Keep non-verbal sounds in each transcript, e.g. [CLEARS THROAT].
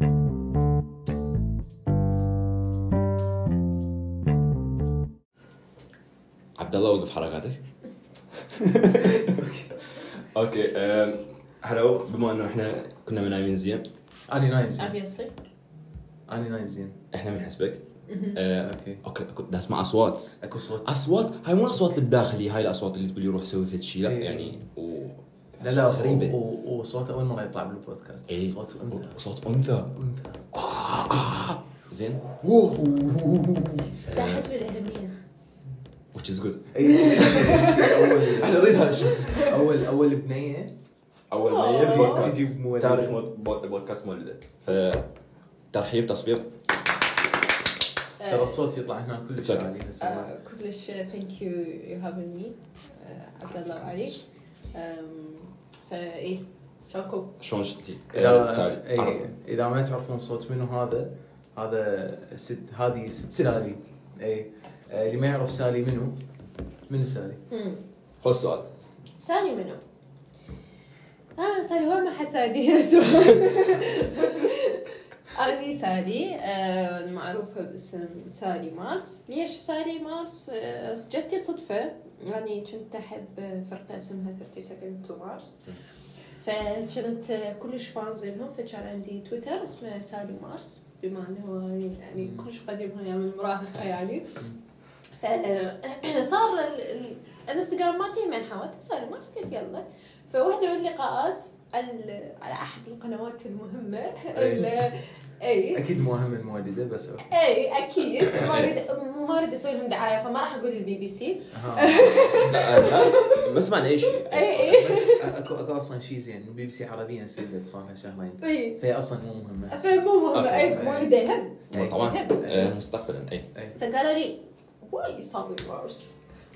عبد الله وقف حركاتك [LAUGHS] okay hello بما إنه إحنا كنا نايمين زين. اني نايم زين. obviously اني نايم زين. إحنا بنحسبك أه، okay. okay بدي اسمع أصوات. أكو صوت. أصوات؟ هاي مو الاصوات اللي بداخلي هاي الأصوات اللي تقول لي روح سوي فد شيء لا إيه. يعني و لا لا غريبه و- وصوت اول مره يطلع بالبودكاست إيه. صوت انثى صوت انثى انثى زين ده حسب الأهمية which is good إيه، إحنا نريد هذا الشيء اول اول بنيه اول. يجي بودكاست تجي بمولدة. تاريخ مو- بو- بودكاست مولده فترحيب تصفيق ترى الصوت يطلع هنا كل It's okay. شيء هسه آه، كلش thank you for having me عبد الله وعلي فايه شلونكم؟ شلون شتي؟ اذا سالي إيه، عرفنا. إذا ما تعرفون صوت منو هذا هذا ست هذه ست ست. سالي اي آه، اللي ما يعرف سالي منو من سالي. خذ السؤال سالي منو؟ آه سالي هو ما حد سالني [LAUGHS] سؤال أنا سالي آه، معروفة باسم سالي مارس ليش سالي مارس؟ آه، جتي صدفة يعني كنت أحب فرقة اسمها 30 Seconds to Mars فكنت كلش fans لهم فكان عندي تويتر اسمه سالي مارس بما إنه يعني كلش قديم أيام المراهقة يعني. فصار [CLEARS THROAT] الانستغرام مالتي من حاولت سالي مارس قلت يلا. فواحدة من اللقاءات ال- على أحد القنوات المهمة ال- اي أكيد مو أهم المولده بس okay. اي أكيد. [COUGHS] ما اريد ما اريد أسوي لهم دعاية فما راح أقول البي بي سي. لا [LAUGHS] لا بس معنى اي شيء اي اي بس اكو أكو أصلا شيء زين بي بي سي عربيا نزلت صار لها شهرين اي فهي أصلا مو مهمة. فمو مهم okay. أي. والدي هم مو طبعا إيه. آه، مستقبلا. اي فقالوا لي why Mars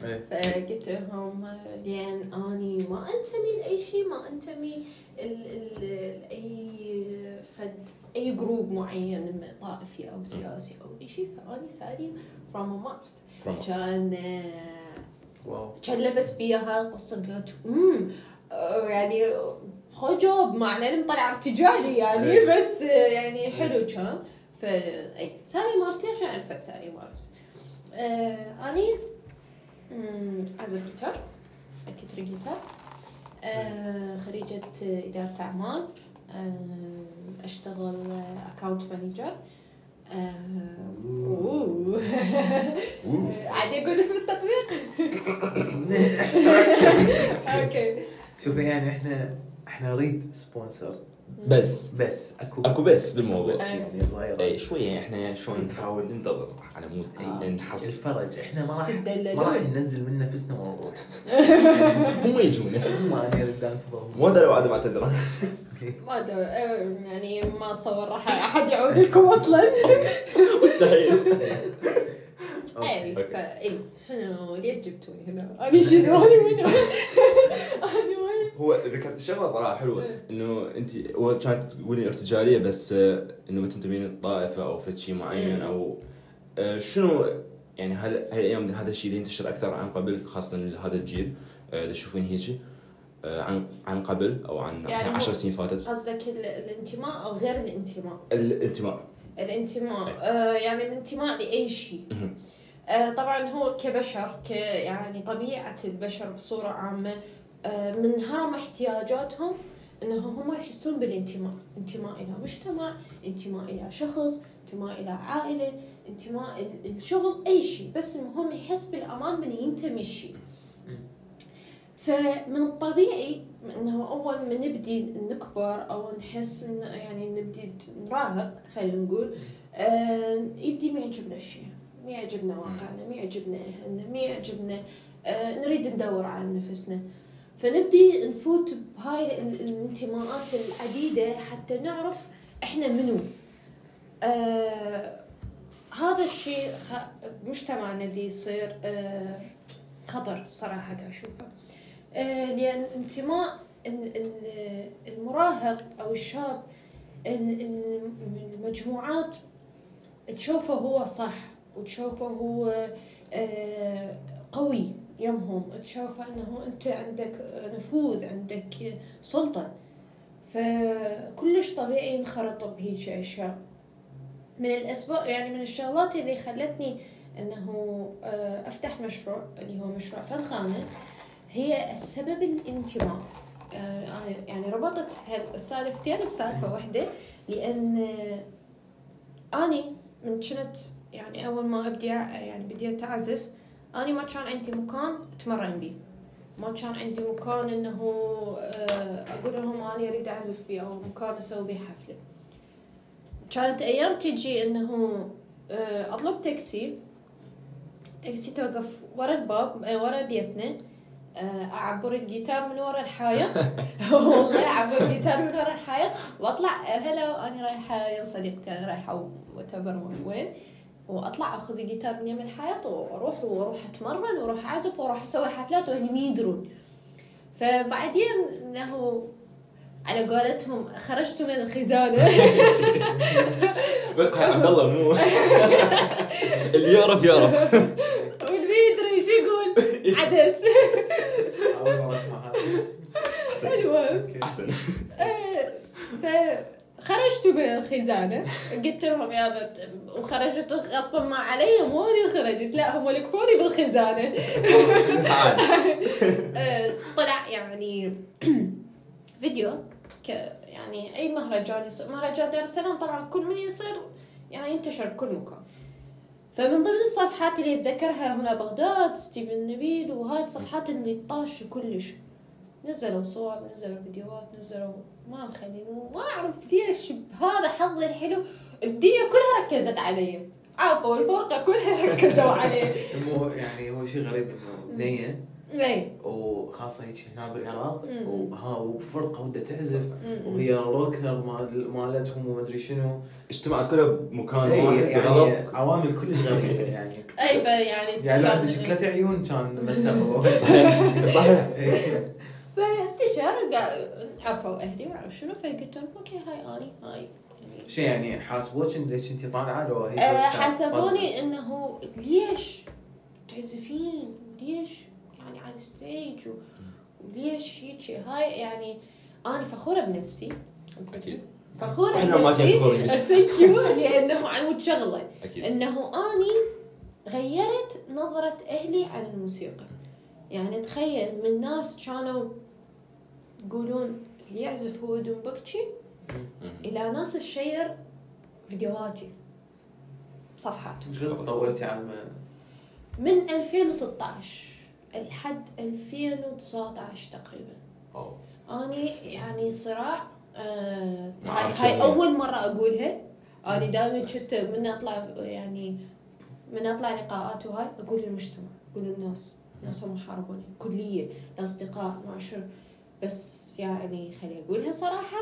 إيه. فقلت لهم لأن أني ما أنتمي لأي شيء ما أنتمي ال ال أي فد أي group معين طائفي أو سياسي أو أي شيء فأني سالي from Mars كان wow. كلمت بيها القصة قالت امم يعني خو جواب معنى مطلع ارتجالي يعني إيه. بس يعني حلو كان. ف اي سألي مارس ليش عرفت سألي مارس؟ آه أني اعزف جيتار أكيد جيتار آه خريجة إدارة أعمال. أشتغل account manager أوه. [LAUGHS] عاد أقول اسم التطبيق؟ [LAUGHS] [LAUGHS] okay. شوفي يعني إحنا إحنا نريد sponsor بس. بس. أكو أكو بس بالموضوع بس. يعني صغيرة. اي شوية إحنا شلون نحاول ننتظر على مود. آه. نحصل. الفرج. إحنا ما راح. ما راح ننزل من نفسنا ونروح هم يجونا ما أنا اريد أنتظر. مو هذا لو عدم اعتذر ما أدري آه، يعني ما أتصور راح أحد يعود لكم أصلا مستحيل اي okay فاي شنو ليش جبتوني هنا؟ أنا شنو؟ أنا منو؟ أنا وين؟ هو ذكرت الشغله صراحة حلوة إنه أنت كانت تقولي ارتجالية بس آه، إنه ما تنتمين لطائفة أو فد شيء معين. أو آه، شنو يعني هل هاي الأيام هذا الشيء اللي ينتشر أكثر عن قبل خاصة لهذا الجيل اللي تشوفين آه، عن عن قبل أو عن يعني يعني 10 سنين فاتت. قصدك ال- الانتماء أو غير الانتماء؟ الانتماء. الانتماء. آه يعني الانتماء لأي شيء. آه طبعا هو كبشر ك يعني طبيعة البشر بصورة عامة آه من هرم احتياجاتهم انهم هم يحسون بالانتماء، انتماء إلى مجتمع، انتماء إلى شخص، انتماء إلى عائلة، انتماء ال- الشغل أي شيء، بس المهم يحس بالأمان من ينتمي الشيء. فمن الطبيعي إنه أول ما نبدي نكبر أو نحس إن يعني نبدي نراهق خلينا نقول آه يبدي ما يعجبنا الشيء ما يعجبنا واقعنا ما يعجبنا أهلنا ما يعجبنا آه نريد ندور على نفسنا. فنبدي نفوت بهاي ال- الانتماءات العديدة حتى نعرف إحنا منو. آه هذا الشيء مجتمعنا ذي يصير آه خطر صراحة أشوفه. لأن انتماء ال- ال- المراهق أو الشاب ال- ال- المجموعات تشوفه هو صح وتشوفه هو آه، قوي يمهم تشوفه إنه أنت عندك نفوذ عندك سلطة. فكلش طبيعي انخرط بهيج أشياء. من الأسباب يعني من الشغلات اللي خلتني إنه آه، أفتح مشروع اللي هو مشروع فنخانة. هي السبب الانتماء. آه، يعني ربطت هالسالفتين بسالفة واحدة لأن أني من كنت يعني أول ما أبدي يعني بديت اعزف أني ما كان عندي مكان أتمرن بيه ما كان عندي مكان إنه آه، أقول لهم أنا أريد أعزف بيه أو مكان أسوي بيه حفلة. كانت أيام تجي إنه آه، أطلب تاكسي. تاكسي توقف ورا الباب ورا بيتنا. أعبر الجيتار من ورا الحائط. [LAUGHS] والله أعبر الجيتار من ورا الحائط وأطلع. آه، هلا أنا رايحة يا صديقتي أنا رايحة وات وين. وأطلع أخذ الجيتار من يم الحائط وأروح وأروح أتمرن وأروح أعزف وأروح أسوي حفلات واهلي ما يدرون. فبعدين إنه على قولتهم خرجت من الخزانة. [LAUGHS] عبد الله مو. [LAUGHS] اللي يعرف يعرف واللي ما يدري شو يقول [LAUGHS] عدس. أول مرة المهم أحسن. [LAUGHS] آه، فخرجت من الخزانة قلت لهم يا بت وخرجت غصبا ما علي مو اني خرجت. لا هم لكفوني بالخزانة. تعال. [LAUGHS] آه، طلع يعني [CLEARS THROAT] فيديو ك يعني أي مهرجان يصير. مهرجان دار السلام طبعا كل من يصير يعني ينتشر بكل مكان. فمن ضمن الصفحات اللي أتذكرها هنا بغداد ستيفن نبيل وهاي الصفحات اللي طاشوا كلش. نزلوا صور نزلوا فيديوهات نزلوا ما مخلين وما أعرف ليش بهذا حظي الحلو الدنيا كلها ركزت علي. عفوا الفرقة كلها ركزوا علي. [LAUGHS] مو يعني هو شيء غريب انه بنيه اي وخاصة هيك هنا بالعراق. وها وفرقة ودها تعزف. وهي روكر مال مالتهم وما ادري شنو. اجتمعت كلها بمكان إي، واحد يعني بغلط عوامل كلش غريبة يعني. [LAUGHS] اي فيعني يعني عنده استشار- ثلاث عيون كان مستقبل صحيح. صحيح. إيه. فانتشر عرفوا أهلي وعرف شنو فقلت لهم okay هاي اني هاي يعني شو يعني حاسبوك ليش أنت طالعة لو هي بس كانت حسبوني إنه ليش تعزفين؟ ليش؟ يعني على ال stage و- وليش هيك هاي يعني أنا فخورة بنفسي. أكيد. فخورة إحنا ما بنفسي. thank you [LAUGHS] لأنه عن شغله أكيد. إنه أني غيرت نظرة أهلي عن الموسيقى. يعني تخيل من ناس كانوا يقولون اللي يعزف هو دنبكشي مم. إلى ناس تشير فيديوهاتي. صفحات. شو طولتي على ما؟ من 2016 لحد 2019 تقريبا. أوه. أني يعني صراع آه هاي, أول مرة أقولها. أني دائما كنت من أطلع يعني من أطلع لقاءات وهاي أقول للمجتمع أقول للناس ناس هم حاربوني كلية الأصدقاء ما بس يعني خلي أقولها صراحة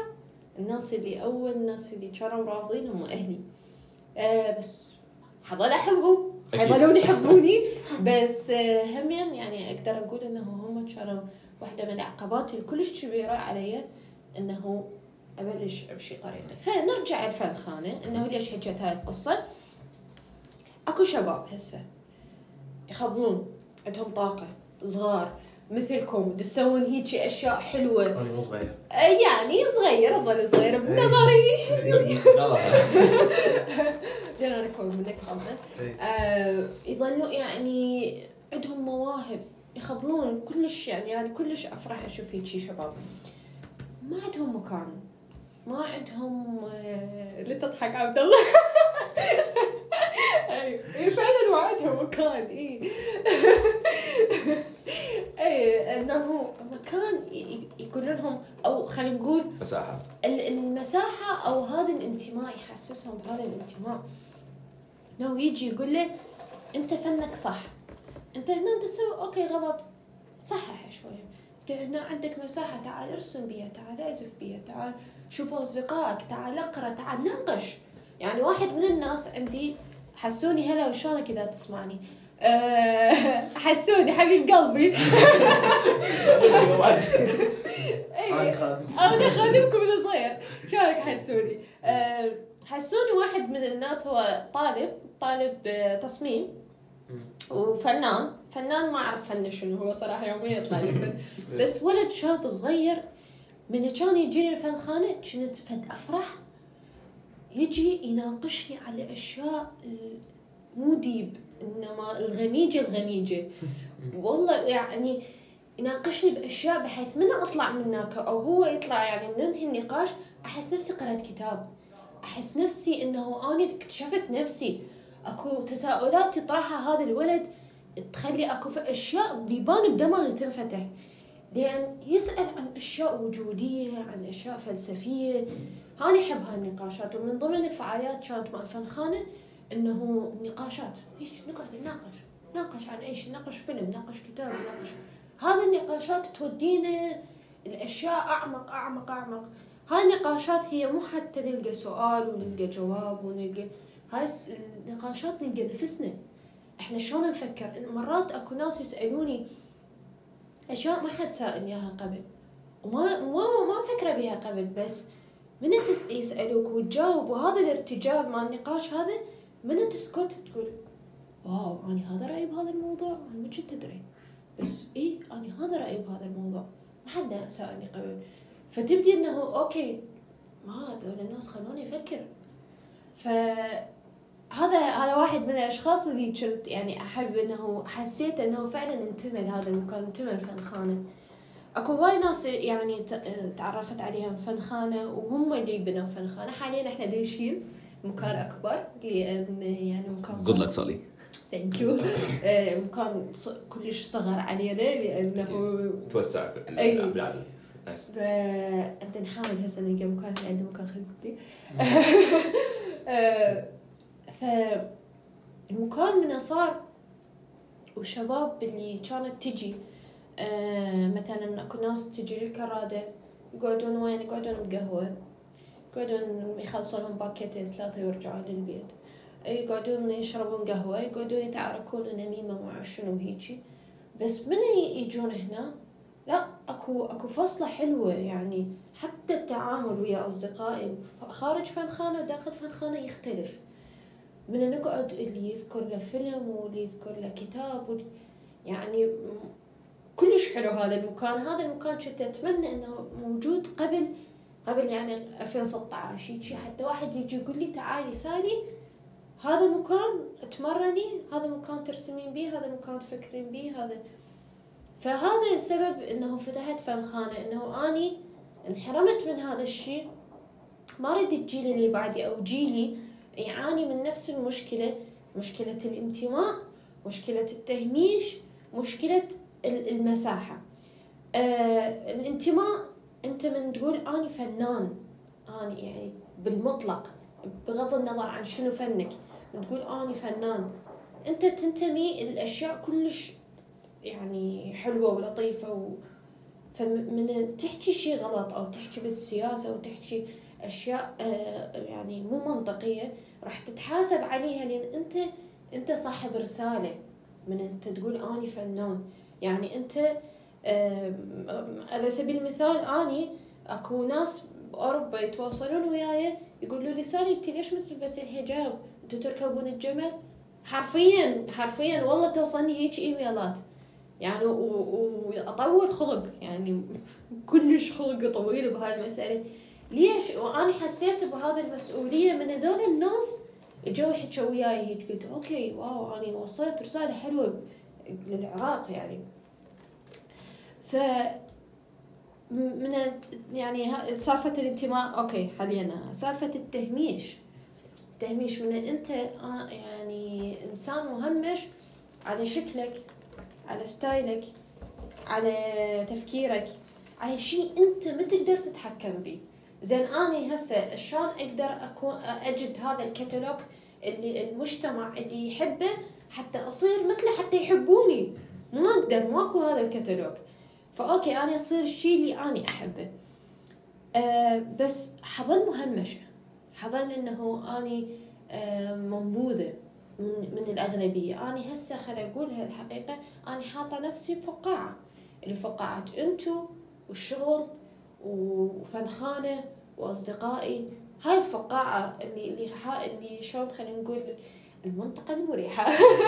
الناس اللي أول الناس اللي كانوا رافضين هم أهلي. آه بس حظل أحبهم. حيظلون يحبوني. بس آه، همين يعني أقدر أقول إنه هم كانوا واحدة من العقبات الكلش كبيرة علي إنه أبلش بشي طريقه فنرجع الفن خانة إنه ليش حكيت هاي القصة. أكو شباب هسه يخبلون عندهم طاقة صغار مثلكم تسوون هيك أشياء حلوة. أنا مو صغير. آه، يعني صغير اظل صغير بنظري. [LAUGHS] لا. آه يظلوا يعني عندهم مواهب يخبلون كلش يعني يعني كلش افرح أشوف هيجي شباب. ما عندهم مكان. ما عندهم آه اللي تضحك عبد الله. [LAUGHS] إي فعلا ما عندهم مكان إي. [LAUGHS] إي إنه مكان ي- ي- يقولون لهم أو خلينا نقول مساحة. ال- المساحة أو هذا الانتماء يحسسهم بهذا الانتماء. لو يجي يقول له أنت فنك صح. أنت هنا تسوي أوكي غلط. صحح شوية أنت هنا عندك مساحة تعال ارسم بيها تعال أعزف بيها تعال شوف أصدقائك تعال أقرأ تعال ناقش. يعني واحد من الناس عندي حسوني هلا وشلونك إذا تسمعني؟ أه [LAUGHS] حسوني حبيب قلبي. [LAUGHS] [LAUGHS] إيه. أنا خادمكم من صغير. شلونك حسوني؟ أه حسوني واحد من الناس هو طالب طالب آه، تصميم. وفنان. فنان ما أعرف فنه شنو هو صراحة يوميا يطلع لي فن. [LAUGHS] بس ولد شاب صغير من كان يجيني الفنخانة كنت فد أفرح. يجي يناقشني على أشياء مو ديب إنما الغميجة الغميجة. [LAUGHS] والله يعني يناقشني بأشياء بحيث من أطلع من هناك أو هو يطلع يعني ننهي النقاش أحس نفسي قرأت كتاب. أحس نفسي إنه أنا اكتشفت نفسي. أكو تساؤلات يطرحها هذا الولد تخلي أكو في أشياء بيبان بدماغي تنفتح. لأن يسأل عن أشياء وجودية عن أشياء فلسفية. أنا أحب هاي النقاشات ومن ضمن الفعاليات كانت مع الفنخانة إنه نقاشات. إيش نقعد نناقش؟ ناقش عن إيش؟ نناقش فيلم نناقش كتاب نناقش. هذه النقاشات تودينا الأشياء أعمق أعمق أعمق. هاي النقاشات هي مو حتى نلقى سؤال ونلقى جواب ونلقى هاي النقاشات نلقى نفسنا. إحنا شلون نفكر؟ مرات أكو ناس يسألوني أشياء ما حد سألني إياها قبل. وما ما ما مفكره بها قبل بس من يسألوك وتجاوب وهذا الارتجال مع النقاش هذا من تسكت تقول wow أنا هذا رأيي بهذا الموضوع أنا ما كنت أدري. بس اي أنا هذا رأيي بهذا الموضوع. ما حد سألني قبل. فتبدي انه okay ما هذول الناس خلوني أفكر. ف هذا واحد من الأشخاص اللي كنت يعني أحب إنه حسيت إنه فعلا انتمى لهذا المكان انتمى الفنخانة أكو هواي ناس يعني تعرفت عليهم فنخانة وهم اللي بنوا فنخانة. حاليا إحنا دايشين مكان أكبر لأن يعني مكان جود لك صالي ثانك يو مكان كلش صغر علينا لأنه توسع أي. فانت نحاول هسه نلقى مكان عنده مكان خلينا فالمكان منه صار وشباب اللي كانت تجي. آه، مثلا أكو ناس تجي للكرادة يقعدون وين؟ يقعدون بقهوة. يقعدون يخلصون لهم باكيتين ثلاثة ويرجعون للبيت. يقعدون يشربون قهوة يقعدون يتعاركون نميمة مع شنو هيجي. بس من يجون هنا؟ لا أكو أكو فصلة حلوة يعني حتى التعامل ويا أصدقائي خارج فنخانة وداخل فنخانة يختلف. من نقعد اللي يذكر له فيلم واللي يذكر له كتاب يعني كلش حلو هذا المكان. هذا المكان كنت أتمنى إنه موجود قبل قبل يعني 2016 هيك حتى واحد يجي يقول لي تعالي سالي هذا مكان تمرني هذا مكان ترسمين به هذا مكان تفكرين به هذا فهذا السبب إنه فتحت فنخانة إنه آني انحرمت من هذا الشيء. ما أريد الجيل اللي بعدي أو جيلي يعاني من نفس المشكلة مشكلة الانتماء مشكلة التهميش مشكلة المساحة. آه الانتماء أنت من تقول آني فنان آني يعني بالمطلق بغض النظر عن شنو فنك تقول آني فنان. أنت تنتمي الاشياء كلش يعني حلوة ولطيفة و... فمن تحكي شيء غلط أو تحكي بالسياسة أو تحكي أشياء آه، يعني مو منطقية راح تتحاسب عليها لأن أنت أنت صاحب رسالة من أنت تقول أني فنان يعني أنت آه، على سبيل المثال أني أكو ناس بأوروبا يتواصلون وياي يقولوا لي سالي أنت ليش ما تلبسين حجاب؟ أنتوا تركبون الجمل؟ حرفيا حرفيا والله توصلني هيك إيميلات يعني وأطول خلق. يعني كلش خلق طويل بهاي المسألة. ليش؟ وأنا حسيت بهذه المسؤولية من هذول الناس جو يحكوا وياي هيك. قلت okay wow أنا وصلت رسالة حلوة للعراق يعني. ف من يعني سالفة الانتماء. okay حاليا سالفة التهميش. التهميش من أنت آه، يعني إنسان مهمش على شكلك. على style ك على تفكيرك. على شيء أنت ما تقدر تتحكم به. زين أني هسه شلون أقدر اكون أجد هذا الكتالوج اللي المجتمع اللي يحبه حتى أصير مثله حتى يحبوني. ما أقدر ماكو هذا الكتالوج. ف okay أنا أصير الشيء اللي أني أحبه. أه بس حأظل مهمشة حأظل إنه أني أه منبوذة. من الأغلبية. أنا هسه خل أقولها الحقيقة أنا حاطة نفسي بفقاعة. اللي فقاعة أنتو والشغل وفنخانة وأصدقائي. هاي الفقاعة اللي اللي اللي شلون خلينا نقول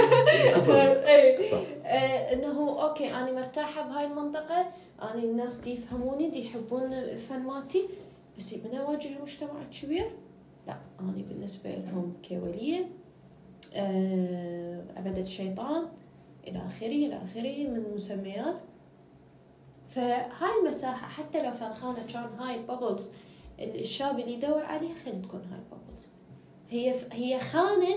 [LAUGHS] كفر. إيه. صح. آه، إنه أوكي أنا مرتاحة بهاي المنطقة. أنا الناس دي يفهموني دي يحبون الفن مالتي. بس من أواجه المجتمع الكبير لا أنا بالنسبة لهم كولية. عبدة الشيطان إلى آخره إلى آخره من مسميات. فهاي المساحه حتى لو فنخانة كان هاي ال bubbles الشاب اللي يدور عليها خلي تكون هاي ال bubbles هي هي فنخانة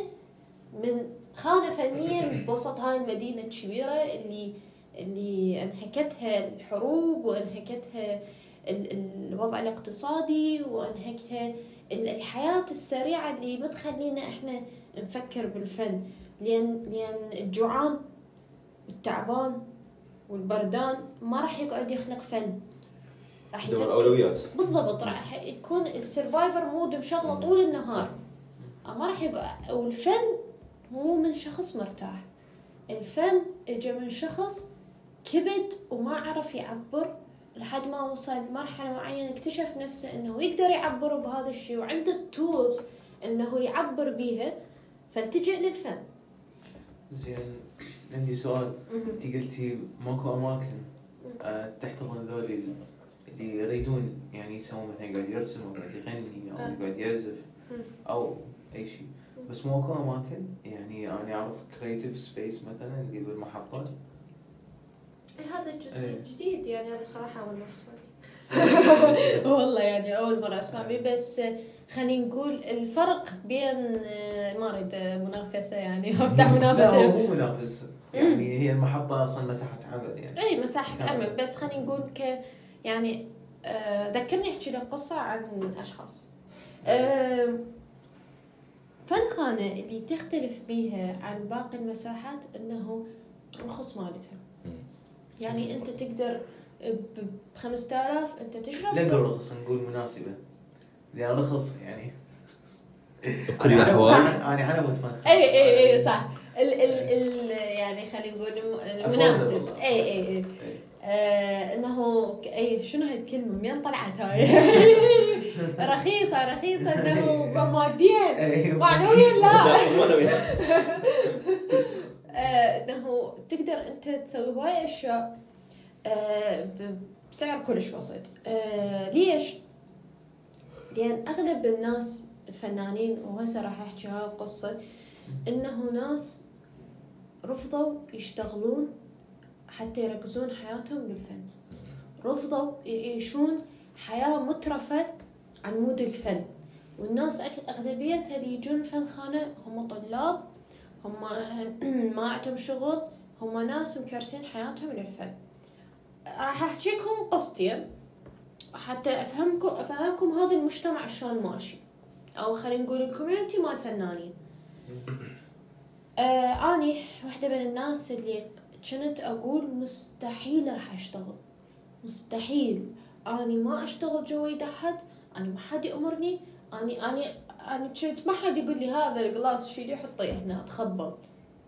من خانة فنية بوسط هاي المدينة الكبيرة اللي اللي أنهكتها الحروب وأنهكتها ال- الوضع الاقتصادي وأنهكها ال- الحياة السريعة اللي ما تخلينا إحنا نفكر بالفن. لأن لأن الجوعان والتعبان والبردان ما راح يقعد يخلق فن. راح دور يفكر. أولويات. بالضبط راح يكون ال survivor mode مشغله. طول النهار. ما راح يقعد والفن مو من شخص مرتاح. الفن اجى من شخص كبد وما عرف يعبر. لحد ما وصل لمرحلة معينة اكتشف نفسه إنه يقدر يعبر بهذا الشيء وعنده التولز إنه يعبر بيها. فالتجئ للفن زين عندي سؤال. انت قلتي ماكو أماكن آه، تحتضن ذولي اللي يريدون يعني يسوون مثلا يقعد يرسم أو يقعد يغني أو آه. يقعد يعزف مم. أو أي شيء بس ماكو أماكن؟ يعني أنا أعرف creative space مثلا اللي بالمحطه هذا الجزء إيه. جديد يعني أنا صراحة أول مرة أسمع. [LAUGHS] والله يعني أول مرة أسمع بيه بس خلينا نقول الفرق بين آه، ما أريد آه، منافسة يعني [LAUGHS] افتح لا هو منافس. يعني هي المحطة أصلا مساحة عمل يعني. اي مساحة كامل. عمل. بس خلينا نقول ك يعني آه، ذكرني أحكي لك قصة عن أشخاص. فن خانة اللي تختلف بيها عن باقي المساحات إنه رخص مالتها. يعني أنت تقدر ب 5000 أنت تشرب لا نقول رخص نقول مناسبة. لأن رخص يعني. بكل أنا- الأحوال. أنا أنا على مود فن اي اي اي صح. ال ال ال يعني خلينا نقول الم- المناسب. اي اي اي إيه. آه إنه ك- اي شنو هاي الكلمة منين طلعت هاي؟ [LAUGHS] رخيصة رخيصة إنه ماديا إيه. معنويا لا؟ [LAUGHS] آه، إنه تقدر أنت تسوي هواي أشياء آه، ب- بسعر كلش بسيط. آه، ليش؟ لأن أغلب الناس الفنانين وهسه راح أحكي هاي القصة إنه ناس رفضوا يشتغلون حتى يركزون حياتهم بالفن. رفضوا يعيشون حياة مترفة على مود الفن. والناس أغلبيتها اللي يجون فن خانة هم طلاب هم [CLEARS THROAT] ما عندهم شغل هم ناس مكرسين حياتهم للفن. راح احكي لكم قصتين. حتى افهمكم أفهمكم هذا المجتمع شلون ماشي. أو خلينا نقول ال community مال الفنانين [CLEARS THROAT] آه أني واحدة من الناس اللي كنت أقول مستحيل راح أشتغل. مستحيل. أني ما أشتغل جوا أحد. أني ما حد يأمرني. اني اني أني كنت ما حد يقول لي هذا القلاص شيلي حطيه هنا تخبل.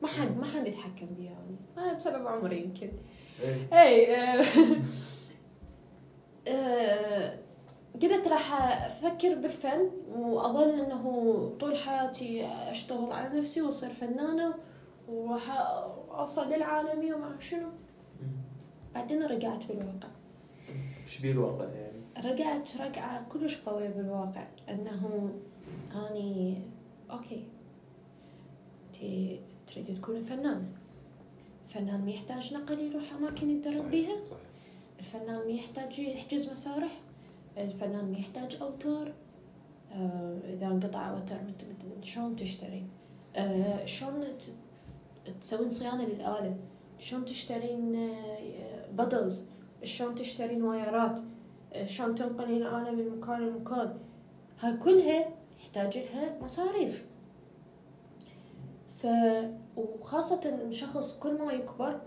ما حد ما حد يتحكم بي يعني بسبب عمري يمكن. إيه. اي آه، آه، [LAUGHS] قلت راح أفكر بالفن واظل إنه طول حياتي أشتغل على نفسي وأصير فنانة وراح أوصل للعالميه وما شنو؟ بعدين رجعت بالواقع. إيش بيه الواقع يعني؟ رجعت رجعة كلش قوية بالواقع أنه أني okay. تي تريد تكون فنانة. الفنان ما يحتاج نقل يروح أماكن يتدرب بيها؟ صحيح. الفنان ما يحتاج يحجز مسارح الفنان ما يحتاج أوتار. آه إذا انقطع أوتار شلون تشترين آه شلون تسوين صيانة للآلة؟ شلون تشترين آه بدلز؟ شلون تشترين وايرات؟ آه، شلون تنقلين الآلة من مكان لمكان؟ هاي كلها يحتاج لها مصاريف ف وخاصة شخص كل ما يكبر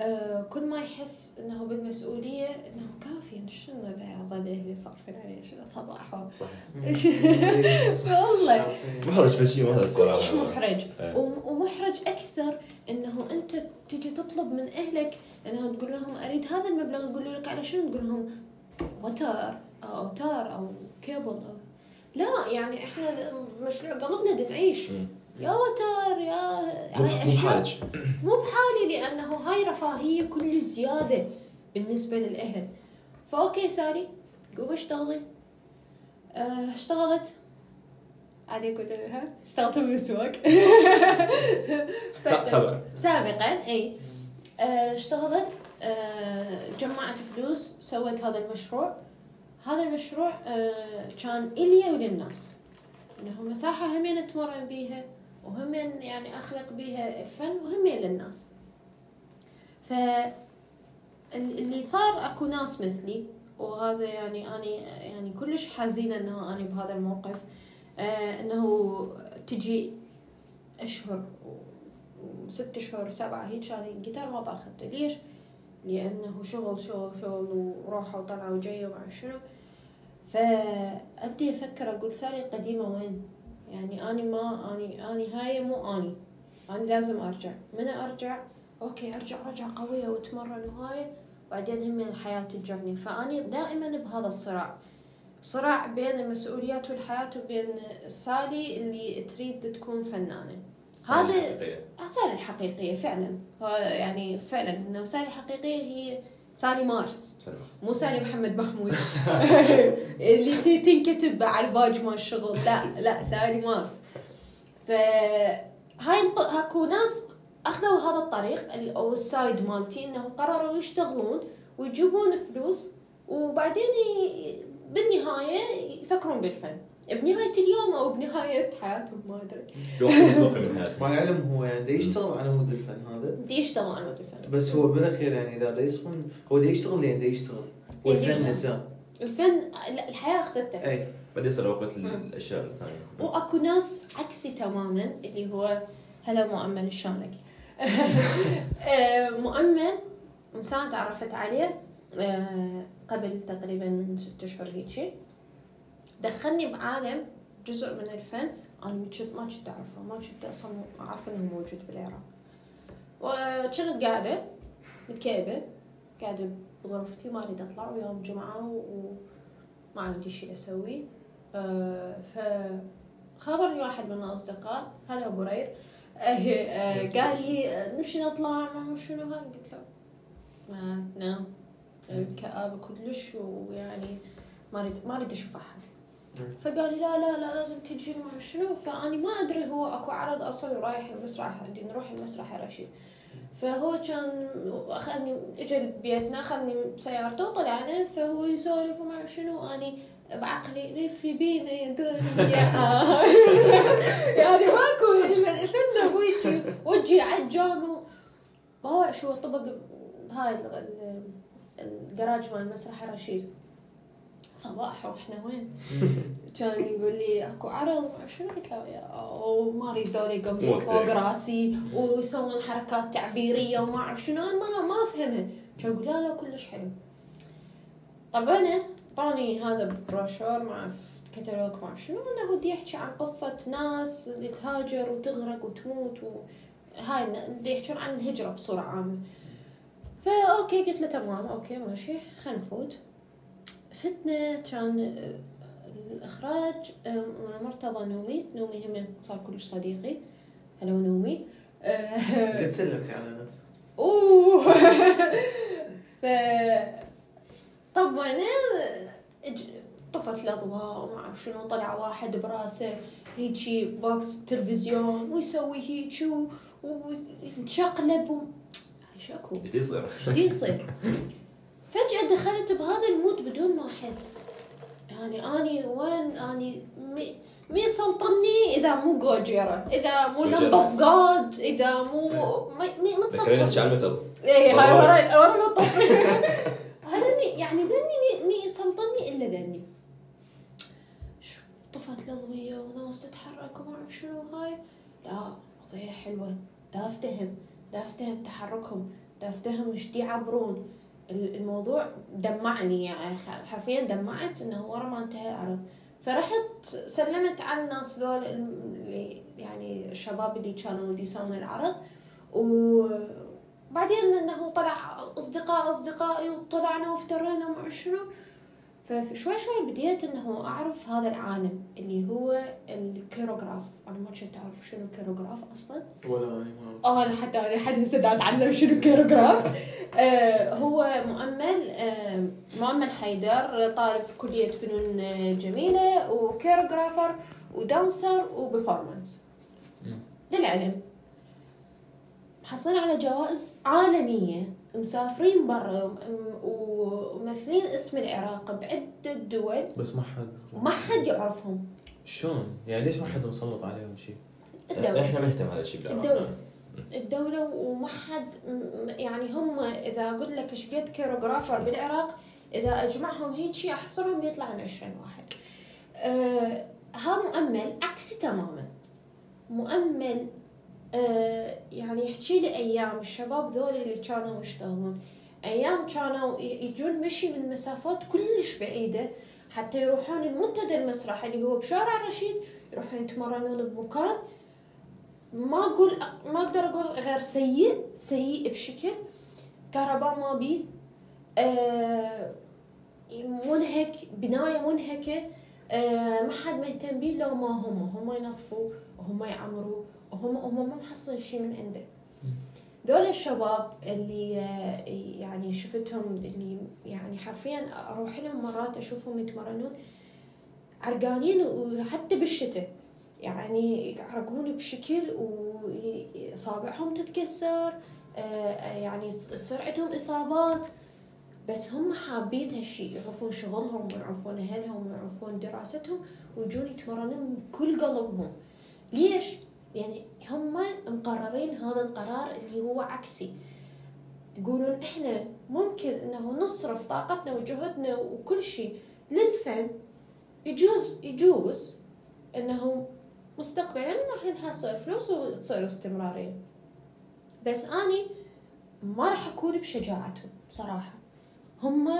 آه كل ما يحس إنه بالمسؤولية إنه كافي شنو ذا اظل أهلي صارفين عليه شنو صباحهم صحيح. [LAUGHS] [LAUGHS] والله. محرج بس شيء مهرج مش صراحة محرج. إيه. وم- ومحرج أكثر إنه أنت تجي تطلب من أهلك إنه تقول لهم أريد هذا المبلغ يقولوا لك على شنو؟ تقول لهم وتر أو اوتار أو كيبل أو لا يعني إحنا مشروع قلبنا مم. يا وتر يا مو هاي مو بحالك. مو بحالي لأنه هاي رفاهية كل زيادة بالنسبة للأهل. ف okay سالي قوم اشتغلي. آه، اشتغلت. علي قلت لها اشتغلت بالسوق [LAUGHS] سا- سابقا. سابقا إي. آه، اشتغلت. آه، جمعت فلوس سويت هذا المشروع. هذا المشروع كان إلي وللناس. إنه مساحة همين اتمرن بيها. وهمين يعني أخلق بيها الفن وهمين للناس ف اللي صار أكو ناس مثلي وهذا يعني أني يعني كلش حزينه إنه أنا بهذا الموقف آه إنه تجي أشهر و- وست أشهر سبعه هيك أنا الجيتار ما طاخته ليش؟ لأنه شغل شغل شغل وراحه وطلعه وجايه وما شنو فأبدي أفكر أقول سالي القديمه وين؟ يعني أني ما أني أني هاي مو أني. أنا لازم أرجع. من أرجع؟ okay أرجع أرجع قوية وأتمرن وهاي بعدين هم الحياة تجرني. فأني دائما بهذا الصراع. صراع بين المسؤوليات والحياة وبين سالي اللي تريد تكون فنانة. سالي هذا- حقيقية. سالي الحقيقية فعلا. يعني فعلا إنه سالي الحقيقية هي سالي مارس. مو سالي محمد محمود. [LAUGHS] [LAUGHS] اللي تنكتب على الباج مال الشغل. لا لا سالي مارس. ف هاي الق- هاكو ناس أخذوا هذا الطريق ال- أو ال side مالتي انه قرروا يشتغلون ويجيبون فلوس وبعدين بالنهاية يفكرون بالفن. بنهايه اليوم أو بنهايه حياتهم ما أدري. الوقت المتوقع من حياتك مع العلم هو يعني دا يشتغل على مود الفن هذا. بدي يشتغل على مود الفن. بس هو بالأخير يعني إذا دا يصفن هو دا يشتغل لين دا يشتغل. والفن. نساه الفن لا الحياة اخذته اي بعدين يصير وقت الأشياء الثانية. وأكو ناس عكسي تماما اللي هو هلا مؤمن شلونك؟ [LAUGHS] آه، مؤمن إنسان تعرفت عليه آه، قبل تقريبا ست أشهر هيجي دخلني بعالم جزء من الفن أنا ما كنت ما كنت أعرفه ما كنت أصلا أعرف إنه موجود بالعراق. وكنت قاعدة متكئبة قاعدة بغرفتي ما أريد أطلع ويوم جمعة وما عندي شيء أسوي. آه، فخبرني واحد من الأصدقاء هلا أبو رير. آه، آه، قال لي نمشي نطلع ما شنو قلت له ما نام الكآبة كلش ويعني ما اريد ما أريد أشوف أحد. فقال لي لا لا لا لازم تجي ما شنو. فاني ما أدري هو أكو عرض أصلا رايح المسرح عندي نروح المسرح يا رشيد. فهو كان أخذني اجى بيتنا أخذني بسيارته وطلعنا فهو يسولف وما شنو. اني بعقلي لفي بينا يا دنيا [LAUGHS] يعني ماكو أبوي وجهي على الجامع. باوع شو طبق هاي ال- ال- الجراج مال المسرح رشيد. صباح وإحنا وين؟ [LAUGHS] كان يقول لي أكو عرض ما شنو؟ قلت له ما أريد ذول يقمزون. فوق راسي ويسوون حركات تعبيرية وما أعرف شنو ما ما افهمها كان يقول لا لا كلش حلو. طبعا اعطاني هذا بروشور مع كتالوج ما اعرف شنو أنه بدي يحكي عن قصة ناس اللي تهاجر وتغرق وتموت و... هاي بدي يحكون عن الهجرة بصورة عامة. ف okay قلت له تمام okay ماشي خلينا نفوت. فتنا كان آه، الإخراج آه، مع مرتضى نومي نومي هم صار كلش صديقي هلا نومي آه، قد سلمتي على ناس أوه [LAUGHS] ف طبعا طفت الأضواء وما أعرف شنو طلع واحد براسه هيجي box تلفزيون ويسوي هيك و- ويتشقلب و... إيش أكو؟ إيش يصير؟ إيش يصير؟ [LAUGHS] فجأة دخلت بهذا المود بدون ما أحس. يعني أني وين؟ أني مي مي سلطني إذا مو جوجيرا إذا مو. لمبة اوف جاد إذا مو مي مي ما تسلطني. احكي عن المتل اي هاي ورا الطفل هذني يعني ذني مي, مي سلطني إلا ذني شو طفت الاضويه وناس تتحرك وما أعرف شنو هاي. لا قضية حلوة. دا افتهم دا افتهم تحركهم. دا افتهم دي يعبرون الموضوع دمعني يعني حرفيا دمعت إنه ورا ما انتهى العرض. فرحت سلمت على الناس ذول اللي يعني الشباب اللي كانوا يسوون العرض. وبعدين إنه طلع أصدقاء أصدقائي وطلعنا وافترينا وما شنو. فشوي شوي بديت إنه أعرف هذا العالم اللي هو ال choreograph. أنا ما كنت أعرف شنو ال choreograph أصلا. ولا أنا ما آه أنا حتى أنا لحد هسه أتعلم شنو ال choreograph [LAUGHS] آه هو مؤمل آه مؤمل حيدر طالب في كلية فنون آه، جميلة وكيروغرافر ودانسر وبرفورمانس. للعلم. محصلين على جوائز عالمية. مسافرين برا وممثلين اسم العراق بعدة دول بس ما حد وما حد يعرفهم شلون؟ يعني ليش ما حد مسلط عليهم شيء؟ الدولة. إحنا مهتم هذا الشيء بالعراق الدولة. الدولة وما حد يعني هم إذا أقول لك إيش قد كيروغرافر بالعراق إذا أجمعهم هيك شيء أحصرهم بيطلع عن 20 واحد. آه ها مؤمل عكسي تماما. مؤمل يعني يحكي لي أيام الشباب ذول اللي كانوا يشتغلون أيام كانوا يجون مشي من مسافات كلش بعيدة حتى يروحون المنتدى المسرح اللي هو بشارع الرشيد يروحون يتمرنون بمكان. ما أقول ما أقدر أقول غير سيء سيء بشكل. كهرباء ما بي. آه منهك بناية منهكة. آه ما حد مهتم بيه لو ما هم هم ينظفوا وهم يعمروا وهم هم ما محصلين شيء من عنده. ذول الشباب اللي آه، يعني شفتهم اللي يعني حرفيا أروح لهم مرات أشوفهم يتمرنون عرقانين وحتى بالشتاء. يعني يعرقون بشكل وصابعهم تتكسر آه، يعني تصير عندهم إصابات. بس هم حابين هالشيء يعرفون شغلهم ويعرفون أهلهم ويعرفون دراستهم ويجون يتمرنون بكل قلبهم. ليش؟ يعني هم مقررين هذا القرار اللي هو عكسي. يقولون إحنا ممكن إنه نصرف طاقتنا وجهدنا وكل شيء للفن يجوز يجوز إنه مستقبلا راح نحصل فلوس وتصير استمرارية. بس أني ما راح أكون بشجاعتهم صراحة. هم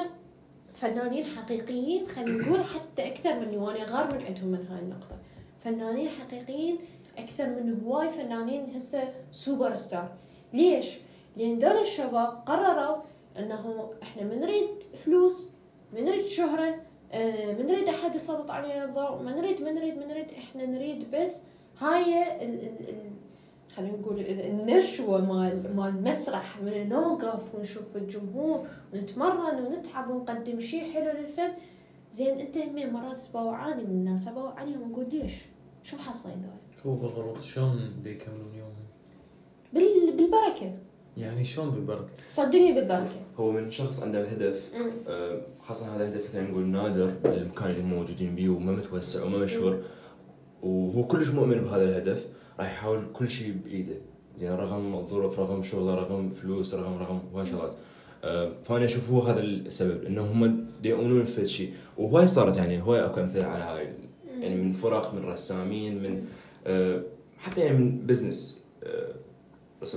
فنانين حقيقيين خلينا نقول حتى أكثر مني وأنا غار من عندهم من هاي النقطة فنانين حقيقيين أكثر من هواي فنانين هسه سوبر ستار ليش؟ لأن ذول الشباب قرروا إنه إحنا ما نريد فلوس ما نريد شهرة آه، ما نريد أحد يسلط علينا الضوء ما نريد ما نريد ما نريد إحنا نريد بس هاي خلينا نقول ال- النشوة مال مال المسرح من نوقف ونشوف الجمهور ونتمرن ونتعب ونقدم شيء حلو للفن زين أنت همين مرات تباوعاني من الناس اباوع عليهم واقول ليش؟ شو محصلين ذول؟ هو بالضبط شلون بيكملون يومهم؟ بال بالبركة يعني شلون بالبركة؟ صدقني بالبركة هو من شخص عنده هدف. آه، خاصة هذا هدف مثلا نقول نادر المكان اللي هم موجودين بيه وما متوسع وما مشهور وهو كلش مؤمن بهذا الهدف راح يحاول كل شيء بإيده. زين رغم الظروف رغم شغله رغم فلوس رغم رغم هواي شغلات آه، فأنا أشوف هو هذا السبب إنه هم يؤمنون بفد شيء. وهواي صارت يعني هواي أكو أمثلة على هاي. يعني من فرق من رسامين من آه، حتى يعني من business آه، بس-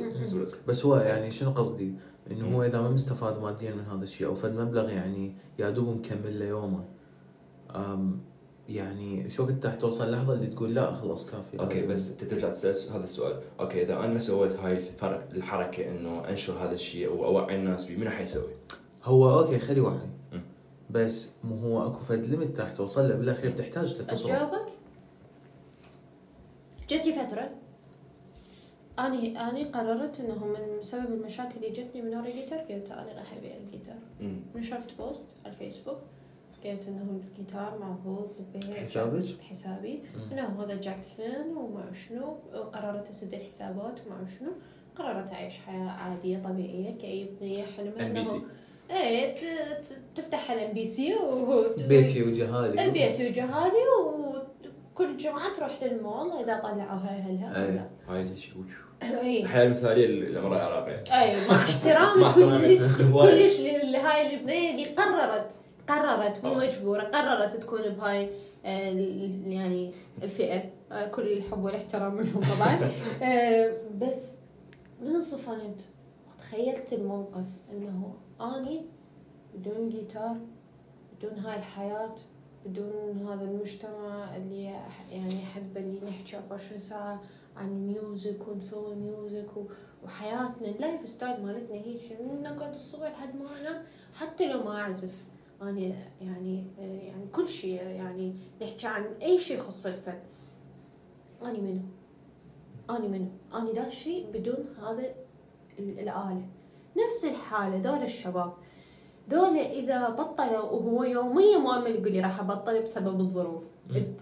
بس- هو يعني شنو قصدي؟ إنه هو إذا ما مستفاد ماديا من هذا الشيء أو فد مبلغ يعني يا دوب مكمل له يومه. يعني شوف انت توصل لحظه اللي تقول لا خلاص كافي okay لازم- بس أنت ترجع تسأل هذا السؤال. okay إذا أنا ما سويت هاي الفرق الحركة إنه أنشر هذا الشيء أو أوعي الناس به منو حيسوي؟ هو okay خلي مم. بس مو هو أكو فد limit تحت. توصل له بالأخير تحتاج تصرف أجاوبك؟ جتي فترة. أنا أنا قررت إنه من سبب المشاكل اللي جتني من ورا الجيتار قلت أنا راح أبيع الجيتار. نشرت post على الفيسبوك. قلت إنه الجيتار معروض للبيع حسابك؟ بحسابي. إنه هذا جاكسون وما شنو. وقررت أسد الحسابات وما شنو. قررت أعيش حياة عادية طبيعية كأي بنية حلمها MBC إيه تفتح ال MBC و بيتي وجهالي. بيتي وجهالي وكل جمعة تروح للمول إذا طلعوها أهلها. أو لا. هاي الشيء إي الحياة المثالية للمراه العراقية. أي مع احترامي [LAUGHS] [LAUGHS] كلش. كلش لهاي البنية اللي قررت. قررت مو طبعا. مجبورة قررت تكون بهاي آه، يعني الفئة آه، كل الحب والاحترام منهم طبعا. [LAUGHS] آه، بس من صفنت تخيلت الموقف إنه آني بدون جيتار بدون هاي الحياة بدون هذا المجتمع اللي يعني أحب اللي نحكي 24 ساعة عن music ونسوي music وحياتنا ال lifestyle مالتنا هيك. نقعد الصبح لحد ما أنام حتى لو ما أعزف. اني يعني يعني كل شيء يعني نحكي عن أي شيء يخص الفن أني منو؟ أني منو؟ أني لا شيء بدون هذا ال- الآلة. نفس الحالة ذول الشباب. ذول إذا بطلوا وهو يوميا مؤمن يقول لي راح أبطل بسبب الظروف.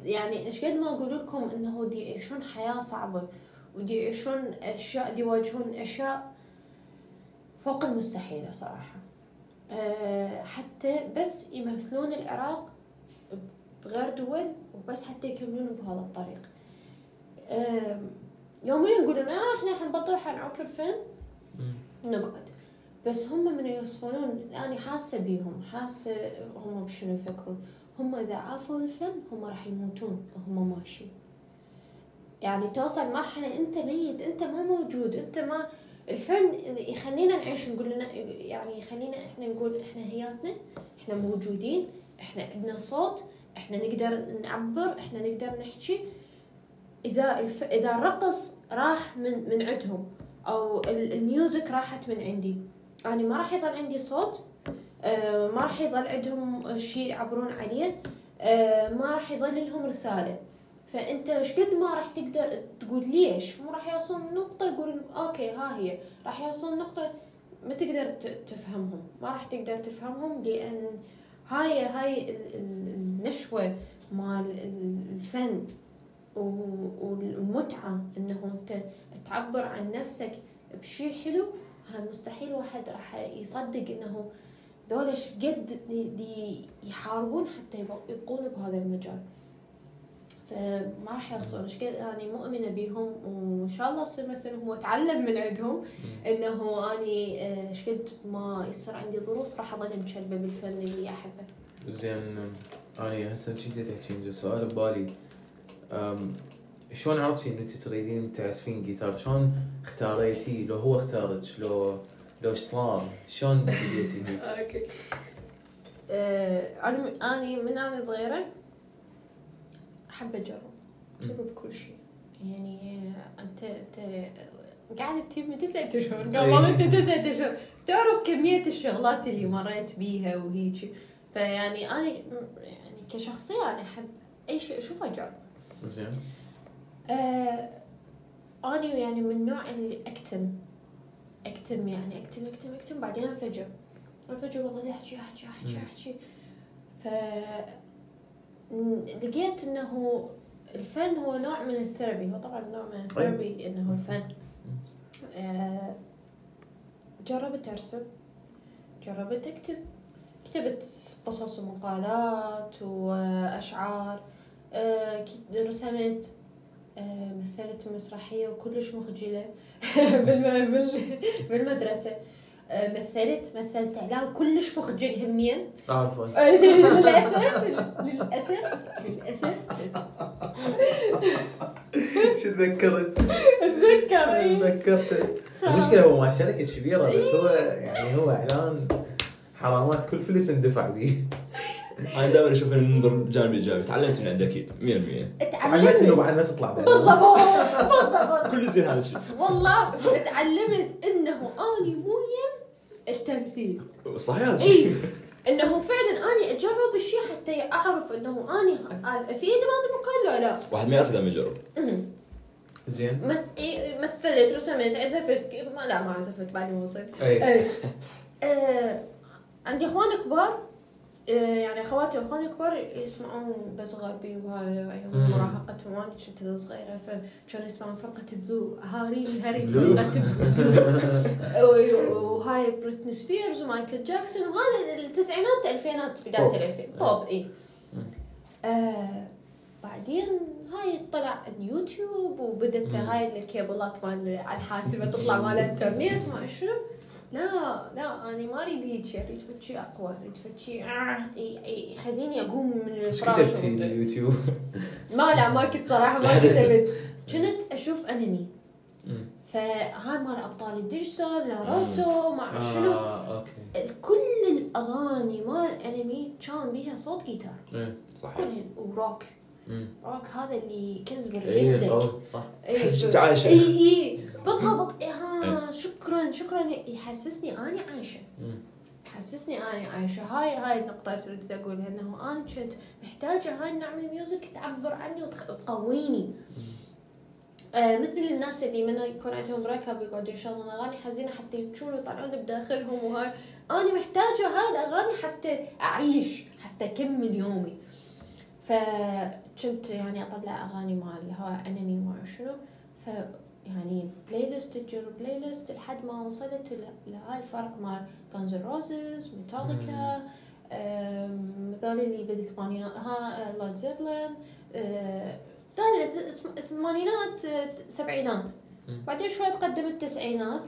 يعني إيش قد ما أقول لكم إنه دي يعيشون حياة صعبة ودي يعيشون أشياء دي يواجهون أشياء فوق المستحيلة صراحة. أه حتى بس يمثلون العراق بغير دول وبس حتى يكملون بهذا الطريق. أه يوميا يقولون آه إحنا حنبطل حنعوف الفن. نقعد. بس هم من يوصفونون أنا حاسة بيهم حاسة هم بشنو يفكرون. هم إذا عافوا الفن هم راح يموتون وهم ماشيين. يعني توصل مرحلة أنت ميت أنت ما موجود أنت ما الفن يخلينا نعيش نقول لنا يعني يخلينا إحنا نقول إحنا هياتنا إحنا موجودين إحنا عندنا صوت إحنا نقدر نعبر إحنا نقدر نحكي. إذا الف... إذا الرقص راح من من عندهم أو ال- ال music راحت من عندي. أنا ما راح يظل عندي صوت آه، ما راح يظل عندهم شيء يعبرون عليه آه، ما راح يظل لهم رسالة. فأنت إيش قد ما راح تقدر تقول ليش؟ مو راح يوصلون نقطة يقول okay ها هي. راح يوصلون نقطة ما تقدر تفهمهم. ما راح تقدر تفهمهم لأن هاي هاي ال- ال- النشوة مال ال- الفن و- والمتعة انه انت تعبر عن نفسك بشيء حلو مستحيل واحد راح يصدق إنه إيش قد يحاربون حتى يبق- يبقون بهذا المجال. فما راح يوصلون إيش قد اني مؤمنة بيهم وإن شاء الله اصير مثلهم واتعلم من عندهم إنه أني آه، إيش قد ما يصير عندي ظروف راح أظل مشلبه بالفن اللي أحبه زين أنا هسه كنت تحكي سؤال ببالي شلون عرفتي إن انت تريدين تعزفين جيتار؟ شلون اختاريتي؟ لو هو اختارك لو لو إيش صار؟ شلون بديتي؟ [LAUGHS] أوكي أنا أني من أنا صغيرة احب اجرب اجرب كل شيء. يعني أنت أنت قاعد تجيب تسعة أشهر. قبل أي. أنت تسعة أشهر. تعرف كمية الشغلات اللي مريت بيها وهيك. فيعني أنا يعني كشخصية أنا أحب اي شيء اشوفه أجرب. زين. آه أنا يعني من النوع اللي أكتم. أكتم يعني أكتم أكتم أكتم بعدين أنفجر. أنفجر وأظل أحكي أحكي أحكي مم. أحكي. ف لقيت إنه الفن هو نوع من الثيرابي. هو طبعا نوع من الثيرابي إنه الفن. آه جربت أرسم. جربت أكتب. كتبت قصص ومقالات وأشعار. آه رسمت. آه، مثلت مسرحية وكلش مخجلة [LAUGHS] بالم- بال- بالمدرسة. مثلت مثلت إعلان كلش مخجل هميا أعرفه. [LAUGHS] للأسف للأسف للأسف. [LAUGHS] شو تذكرت؟ تذكرت. المشكلة هو ما شركه كبيره بس هو يعني هو إعلان حرامات كل فلس اندفع به. [LAUGHS] أنا دائما أشوف ان ننظر الجانب الايجابي تعلمت من عنده أكيد 100% تعلمت. إنه بعد ما تطلع بعد بالضبط كل زين هذا الشيء. والله تعلمت إنه آني مو يم. التمثيل. صحيح. إي إنه فعلا أني أجرب الشيء حتى أعرف إنه أني في ايدي بعض المقال؟ لا لا. واحد ما يعرف إذا ما يجرب. أمم. زين. مث- مثلت رسمت عزفت. ما لا ما عزفت بعد ما وصلت. إي. إيه. [LAUGHS] آه، عندي إخوان كبار. يعني أخواتي وأخواني كبار يسمعون بس غربي وهاي. مراهقتهم وأنا كنت صغيرة فكانوا يسمعون فرقه Blue هاري هاري. فرقه Blue [LAUGHS] وهاي بريتني سبيرز ومايكل جاكسون وهذا التسعينات ألفينات بداية. الألفين بوب اي. آه بعدين هاي طلع اليوتيوب وبدت. هاي الكيبلات مال على الحاسبة تطلع مال الإنترنت وما شنو لا لا أنا ما أريد هيك أريد فد شيء أقوى أريد فد شيء آه، يخليني أقوم من الفراش كتبتي وأبدأ. باليوتيوب؟ [LAUGHS] ما لا ما كنت صراحة ما. كتبت كنت أشوف أنمي. فهاي مال أبطال الديجيتال ناروتو ما شنو آه okay كل الأغاني مال أنمي كان بيها صوت جيتار إيه. صحيح كلهن وروك. روك هذا اللي يكسر اي جلدك قوي صح. تحس ب- كنت عايشة. اي اي بالضبط. إي ها شكرا شكرا. يحسسني أني عايشة. مم. تحسسني أني عايشة. هاي هاي النقطة اللي اريد اقولها إنه أنا كنت محتاجة هاي النوع من ال music تعبر عني وتقويني. آه مثل الناس اللي من يكون عندهم break up يقعدوا يشغلون اغاني حزينة حتى يبكون ويطلعون بداخلهم وهاي. أنا محتاجة هاي الأغاني حتى أعيش حتى أكمل يومي. فكنت يعني أطلع أغاني مال هاي أنمي وما شنو. ف يعني playlist تجر playlist لحد ما وصلت لهاي الفرق مال Guns N' Roses Metallica ذول اللي بالثمانينات ها Led Zeppelin ذول الث- الثمانينات آه، سبعينات. بعدين شوي تقدم التسعينات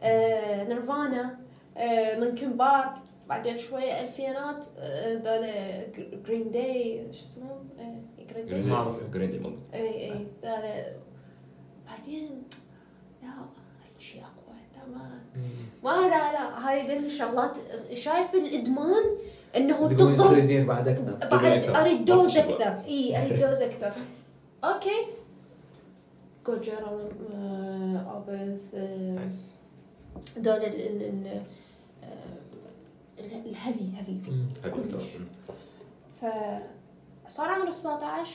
آه، Nirvana آه، Linkin Park بعدين شوية ألفينات آه، ذول Green Day شو اسمهم؟ Green أعرف. Green Day اي اي بعدين لا شيء اقوى تمام ما لا لا هاي ذي الشغلات شايف الادمان انه تضرب بعد أكثر بعد أكثر. اريد dose أكثر. أكثر اي اريد dose أكثر okay Gojira Opeth nice دول ال ال ال ال- ال heavy heavy. كلش. فصار عمري 17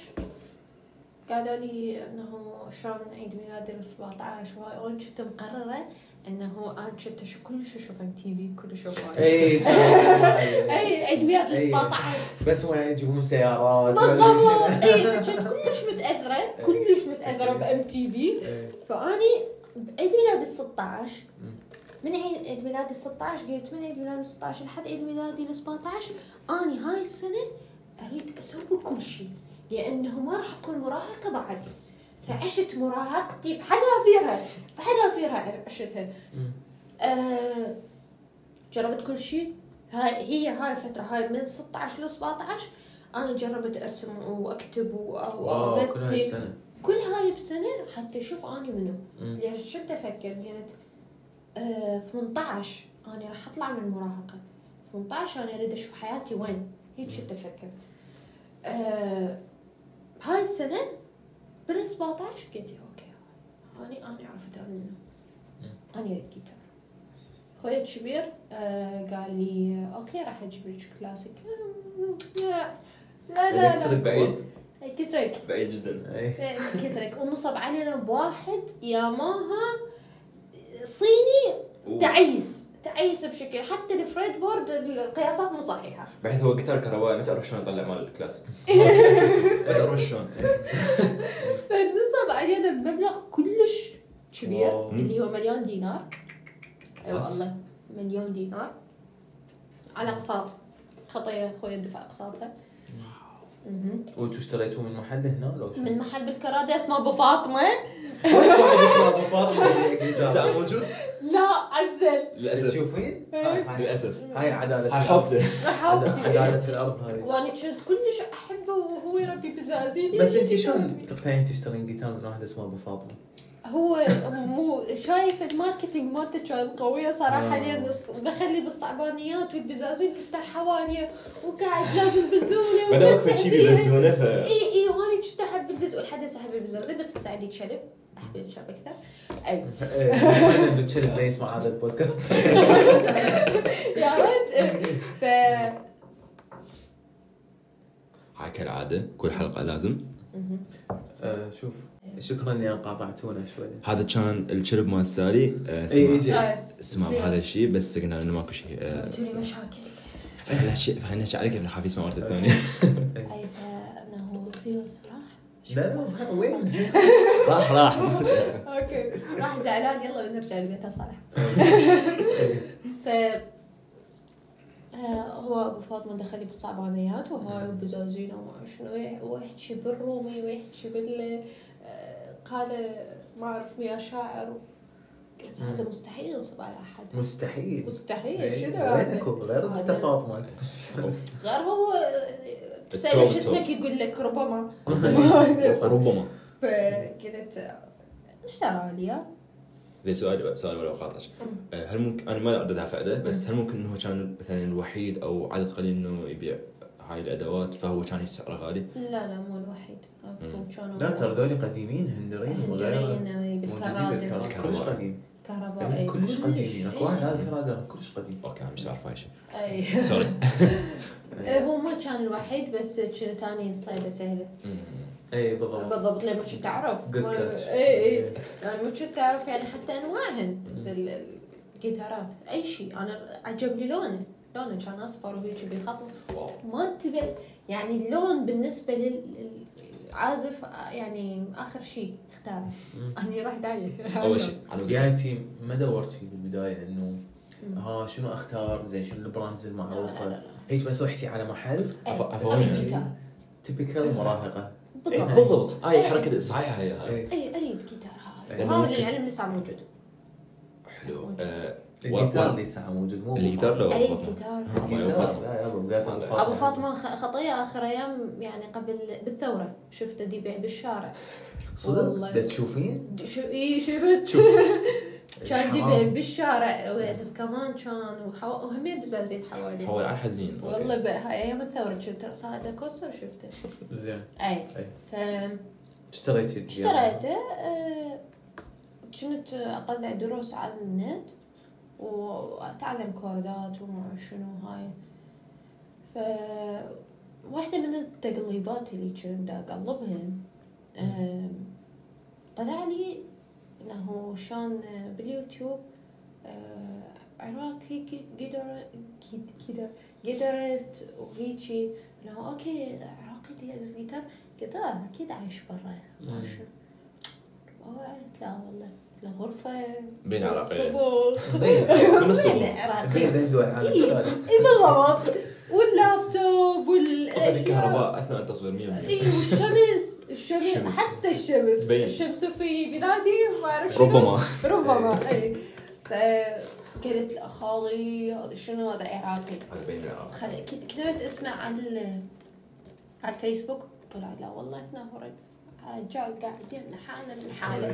قالوا لي إنه شلون عيد ميلادي ال 17 وهاي وأنا كنت مقررة إنه أنا كنت أشوف كلش أشوف MTV كلش أشوف. اي [LAUGHS] اي عيد ميلاد ال أي. 17 بس ما يجيبون سيارات. بالضبط اي فكنت كلش متأثرة كلش متأثرة ب MTV. إيه. فأني بعيد ميلادي ال 16 من عيد عيد ميلادي ال 16 قلت من عيد ميلادي ال 16 لحد عيد ميلادي ال 17 أني هاي السنة اريد أسوي كل شيء لأنه ما راح أكون مراهقة بعد. فعشت مراهقتي بحذافيرها بحذافيرها عشتها. آه جربت كل شيء. هاي هي هاي الفترة هاي من 16 ل 17 أنا جربت أرسم وأكتب وأمثل. كل هاي بسنة. حتى أشوف اني منو. ليش؟ كنت أفكر قلت آه 18 أنا راح أطلع من المراهقة. 18 أنا أريد أشوف حياتي وين؟ هيك كنت أفكر آه هاي السنة بال 17 قلت أوكي؟ اني أنا ادرب منه. أنا اريد جيتار خويا الكبير آه قال لي okay راح أجيب لك كلاسيك. لا لا لا, لا. بعيد. electric بعيد جدا. إيه. electric. ونصب علينا بواحد ياماها صيني و- تعيس. تعيس بشكل حتى ال fretboard القياسات مو صحيحة. بحيث هو جيتار كهربائي ما تعرف شلون يطلع مال الكلاسيك. [LAUGHS] ما تعرف شلون. [LAUGHS] فنصب علينا بمبلغ كلش كبير wow. اللي هو مليون دينار. اي What? والله مليون دينار. على أقساط. خطيه أخوي دفع اقساطها. وانتوا اشتريتوه من محل هنا لو؟ من محل بالكرادة اسمه أبو فاطمة. واحد اسمه أبو فاطمة [LAUGHS] موجود؟ لا عزل. للأسف. تشوفين؟ إيه. للأسف. هاي عدالة. حبته حبتي عدالة الأرض هذه وأنا كنت كلش أحبه وهو يربي بزازين بس انت شلون تقتنعين تشترين جيتار من واحد اسمه أبو فاطمة؟ هو مو شايف الماركتينج مالته كان قوية صراحة آه. لأن دخل لي بالصعبانيات والبزازين يفتح حواليه وقاعد لازم بزونه ما اكو شيء. بيبزونه ف إي إي وأنا كنت أحب البز والحد هسه أحب البزازين بس هسه عندي كلب أحب الكلب أكثر. أي. إيه، الكلب ما يسمع هذا البودكاست. [LAUGHS] يا ريت. إيه. ف هاي كالعاده كل حلقة لازم. آه، شوف. شكرا إني قاطعتونا شوي. هذا كان الشرب مال سالي آه، إي سمع يجي آه. بهذا الشيء بس قلنا إنه ماكو شيء آه، مشاكل خلينا نحكي خلينا نحكي عليك خاف يسمع مرة الثانية. اي فانه زيوس راح لا لا وين؟ [LAUGHS] راح راح. أوكي. راح زعلان يلا بنرجع لبيته صالح. ف هو أبو فاطمة دخل لي بالصعبانيات وهاي وبزازينه وما شنو ويح- ويحكي بالرومي ويحكي بال قال ما أعرف يا شاعر. قلت هذا. مستحيل ينصب على أحد. مستحيل. مستحيل إيه، شنو؟ هذا؟ وينك غير انت فاطمه غير هو التوب شو. اسمك يقول لك ربما. [LAUGHS] ربما. فقلت آه، اشترى لي إياه. زي سؤال سؤال ولا قاطعك هل ممكن أنا ما اعددها فائدة بس هل ممكن إنه كان مثلا الوحيد أو عدد قليل إنه يبيع؟ هاي الأدوات فهو كان سعره غالي لا لا مو الوحيد. كانوا لا ترى ذولي قديمين هندرين موجودين بالكرادة كلش قديم. كهربائي كل كلش كلش. قديم أكو إيه. واحد هذا كندا كلش قديم. okay أنا مش عارف هاي شيء أي. sorry [LAUGHS] إيه، هو ما كان الوحيد بس كنت اني الصيدة سهلة. اي بالضبط. بالضبط لما كنت تعرف Good catch. اي اي يعني ما كنت تعرف يعني حتى انواعهن ال- الجيتارات أي شيء. أنا عجبني لونه. لونه كان أصفر وهيك بخط ما انتبه يعني اللون بالنسبة لل- للعازف يعني آخر شيء اختاره. أني رحت عليه أول شيء على انت ما دورت فيه بالبداية إنه. ها شنو أختار؟ زين شنو ال brands المعروفة؟ هيك بس رحتي على محل. إيه،. اريد جيتار typical مراهقة. بالضبط. بالضبط. هاي الحركه صحيحه هي. هاي إيه. اي اريد جيتار هذا وهذا ممكن- للعلم لسه موجود حلو. آه، الجيتار. ساعه موجود مو الجيتار لو أي. الجيتار. أبو. فاطمة. أبو فاطمة. خ- خطيه آخر أيام يعني قبل بالثورة. شفته دي بالشارع. صدق؟ تشوفين؟ شو اي شفت؟ [LAUGHS] كان دي بالشارع. ويعزف كمان كان وحو... وهمين بزازيت حوالي حول على الحزين والله ب- هاي أيام الثورة كنت صاعده كوسه وشفته. زين. أي. ف اشتريتي. اشتريته آه، كنت اطلع دروس على النت. واتعلم كوردات وما شنو هاي. ف واحدة من التقليبات اللي كنت اقلبهن طلع لي إنه شلون باليوتيوب آه، عراقي جيت- جيتار جيتارست وهيجي. إنه أوكي عراقي اللي يعزف جيتار قلت آه أكيد عايش برا ما. شنو. لا والله. لا غرفة بين. عراقيين من الصبغ. بين عراقي [LAUGHS] [LAUGHS] بين دول عالم إيه. اي بالضبط. واللابتوب وال الكهرباء أثناء التصوير 100% اي والشمس. الشمس. حتى الشمس. الشمس في بلادي ما أعرف شنو. ربما. ربما اي فقلت لا خالي هذا شنو؟ هذا عراقي. هذا بين العراق خل- ك- كتبت اسمه على على الفيسبوك. طلع لا والله رج- رجال قاعد يمنع حالنا.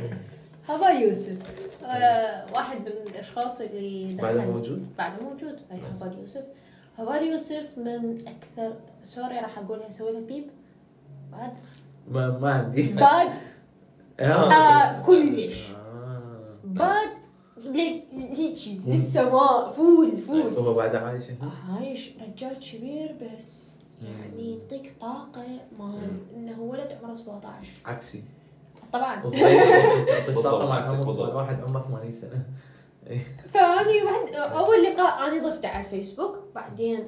هذا يوسف. آه واحد من الأشخاص اللي بعد دخل موجود؟ بعد موجود. أي نايس. هذا يوسف. هذا يوسف من أكثر سوري راح اقولها أسوي لها بيب بعد. ما, ما عندي. بعد. [LAUGHS] آه. آه كلش. بعد. هيجي للسماء فول فول. هو بعد عايش؟ عايش. رجال كبير بس. يعني يعطيك طاقة مال إنه ولد عمره 17 عكسي. طبعا. [LAUGHS] بالضبط. واحد عمره 80 سنة. فأني واحد أول لقاء أنا ضفته على الفيسبوك بعدين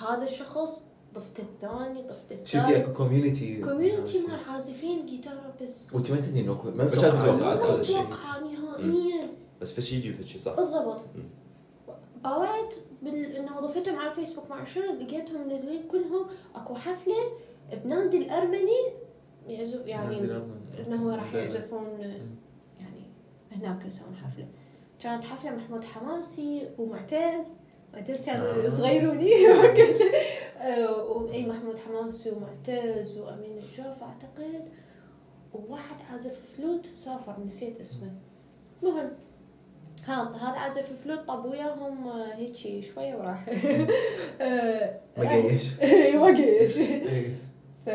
هذا الشخص ضفت الثاني ضفت شفتي الثالث اكو community community مال عازفين جيتار بس. وأنت ما تدري إنه ما ما هذا الشيء. أتوقع نهائيا بس فشي يجي فشي صح. بالضبط. بال... إنه ضفتهم على الفيسبوك مع شنو لقيتهم منزلين كلهم أكو حفلة بنادي الأرمني يعزف يعني إنه راح يعزفون يعني هناك يسوون حفلة. كانت حفلة محمود حماسي ومعتز. معتز كان آه. صغيروني. آه، [LAUGHS] [LAUGHS] وإي محمود حماسي ومعتز وأمين الجوف أعتقد. وواحد عازف فلوت سافر نسيت اسمه. المهم ها هذا عازف الفلوت طب وياهم آه، هيجي شوية وراح. [LAUGHS] آه، مقيش اي وقيش إيه. ف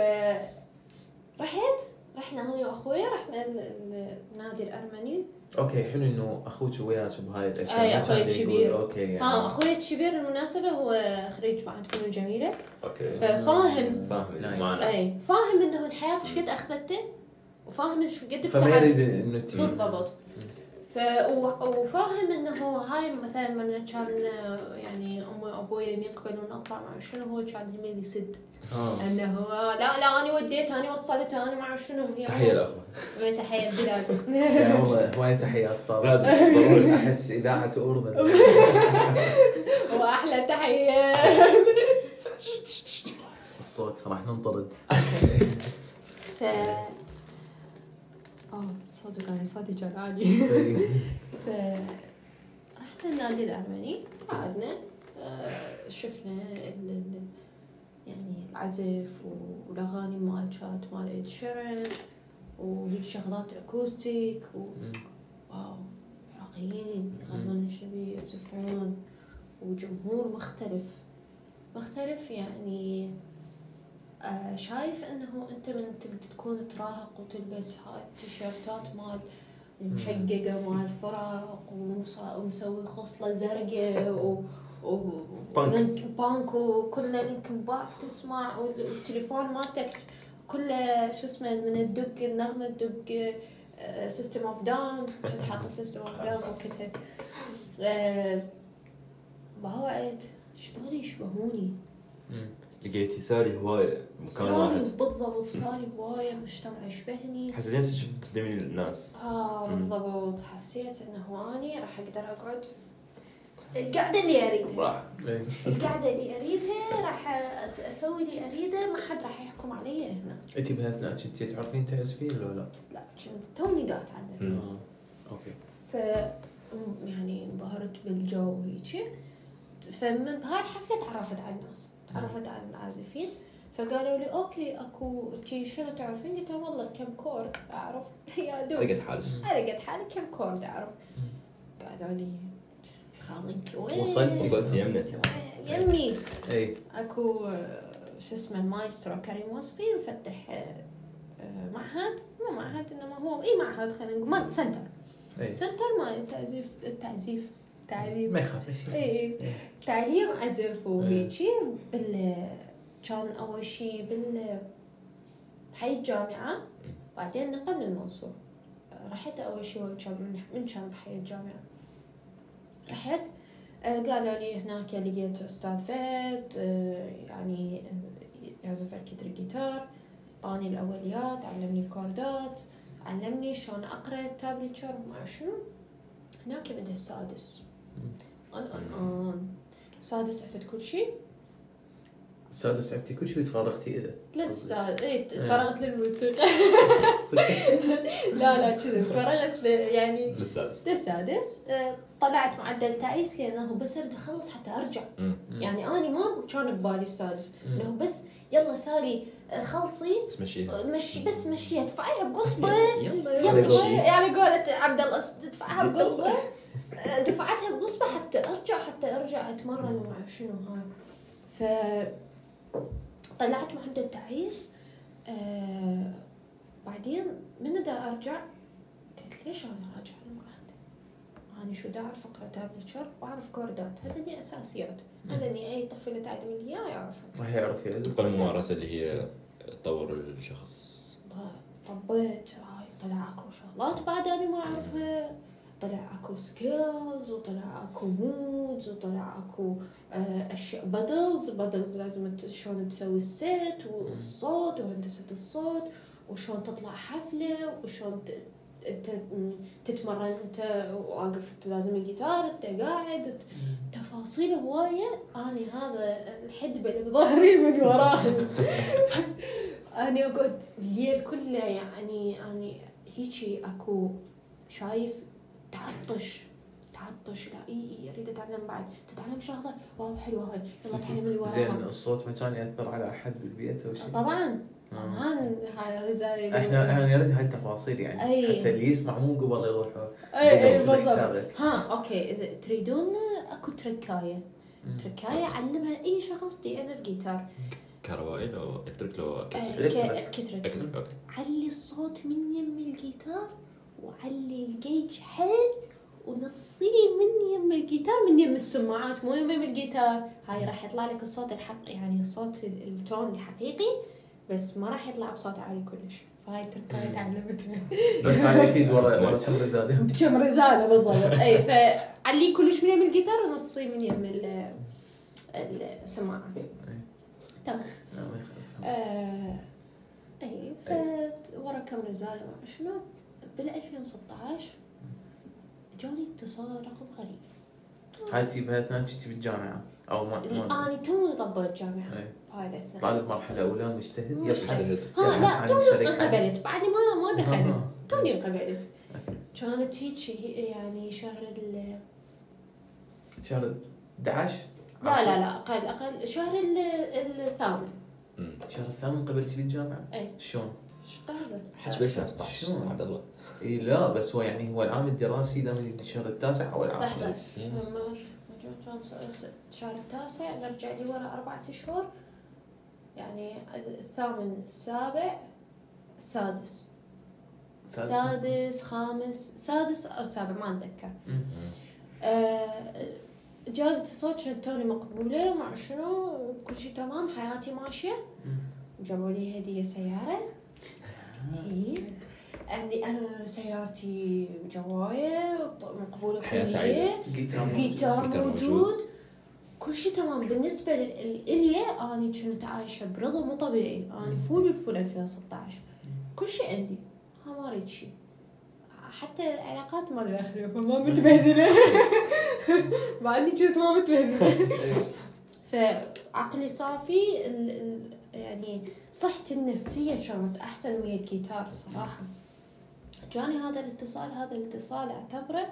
رحت. رحنا أنا واخوي رحنا ال- ال- النادي الأرمني. okay حلو إنه أخوك وياك بهاي الأشياء. كان يقول الكبير. okay يعني. ها أخوي الكبير بالمناسبه هو خريج معهد فنون جميلة. أوكي. ففاهم. فاهم أي فاهم إنه الحياة إيش قد أخذته وفاهم شو قد فما ابتعد يريد إنه تي بالضبط. ف وفاهم إنه هاي مثلا من كان يعني امي وأبوي يقبلون اطلع مع شنو هو كان يميل يسد آه. إنه لا لا أنا وديت أنا وصلت أنا مع شنو هي؟ تحية الاخوه تحية بلاد يا والله هواية تحيات صار لازم. ضروري أحس إذاعة أردن. [LAUGHS] وأحلى تحية. الصوت راح ننطرد. [LAUGHS] ف صدق أنا صوتي كان عالي [LAUGHS] ف رحنا النادي الأرمني قعدنا آه، شفنا ال... يعني العزف والأغاني مال كانت مال إيد شيرن وهيك شغلات أكوستيك و... wow عراقيين يغنون شبي يعزفون وجمهور مختلف. مختلف يعني آه شايف إنه أنت من تبي تكون تراهق وتلبس هاي التيشيرتات مال المشققه مال ومص- ومسوي خصلة زرقاء و بانك. لينك- بانك وكله Linkin Park تسمع والتليفون مالتك كله شو اسمه من الدق النغمة تدق System of a Down كنت حاطه System of a Down وقتها بعد شلون يشبهوني. لقيتي سالي هواية مكان سالي واحد بالضبط سالي هواية مجتمع يشبهني حسيت نفسك شفت تدمين الناس آه مم. بالضبط حسيت إنه أني راح أقدر أقعد القعدة اللي أريدها راح. القعدة اللي أريدها راح أسوي اللي أريده ما حد راح يحكم علي هنا انت بهالاثناء كنتي تعرفين تعزفين ولا لا؟ لا كنت توني دا اتعلم. آه. okay ف يعني انبهرت بالجو وهيجي فمن بهاي الحفلة تعرفت على الناس تعرفت على العازفين فقالوا لي okay أكو تي شنو تعرفين؟ قلت لهم والله كم chord أعرف. [LAUGHS] يا دوب. لقيت حالك. أنا قد حالي كم chord أعرف. قالوا لي. خالي انت وين؟ وصلتي؟ وصلت يمنا يمي اي أكو شو اسمه المايسترو كريم وصفي مفتح آه، معهد. مو معهد إنما هو اي معهد خلينا نقول center. اي center ما التعزيف التعزيف. تعليم ما يخاف شيء اي اي تعليم عزف وهيجي بال كان اول شيء بال حي الجامعة بعدين نقلنا المنصور رحت اول شيء كان من من كان بحي الجامعة رحت قالوا لي هناك لقيت أستاذ فهد يعني يعزف أكيد الجيتار طاني الاوليات علمني الكوردات علمني شلون اقرا ال tablature ما شنو هناك بدا السادس أنا أنا سادس عرفت كل شيء السادس عرفتي كل شيء وتفرغتي له للسادس اي فرغت للموسيقى. صدق؟ [LAUGHS] [LAUGHS] لا لا كذا. فرغت ل- يعني للسادس. للسادس. آه، طلعت معدل تعيس لأنه بس أريد أخلص حتى أرجع. يعني اني ما كان ببالي السادس. إنه بس يلا سالي آه، خلصي. بس مشيها. آه، مشي بس مشيها. ادفعيها بقصبة. يلا يلا. على. يعني قولة عبد الله ادفعها بقصبة. آه، دفعتها بقصبه حتى أرجع حتى أرجع أتمرن وما أعرف شنو هاي. ف طلعت معدل تعيس آه بعدين من دا أرجع قلت ليش أنا راجع المعهد أنا شو دا أعرف أقرأ tablature وأعرف chordات هذني أساسيات. هذني أي طفل يتعلم لي إياه يعرفها راح يعرف تبقى الممارسة اللي هي تطور الشخص. طبيت هاي طلع اكو شغلات بعد أنا ما أعرفها. طلع اكو scales وطلع اكو modes وطلع اكو آه، أشياء pedals pedals لازم شلون تسوي ال set والصوت وهندسة الصوت وشلون تطلع حفلة وشلون انت تتمرن انت واقف أنت لازم الجيتار انت قاعد تفاصيل هواية. أني هذا الحدبه اللي بظهري من وراه [LAUGHS] أني أقعد الليل كله يعني أني هيجي أكو شايف تعطش. تعطش. لا اي اي أريد أتعلم بعد. تتعلم شغلة؟ واو حلوة هاي يلا تعلم اللي زين وراها الصوت ما كان يأثر على أحد بالبيت أو شيء؟ طبعا. آه. طبعا. هاي زي إحنا إحنا نريد هاي التفاصيل يعني. أي. حتى اللي يسمع مو قبل يروح إي إي بالضبط. ها okay. إذا تريدون أكو تركاية. تركاية علمها أي شخص دي يعزف جيتار. كهربائي لو electric لو acoustic. electric. علي الصوت من يم الجيتار؟ وعلي الجيج حيل ونصيه من يم الجيتار من يم السماعات مو يم الجيتار. هاي راح يطلع لك الصوت الحق يعني الصوت ال- ال tone الحقيقي بس ما راح يطلع بصوت عالي كلش. فهاي تركاية مم. تعلمتها [LAUGHS] بس هاي أكيد ورا ورا كم رزاله بكم رزانه بالضبط. إي فعلي كلش من يم الجيتار ونصيه من يم ال- السماعات. تمام. لا، ما يخالف. آه، إي ف ورا كم ما شنو. بال 2016 جاني اتصال رقم غريب. هاي انت بهالاثناء كنتي بالجامعة أو ما ما أنا توني طبيت جامعة. إيه. الاثناء طالب مرحلة أولى مجتهد يبحث. مجتهد. ها لا توني. انقبلت. بعد ما ما دخلت. [LAUGHS] توني انقبلت. كانت هيك هي- يعني شهر ال شهر 11 لا لا لا أقل أقل. شهر ال- الثامن. الشهر الثامن قبلتي بالجامعة؟ اي شلون؟ إيش هذا؟ حج ب 2016 شلون؟ عبد الله. اي لا بس هو يعني هو العام الدراسي دائما يبدي الشهر التاسع أو العاشر. لحظة 2000 مر- كان س- الشهر التاسع نرجع لي ورا أربعة أشهر. يعني الثامن السابع السادس. سادس. سادس خامس سادس أو سابع ما أتذكر. مم. آه، جاء اتصال توني مقبولة مع شنو كل شيء تمام حياتي ماشية. جابوا لي هدية سيارة. إيه. عندي أنا سيارتي جواية ط- مقبولة حياة كلية. سعيدة. جيتار موجود. جيتار كل شيء تمام. بالنسبة لإلي أنا كنت عايشة برضا مو طبيعي. أنا full الفول 2016 كل شيء عندي. ما أريد شيء حتى العلاقات ما داخلة فما متبهدلة. [LAUGHS] مع إني كنت ما متبهدلة. [LAUGHS] فعقلي صافي ال ال يعني صحتي النفسية كانت أحسن ويا الجيتار صراحة. جاني هذا الاتصال هذا الاتصال أعتبره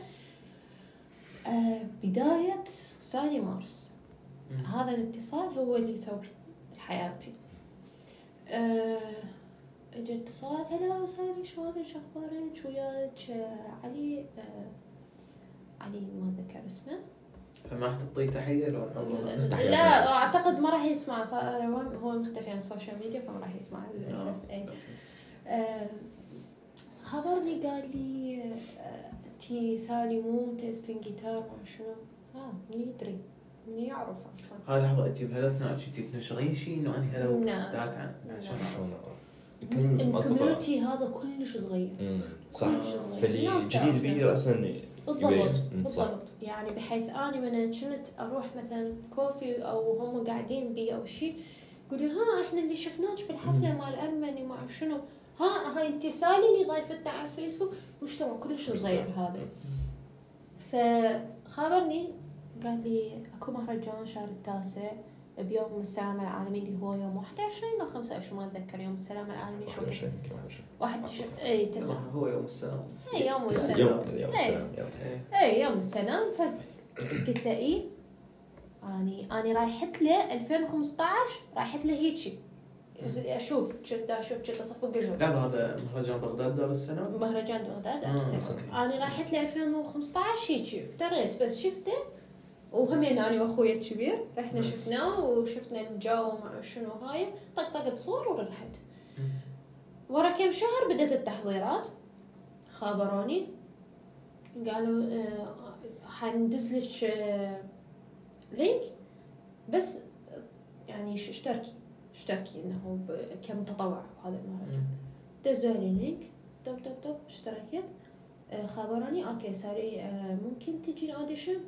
آه بداية ثاني مارس. هذا الاتصال هو اللي يسوي حياتي. آه اجى اتصال هلا سالي شلونك؟ شو أخبارك؟ وياك آه، علي. آه علي ما أتذكر اسمه. فما تعطيه تحية لو. لا أعتقد ما راح يسمع هو هو مختفي عن ال social media فما راح يسمع للاسف اي آه، خبرني قال لي آه، انتي سالي مو تعزفين جيتار ما شنو. ها من يدري من يعرف أصلا. هاي لحظه انت بهالاثناء كنتي تنشرين شيء إنه أنا هلا نعم. قاعد عن نعم. عشان اصدقاء ال community هذا كلش صغير. صح. فاللي جديد نفسها. أصلا بالضبط. بالضبط. يعني بحيث أني من كنت أروح مثلا كوفي أو هم قاعدين بي أو شيء يقولوا ها إحنا اللي شفناك بالحفلة مال ارمني ما أعرف شنو. ها هاي أنت سالي اللي ضايفتنا على الفيسبوك. مجتمع كلش صغير هذا. فخابرني قال لي أكو مهرجان شهر التاسع. بيوم السلام العالمي اللي هو يوم 21 أو 25 ما أتذكر يوم السلام العالمي شو 21 يمكن 21 واحد ش... اي تسعة. هو يوم السلام. اي يوم السلام. يوم يوم. السلام يوم إيه. اي يوم السلام. فقلت له اي اني أني رايحت له 2015 رايحت له هيجي أشوف كنت أشوف كنت أصفق لا هذا مهرجان بغداد دار السلام؟ مهرجان بغداد آه، امس okay. أنا رايحت له 2015 هيجي افتريت بس شفته وهمين أنا واخوي الكبير رحنا. شفناه وشفنا الجو وما شنو هاي. طقطقت صور ورحت. ورا كم شهر بدأت التحضيرات. خابروني. قالوا آه، حندز لك link بس آه، يعني ش- اشتركي. اشتركي إنه كمتطوع بهذا المهرجان. دزوا لي link دب دب دب اشتركت خابروني. okay سالي ممكن تجي ال audition مم.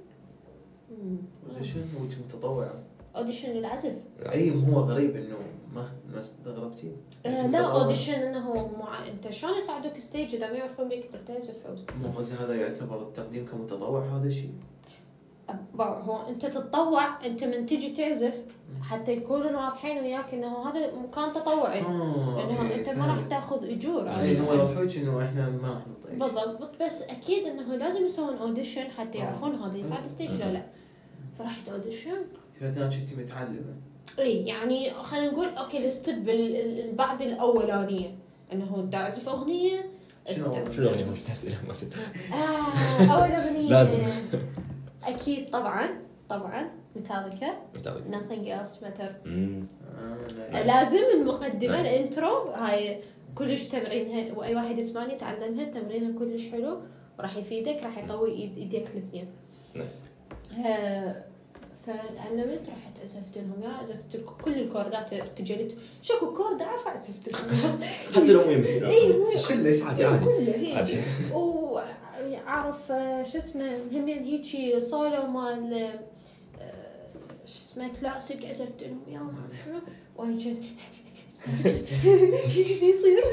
audition وانت متطوعة. audition للعزف أي هو غريب إنه ما ما استغربتي آه لا. اوديشن إنه مع... أنت شلون يصعدوك stage إذا ما يعرفون بيك تعزف فوز مو قصدي هذا يعتبر التقديم كمتطوع هذا الشيء هو أنت تتطوع أنت من تجي تعزف حتى يكونوا واضحين وياك إنه هذا مكان تطوعي. آه إنه أنت ما راح. تأخذ أجور. اي عليه. إنه يوضحوا لك إنه إحنا ما راح نعطيك بالضبط بس أكيد إنه لازم يسوون audition حتى آه. يعرفون هذا يصعد stage ولا لا. فرحت audition فاثناء كنت متعلمة إي يعني خلينا نقول okay ال step ال- ال- البعد الأولانية انه انت تعزف أغنية شنو؟ شنو أغنية مش اسئله ما تدري. آه أول أغنية لازم. أكيد طبعا طبعا ميتاليكا nothing else matter. آه،. لازم المقدمة. ال intro هاي كلش تمرينها وأي واحد يسمعني يتعلمها تمرينها كلش حلو وراح يفيدك راح يقوي إيديك الاثنين nice آه، فتعلمت رحت عزفت لهم يا عزفت كل ال chordات ارتجلت شكو chord اعرف عزفت لهم [LAUGHS] حتى لو وين بيصير إي مو. كلش. عادي عادي. هيك. واعرف شو اسمه همين هيجي سولو مال آه، شو اسمه كلاسيك عزفت لهم يا. شنو وأنا كنت إيش يصير؟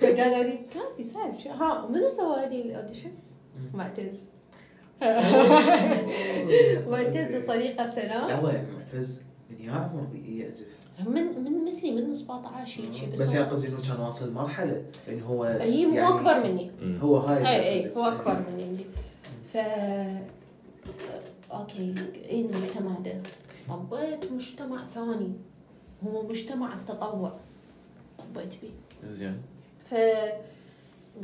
فقالوا لي كافي سهل. شو- ها منو سوى لي ال audition؟ معتز. [LAUGHS] معتز صديقة سلام يعني معتز من يا عمر يعزف. من من مثلي من 17 هيجي بس, بس يعني قصدي إنه كان واصل مرحلة إنه هو هي مو يعني أكبر مني. هو هاي أي أي هو أكبر مني عندي. ف okay إيه المجتمع ده؟ طبيت مجتمع ثاني. هو مجتمع التطوع. طبيت بيه. زين. ف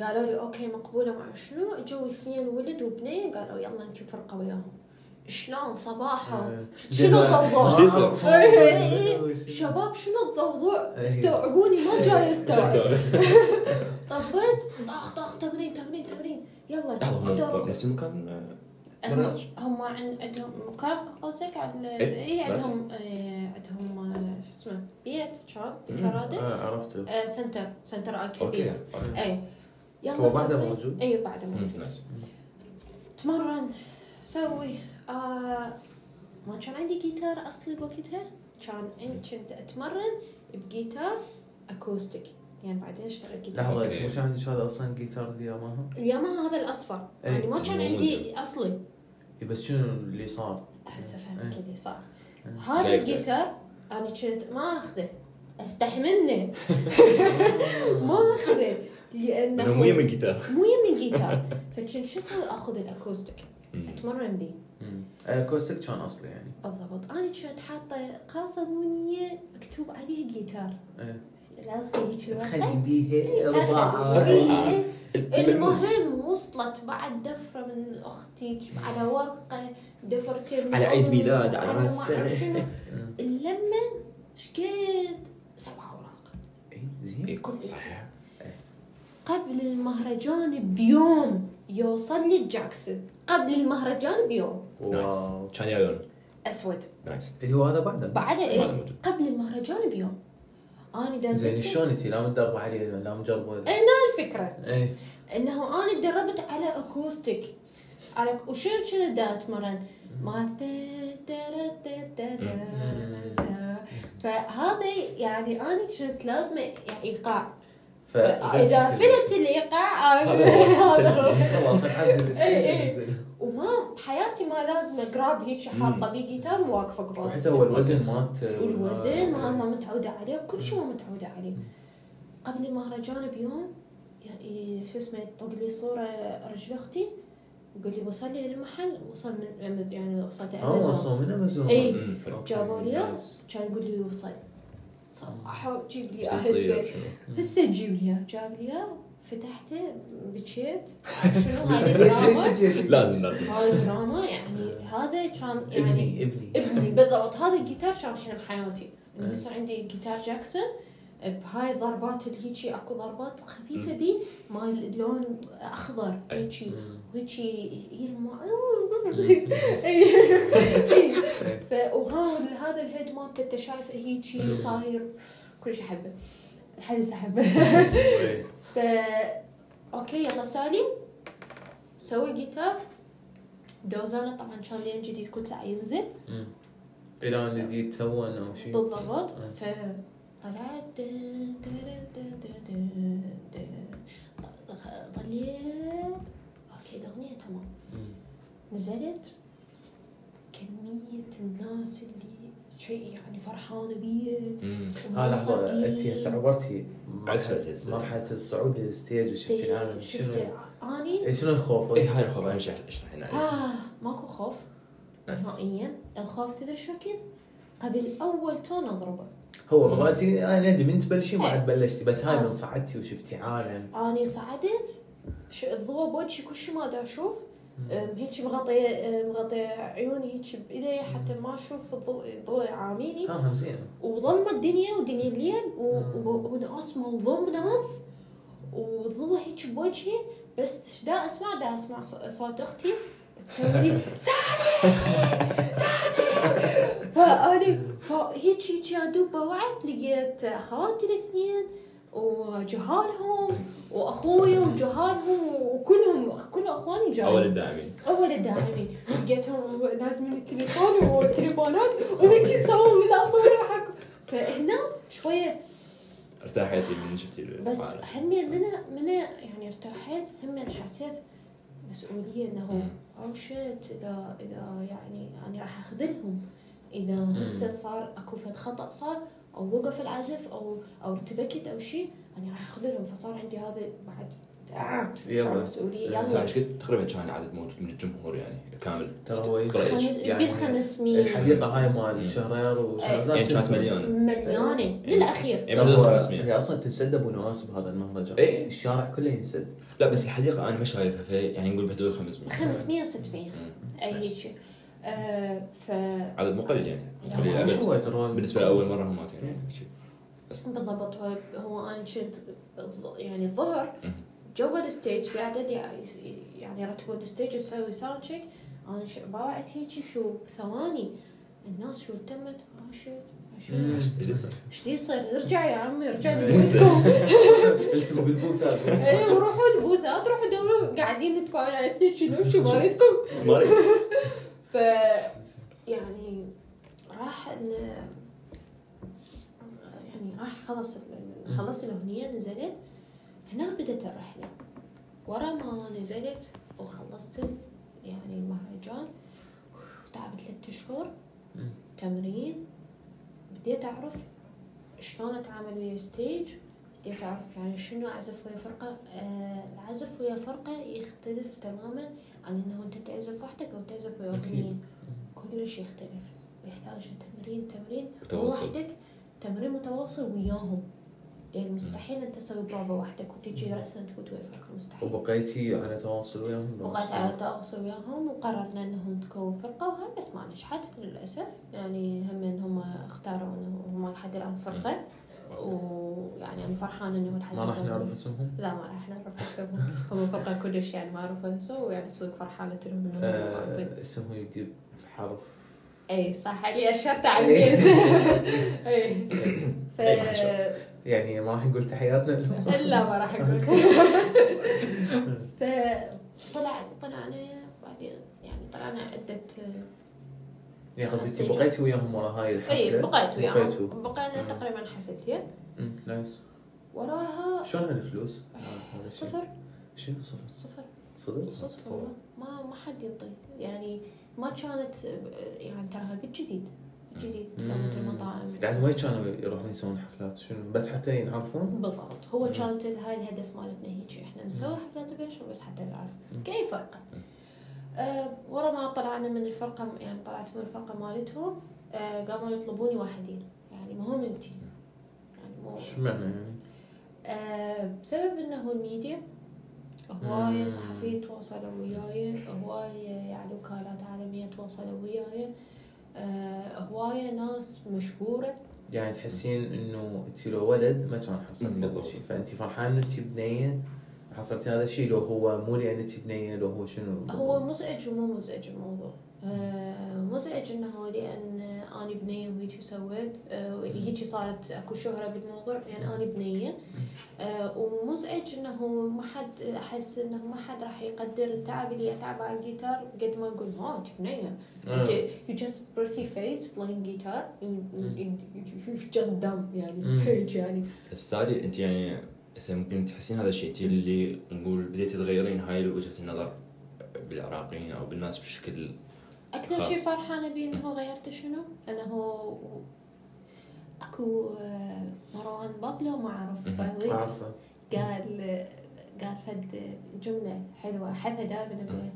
قالوا لي okay مقبولة مع شنو؟ جو اثنين ولد وبنيه قالوا يلا أنت فرقه وياهم. شلون؟ صباحا. آه. شنو الضوضاء؟ إيه، إيه، إيه. شباب شنو الضوضاء؟ إيه. استوعبوني ما جاي استوعب. [LAUGHS] طبيت طاخ طاخ تمرين تمرين تمرين. يلا لحظة نفس المكان آه، هم عندهم مكان قصدك؟ عند إيه، اي. عندهم إيه، عندهم آه، شو اسمه؟ بيت بيت فرادة آه عرفته. آه، center center okay. اي يلا هو بعده. موجود؟ اي بعده موجود. تمرن. سوي. آه ما كان عندي جيتار أصلي بوقتها؟ كان عندي كنت أتمرن بجيتار acoustic يعني بعدين اشتريت جيتار لحظة okay. مش عندك هذا أصلا جيتار ياماها الياماها هذا الأصفر. إيه، يعني ما كان عندي أصلي. إيه، بس شنو اللي صار؟ هسه فهمت. اللي صار. إيه. هذا الجيتار أنا كنت ما أخذه. استحملنه [LAUGHS] [LAUGHS] ما أخذه. لأنه انه مو من جيتار مو يمي جيتار [LAUGHS] فكنت شو أسوي؟ أخذ ال acoustic. أتمرن بيه. acoustic كان أصلي يعني. بالضبط. أنا كنت حاطة قاصة بنيه مكتوب عليها جيتار. إيه. لازقه هيك تخلي بيها بيها. [LAUGHS] المهم وصلت بعد دفرة من أختي على ورقة دفرتين على عيد ميلاد، على راس. مم. [LAUGHS] اللمن شقد سبع أوراق. إيه، زين. إيه، صحيح. قبل المهرجان بيوم يوصل لي Jackson. قبل المهرجان بيوم. nice wow. كان يا لون أسود. nice اللي هو هذا بعده. بعد هذا إيه موجود. قبل المهرجان بيوم. أنا دازت زين شلون انت لا متدربه عليه لا مجربه هنا الفكرة. إيه. إنه أنا تدربت على أكوستيك. على وشنو كنت دا اتمرن مال فهذا يعني أنا كنت لازم يعني إيقاع. إذا فلت الإيقاع. خلاص انعزل [LAUGHS] إيه، إيه. وما بحياتي ما لازم جراب هيك حاطة بيه جيتار وواقفة قبال وحتى هو الوزن مات والوزن ما ما متعودة عليه وكل شيء ما متعودة عليه. قبل المهرجان بيوم يعني شو اسمه طق لي صورة رجل أختي يقول لي وصل لي للمحل وصل من يعني وصلت آه أمازون. وصلوا من أمازون. حلو. جابوا لي. كان يقول لي وصل. احاول جيب لي هسه؟ هسه تجيب لي. جاب لي فتحته بكيت [LAUGHS] شنو هذا؟ لازم لازم. هذا دراما يعني هذا كان يعني ابني ابني بالضبط. هذا الجيتار كان الحين بحياتي. انه. يصير عندي جيتار Jackson. بهاي الضربات اللي هيجي اكو ضربات خفيفة. بي مال لون أخضر. هيجي مم. هيجي يلمع. [LAUGHS] [LAUGHS] ف وها هذا ال head مالته انت شايفه. هيجي صاير كل شيء احبه الحدث احبه إيه. [LAUGHS] ف okay يلا سالي سوي جيتار دوزانه طبعا كان لين جديد كل ساعة ينزل. إلى ان يتسون أو شيء بالضبط. فطلعت ظليت okay الاغنيه تمام. نزلت كمية الناس اللي شيء يعني فرحانة بيه. ها لحظه ومنصتين. انت هسه عبرتي. مرحله الصعود لل stage وشفتي العالم شنو آني إيه، شنو الخوف؟ اي هاي الخوف اهم شيء اشرح لنا. آه ماكو خوف. نهائيا الخوف تدري شو كذا قبل أول تون اضربه هو بغيتي أنا من تبلشي ما. عاد بلشتي بس هاي آه. من صعدتي وشفتي عالم. أني صعدت شو الضوء بوجهي كل شيء ما دا أشوف. هيك مغطية مغطية عيوني هيك بإيدي حتى ما أشوف الضوء الضوء عاميني آه هم زين. وظلمة الدنيا ودنيا الليل وناس منظم ناس. والضوء هيك بوجهي بس دا أسمع دا أسمع صوت أختي. تسوي لي سالي سالي فاني هيك هيك يا دوب بوعت لقيت اخواتي الاثنين وجهالهم واخوي وجهالهم وكلهم كل اخواني جايين اول الداعمين اول الداعمين لقيتهم لازمين التليفون والتليفونات وهيك يسوون من الأرض ويضحكوا فهنا شوية ارتاحيتي من شفتي بس. همي من من يعني ارتاحت همي حسيت مسؤوليه انه. أو شيت اذا اذا يعني أنا راح اخذلهم إذا هسه صار أكو فد خطأ صار أو وقف العزف أو أو ارتبكت أو شيء أنا راح اخذلهم فصار عندي هذا بعد آه يلا. مسؤولية. إيش قد تقريبا كان العدد موجود من الجمهور يعني كامل. ترى هو يعني بال 500 الحديقة هاي. مال شهريار وشهرزاد يعني كانت تنفذ. مليانة. مليانه للأخير. يعني 500 هي أصلا تنسد أبو نواس بهذا المهرجان. إيه. الشارع كله ينسد. لا بس الحديقة أنا ما شايفها في يعني نقول بحدود 500 500 600 مم. اي nice. هيك آه ف عدد مو قليل يعني. لا، قليل هو. شو ترى؟ بالنسبة لأول مرة هم يعني شيء. بس. بالضبط هو هو أنا كنت يعني الظهر. جوا ال stage قاعدة دي- يعني يرتبون ال stage تسوي sound check أنا ش- باعت هيجي شو ثواني. الناس شو التمت؟ راشد مم. راشد إيش يصير؟ إيش دي يصير ارجع يا عمي ارجع إيه. نبوسكم [LAUGHS] [LAUGHS] أنتم بالبوثات اي وروحوا البوثات روحوا دوروا. قاعدين نتفاعل على الستيج شنو شو ما اريدكم ما أدري. ف يعني راح يعني راح خلص خلصت الأغنية نزلت. هنا بدت الرحلة. ورا ما نزلت وخلصت يعني المهرجان. تعبت ثلاث اشهر مم. تمرين. بديت أعرف شلون أتعامل ويا ستيج بديت أعرف يعني شنو اعزف ويا فرقة آه العزف ويا فرقة يختلف تماما عن إنه أنت تعزف وحدك أو تعزف. اغنيين كلش يختلف. ويحتاج تمرين تمرين. وحدك تمرين متواصل وياهم. يعني مستحيل أنت تسوي بروفا وحدك وتجي راسا تفوت ويا فرقه مستحيل. وبقيتي على تواصل وياهم؟ وقعت على تواصل وياهم وقررنا إنهم تكون فرقة وهاي بس ما نجحت للأسف. يعني هم هم اختاروا انه هم لحد الآن فرقة. ويعني أنا فرحانة انه لحد ما راح نعرف هم- اسمهم؟ لا ما راح نعرف اسمهم. [LAUGHS] هم فرقه كلش يعني ما اعرفها هسه ويعني صدق فرحانة لهم إنهم آه، اسمهم يبدي بحرف إي صح اللي اشرت على إي. ف يعني ما راح نقول تحياتنا. لا ما راح أقول [LAUGHS] فطلع طلعنا بعدين يعني طلعنا عدة يعني قصدي بقيتي وياهم ورا هاي الحفلة اي بقيت. وياهم بقينا. تقريبا حفلتين أمم، نايس وراها شلون هالفلوس؟ صفر شنو صفر؟ صفر صدق؟ صفر والله. ما ما حد يعطي يعني ما كانت يعني تراها بالجديد بالجديد مم. كانت المطاعم يعني وين كانوا يروحون يسوون حفلات؟ شنو بس حتى ينعرفون؟ بالضبط هو. كانت هاي الهدف مالتنا هيك إحنا نسوي حفلات بس حتى نعرف مم. كأي آه ورا ما طلعنا من الفرقة يعني طلعت من الفرقة مالتهم آه قاموا يطلبوني وحدين يعني مهم أنتي يعني مو شو معنى يعني؟ آه بسبب إنه الميديا هواية. صحفيين تواصلوا وياي هواية يعني وكالات عالمية تواصلوا وياي هواية ناس مشهورة يعني تحسين إنه انت لو ولد ما كان حصلت هذا بالضبط. الشيء فانت فرحانة انت بنيه حصلتي هذا الشيء لو هو مو لأن انت بنيه لو هو شنو؟ هو مزعج ومو مزعج الموضوع. آه مزعج إنه لأن أنا بنية وهيجي سويت. آه هيجي صارت أكو شهرة بالموضوع لأن أنا بنية. آه ومزعج إنه ما حد أحس إنه ما حد راح يقدر التعب اللي أتعب على الجيتار قد ما أقول ما أنت بنية. you just pretty face playing guitar you, you, you just dumb يعني. هيك يعني. السادي أنت يعني هسه ممكن تحسين هذا الشيء انت اللي نقول بديتي تغيرين هاي وجهة النظر بالعراقيين أو بالناس بشكل أكثر. شيء فرحانة بيه إنه غيرت شنو؟ إنه أكو آه، مروان بابلو ما اعرف. Wegz عارفة قال قال فد جملة حلوة أحبها دائما أقول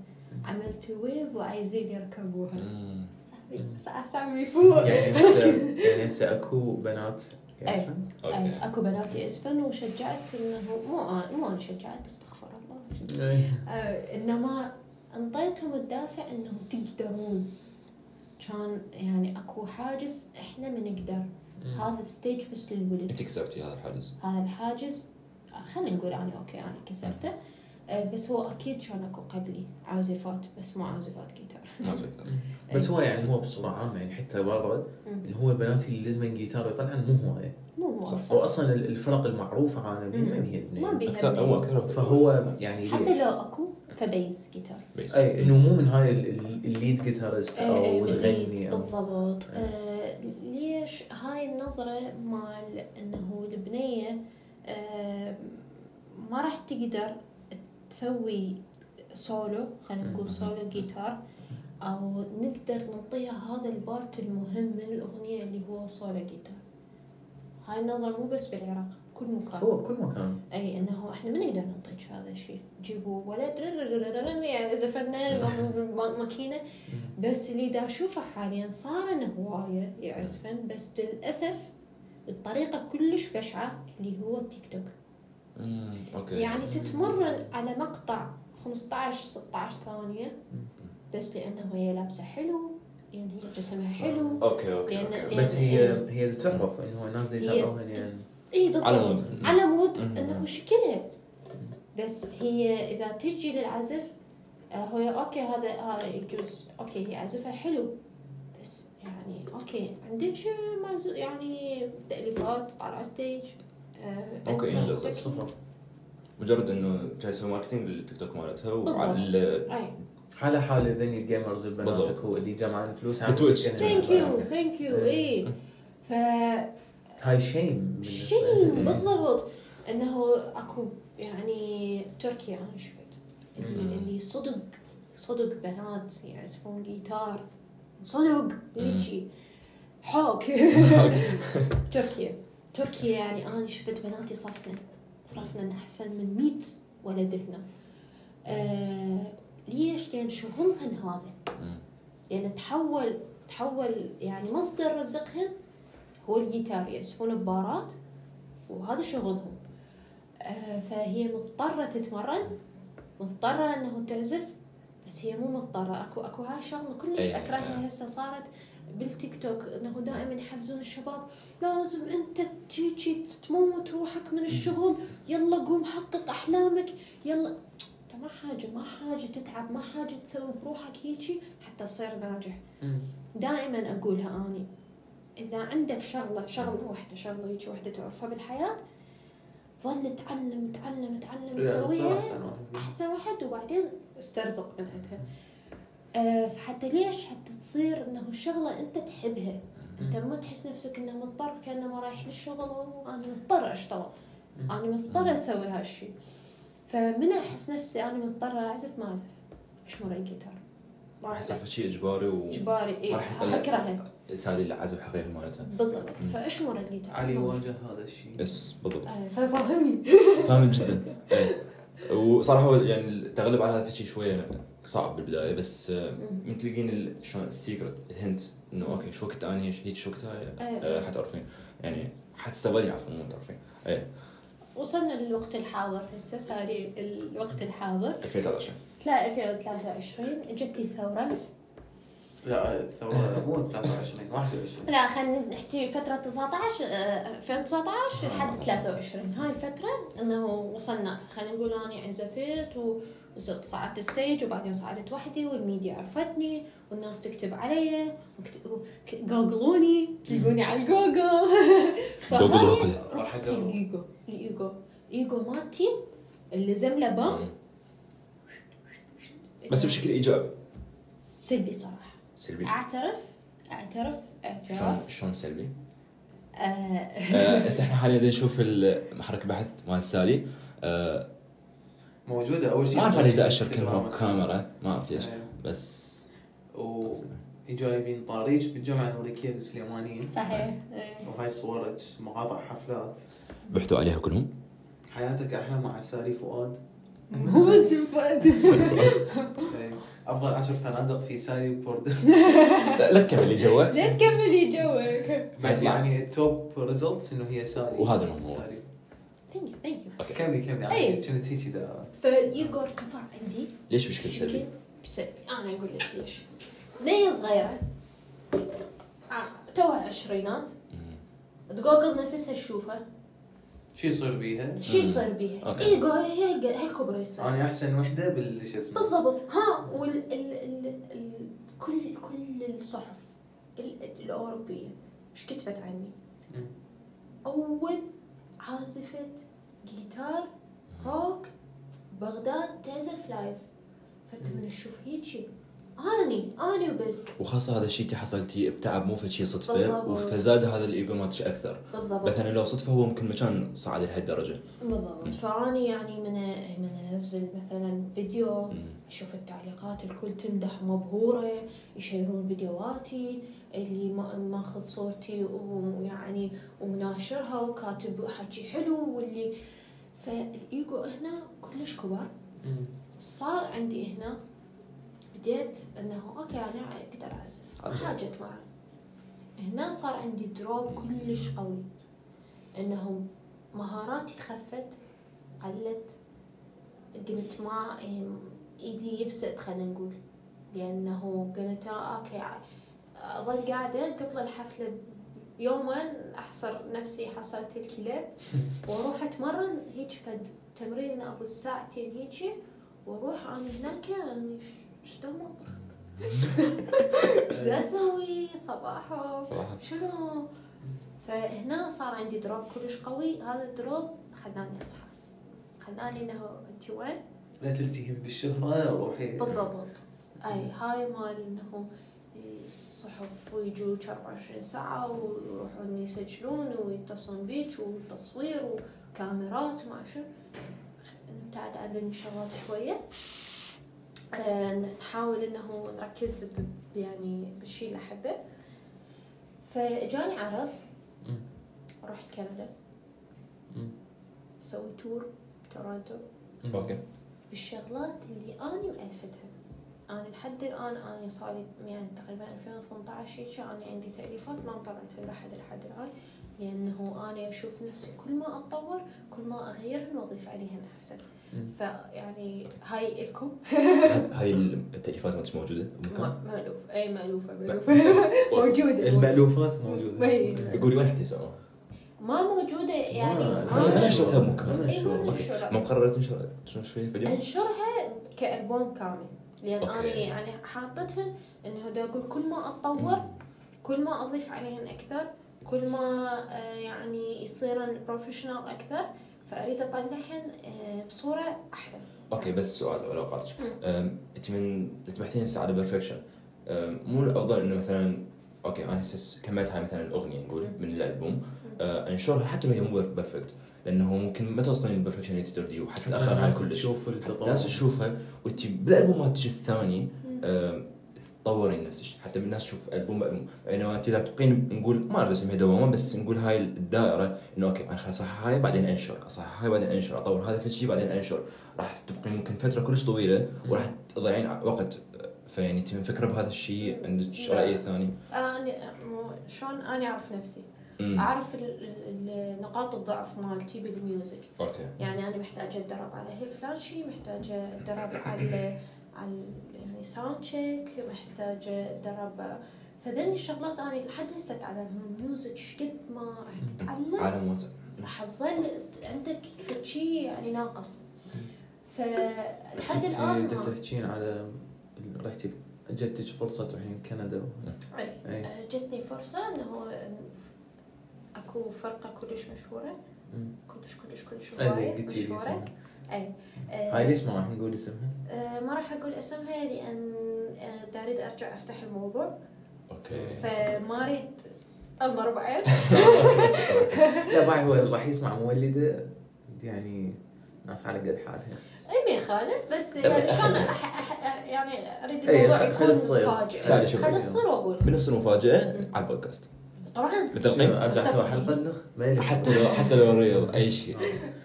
عملت wave وعايزين يركبوها. صاحبي يفوق يعني هسه يعني هسه أكو بنات أي. يسمن؟ أي، okay. أكو بنات يعزفن وشجعت إنه مو أنا- مو أنا شجعت استغفر الله. إيه. آه، انما انطيتهم الدافع إنهم تقدرون. كان يعني أكو حاجز إحنا ما نقدر. هذا ال stage بس للولد. أنت كسرتي هذا الحاجز؟ هذا الحاجز خلينا نقول أنا okay أنا كسرته. آه، بس هو أكيد كان اكو قبلي عازفات بس مو عازفات جيتار ما تقدر بس هو يعني هو بصورة عامة يعني حتى برا. اللي هو البنات اللي لازم جيتار طبعا مو هوايه مو هو صح. صح. هو أصلا الفرق المعروفه عالميا. ما هي ما بنية. بيها أكثر هو. أكثر فهو يعني حتى؟ لو أكو ف bass guitar bass أي إنه مو من هاي ال- ال- ال lead guitarist إيه، إيه، أو بال lead، تغني أو بالضبط آه ليش هاي النظرة مال إنه البنية آه ما راح تقدر تسوي سولو خلينا نقول. solo guitar. أو نقدر نعطيها هذا ال part المهم من الأغنية اللي هو solo guitar. هاي النظرة مو بس بالعراق كل مكان. هو بكل مكان. أي إنه إحنا ما نقدر نعطيك هذا الشيء. جيبوا ولد يعني زفنا ماكينة. بس اللي دا أشوفه حاليا صار إنه هواية يعزفن بس للأسف بطريقه كلش بشعة اللي هو التيك توك. مم، okay. يعني تتمرن على مقطع 15 16 ثانية بس لأنه هي لابسة حلو لأن هي جسمها حلو. okay okay لأن- okay. لأن- بس هي هي تعرف انه الناس دي هي- تعرفها لأن اي بالضبط. على مود. على مود. إنه شكلها بس هي إذا تجي للعزف آه، هو okay هذا هذا يجوز. okay هي عزفها حلو. بس يعني okay. عندك معزو يعني تأليفات طالعه stage آه، okay، عندك- إنجاز. صفر مجرد إنه جاي يسوي marketing للتيك توك مالتها وعلى حالة حالة ذني ال gamers البنات بالضبط. هو اللي جمعان الفلوس عم بتويتش. تسكن thank. you ثانك يو اي ف هاي شيم شيء مم. بالضبط. إنه أكو يعني تركيا أنا شفت اللي, مم. اللي صدق صدق بنات يعزفون جيتار صدق هيجي حوك [LAUGHS] تركيا. تركيا يعني أنا شفت بناتي صفنا صفنا أحسن من 100 ولد هنا آه ليش؟ لأن شغلهن هذا. لأن تحول تحول يعني مصدر رزقهم هو الجيتار يعزفون ببارات وهذا شغلهم آه، فهي مضطرة تتمرن مضطرة انه تعزف بس هي مو مضطرة أكو أكو هاي الشغلة كلش أي. أكرهها هسه صارت بالتيك توك إنه دائما يحفزون الشباب لازم انت تيجي تموت روحك من الشغل. يلا قوم حقق أحلامك. يلا. انت ما حاجة ما حاجة تتعب ما حاجة تسوي بروحك هيجي حتى تصير ناجح. دائما أقولها أني إذا عندك شغلة شغلة واحدة شغلة هيك واحدة تعرفها بالحياة ظل تعلم تعلم تعلم تسويها أحسن واحد وبعدين استرزق من عندها. آه فحتى ليش حتى تصير إنه شغلة أنت تحبها؟ انت ما تحس نفسك انه مضطر كانما رايح للشغل وأنا مضطر أشتغل. أنا مضطره أسوي هالشيء فمن أحس نفسي أنا مضطره أعزف؟ ما أعزف. اشمر الجيتار؟ ما راح يصير أعزف. شيء إجباري و إجباري. ما راح يطلع اكرهه سالي العزف الحقيقي مالتها بالضبط. فاشمر الجيتار؟ علي واجه هذا الشيء بس بالضبط. آه، ففهمني [LAUGHS] فاهم جدا. إيه. وصراحة هو يعني التغلب على هذا الشيء شوية صعب بالبداية بس آه، من تلقين ال- شلون ال secret ال hint إنه okay شو وقت اني هيك شو وقتها؟ إيه. آه، حتعرفين. يعني حتستغلين عفوا مو تعرفين إيه. وصلنا للوقت الحاضر. هسه صار الوقت الحاضر. 2013 لا 2023 جت الثوره لا الثورة مو 23 21 لا خلينا نحكي فترة 19 آه، 2019 لحد 23 هاي الفترة إنه وصلنا خلينا نقول اني عزفت و وصرت صعدت ستيج وبعدين صعدت وحدي والميديا عرفتني والناس تكتب علي جوجلوني تلقوني على الجوجل. [LAUGHS] جوجل رفعت. الإيجو؟ الإيجو. الايجو مالتي اللي زملة بام. بس بشكل إيجابي. سلبي صراحة. سلبي أعترف؟ أعترف؟ أعتراف؟ شلون شلون سلبي؟ آه، آه، هسه إحنا حاليا بدنا نشوف محرك بحث مال سالي؟ آه، موجودة. أول شيء ما أعرف ليش اشر كلمة كاميرا ما أعرف ليش إيه. بس و جايبين طاريج بالجامعة الأمريكية السليمانية صحيح. إيه. وهاي صورك مقاطع حفلات. بحثوا عليها كلهم؟ حياتك أحلى مع سالي فؤاد. [LAUGHS] هو اسم فؤاد. [LAUGHS] أفضل عشر فنادق في سالي بورد [LAUGHS] لا, تكملي جوا لا تكملي جوك بس. يعني ال top results إنه هي سالي وهذا. سالي. thank you thank you okay. كملي كملي. يعني كنت هيجي دا فالايجو ارتفع عندي. ليش بشكل سلبي؟ سلبي. أنا أقول لك ليش. بنية صغيرة. آه، توها عشرينات. تجوجل نفسها تشوفها شو يصير بيها؟ شو يصير بيها؟ ايجو هي هالكبر يصير. أنا أحسن وحدة بالشو اسمه. بالضبط. ها وال ال ال ال كل كل الصحف ال- الأوروبية. إيش كتبت عني؟ أول عازفه جيتار روك بغداد تعزف لايف. فأنت من تشوف هيجي أني أني وبس. وخاصة هذا الشيء انت حصلتي بتعب مو فشي صدفة بالضبط. فزاد هذا الإيجو مالتك أكثر. بالضبط. مثلا لو صدفة هو ممكن مكان صعد لهالدرجة بالضبط. فأني يعني من من أنزل مثلا فيديو. أشوف التعليقات الكل تمدح مبهورة يشيرون فيديوهاتي اللي ما ماخذ صورتي ويعني وناشرها وكاتب حكي حلو واللي فالإيجو هنا كلش كبر. صار عندي هنا بديت إنه okay أنا أقدر أعزف. ما حاجة معه هنا صار عندي drop كلش قوي. إنه مهاراتي خفت قلت قمت ما إيدي يبست خلينا نقول. لأنه قمت okay أظل قاعدة قبل الحفلة يوما أحصر نفسي حصلت الكلاب [LAUGHS] وأروح أتمرن هيك فد تمرين أبو ساعتين هيك وأروح انا هناك يعني إيش دمر إيش أسوي؟ صباحو. شنو؟ فهنا صار عندي drop كلش قوي. هذا ال drop خلاني أصحى. خلاني إنه أنت وين؟ لا تلتهي بالشهرة روحي. بالضبط. أي هاي مال إنه الصحف ويجوا 24 ساعة ويروحون يسجلون ويتصلون بيك وتصوير وكاميرات وما شو. نبتعد عن الشغلات شوية. نحاول إنه نركز يعني بالشيء اللي أحبه فجاني عرض. رحت كندا. أسوي tour تورونتو. okay بالشغلات اللي أنا مألفتها أنا لحد الآن أنا صار لي يعني تقريبا 2018 هيك أنا عندي تأليفات ما طلعت في أحد لحد الآن لأنه أنا أشوف نفسي كل ما أتطور كل ما أغيرهن وأضيف عليهن أحسن مم. فيعني هاي لكم [LAUGHS] هاي التأليفات ما موجودة مألوف أي مألوفة مألوفة. [LAUGHS] موجودة المألوفات موجودة وين؟ يقولي وين حتى يسووها؟ ما موجودة يعني ما- نشرتها بمكان. إيه، ما okay نشرها. ما مقررة تنشر تنشر فيها فيديو؟ أنشرها كألبوم كامل لأن okay. أنا يعني حاطتهن إنه دا أقول كل ما أتطور كل ما أضيف عليهن أكثر كل ما آه، يعني يصيرن professional أكثر فأريد اطلعهن آه، بصورة أحلى okay بس سؤال مم. أم، انت من تبحثين هسه على perfection مو الأفضل إنه مثلا okay أنا هسه كملت هاي مثلا الأغنية نقول. من الألبوم. أه، انشرها حتى لو هي مو perfect لأنه ممكن ما توصلين لل perfection اللي تردي وحتى تاخر على الناس كلش. تشوف التطور. الناس تشوفها وانت بالالبوم مالتك الثاني أم، تطورين نفسك حتى الناس تشوف ألبوم بألبوم بينما انت اذا تبقين نقول ما اريد اسميها دوامة بس نقول هاي الدائرة إنه okay أنا خلاص اصحح هاي بعدين أنشر. اصحح هاي بعدين أنشر. أطور هذا في شيء بعدين أنشر. راح تبقين ممكن فترة كلش طويلة وراح تضيعين وقت. فيعني انت مفكره بهذا الشيء عندك. رأي ثاني؟ أنا شلون أنا أعرف نفسي؟ أعرف نقاط الضعف مالتي بال music okay. يعني أنا محتاجة اتدرب على هي فلان شيء محتاجة اتدرب على على يعني sound check محتاجه اتدرب فذني الشغلات أنا لحد هسه اتعلمهم music قد ما راح تتعلم؟ عالم واسع. راح تظل عندك شيء يعني ناقص. فلحد الآن أنت تحكين على راحتي اجتك فرصة تروحين كندا. أي. آه، جتني فرصة انه أكو فرقة كلش مشهورة. كلش كلش كلش اي هواية مشهورة. اسمها أي. آه، هاي ليش ما راح نقول اسمها؟ آه، ما راح أقول اسمها لأن آه، دا أريد أرجع أفتح الموضوع. okay. فما اريد أمر بعد [LAUGHS] لا باي هو [LAUGHS] راح يسمع مولدة. يعني ناس على قد حالها. إي ما يخالف بس طيب، يعني شلون أخي. أح- أح- يعني أريد الموضوع يكون. مفاجئ. خلي تصير وأقول. بالنص المفاجاه على البودكاست. طبعا. متفقين؟ أرجع أسوي مالي حتى لو حتى لو ريل أي شيء.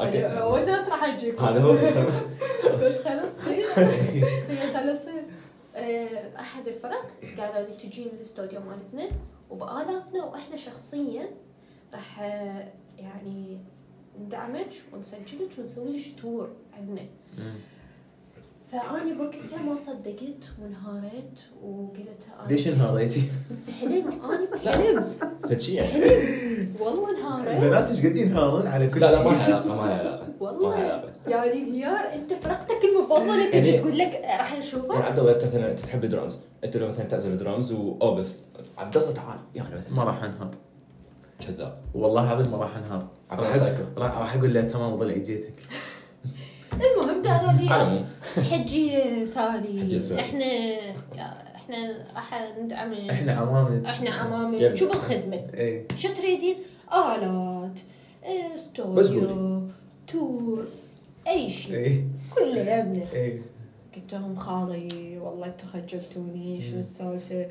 أوكي. والناس راح تجيكم هذا هو بس خلاص خلاص تصير آه، أحد الفرق قالوا لي تجين الاستوديو مالتنا وبآلاتنا وإحنا شخصيا راح آه، يعني ندعمك ونسجلك ونسوي لك تور عندنا. فاني بوقتها ما صدقت وانهارت وقلت ليش انهاريتي؟ حلم أنا حلم. فشي يعني حلم. والله انهارت. البنات إيش قد ينهارون على كل لا لا شيء. ما لها علاقة ما لها علاقة. والله يعني ديار انت فرقتك المفضلة تجي يعني- تقول لك راح يعني نشوفها حتى لو أنت مثلا انت تحب الدرامز أنت لو مثلا تعزف درامز وأوبث عبد الله تعال يعني مثلا. ما راح أنهار. كذاب. والله العظيم ما راح أنهار. عبد راح الله أقول له تمام ضل إجيتك. المهم قالوا لي حجي سالي. حجي سالي. إحنا إحنا راح ندعمك إحنا عوامل. إحنا عمامك يلا. شو بالخدمة؟ إيه. شو تريدين؟ آلات آه، بس استوديو تور أي شيء. إيه. كله يا ابني إيه. قلت لهم خالي والله أنتم خجلتوني شو. السالفة؟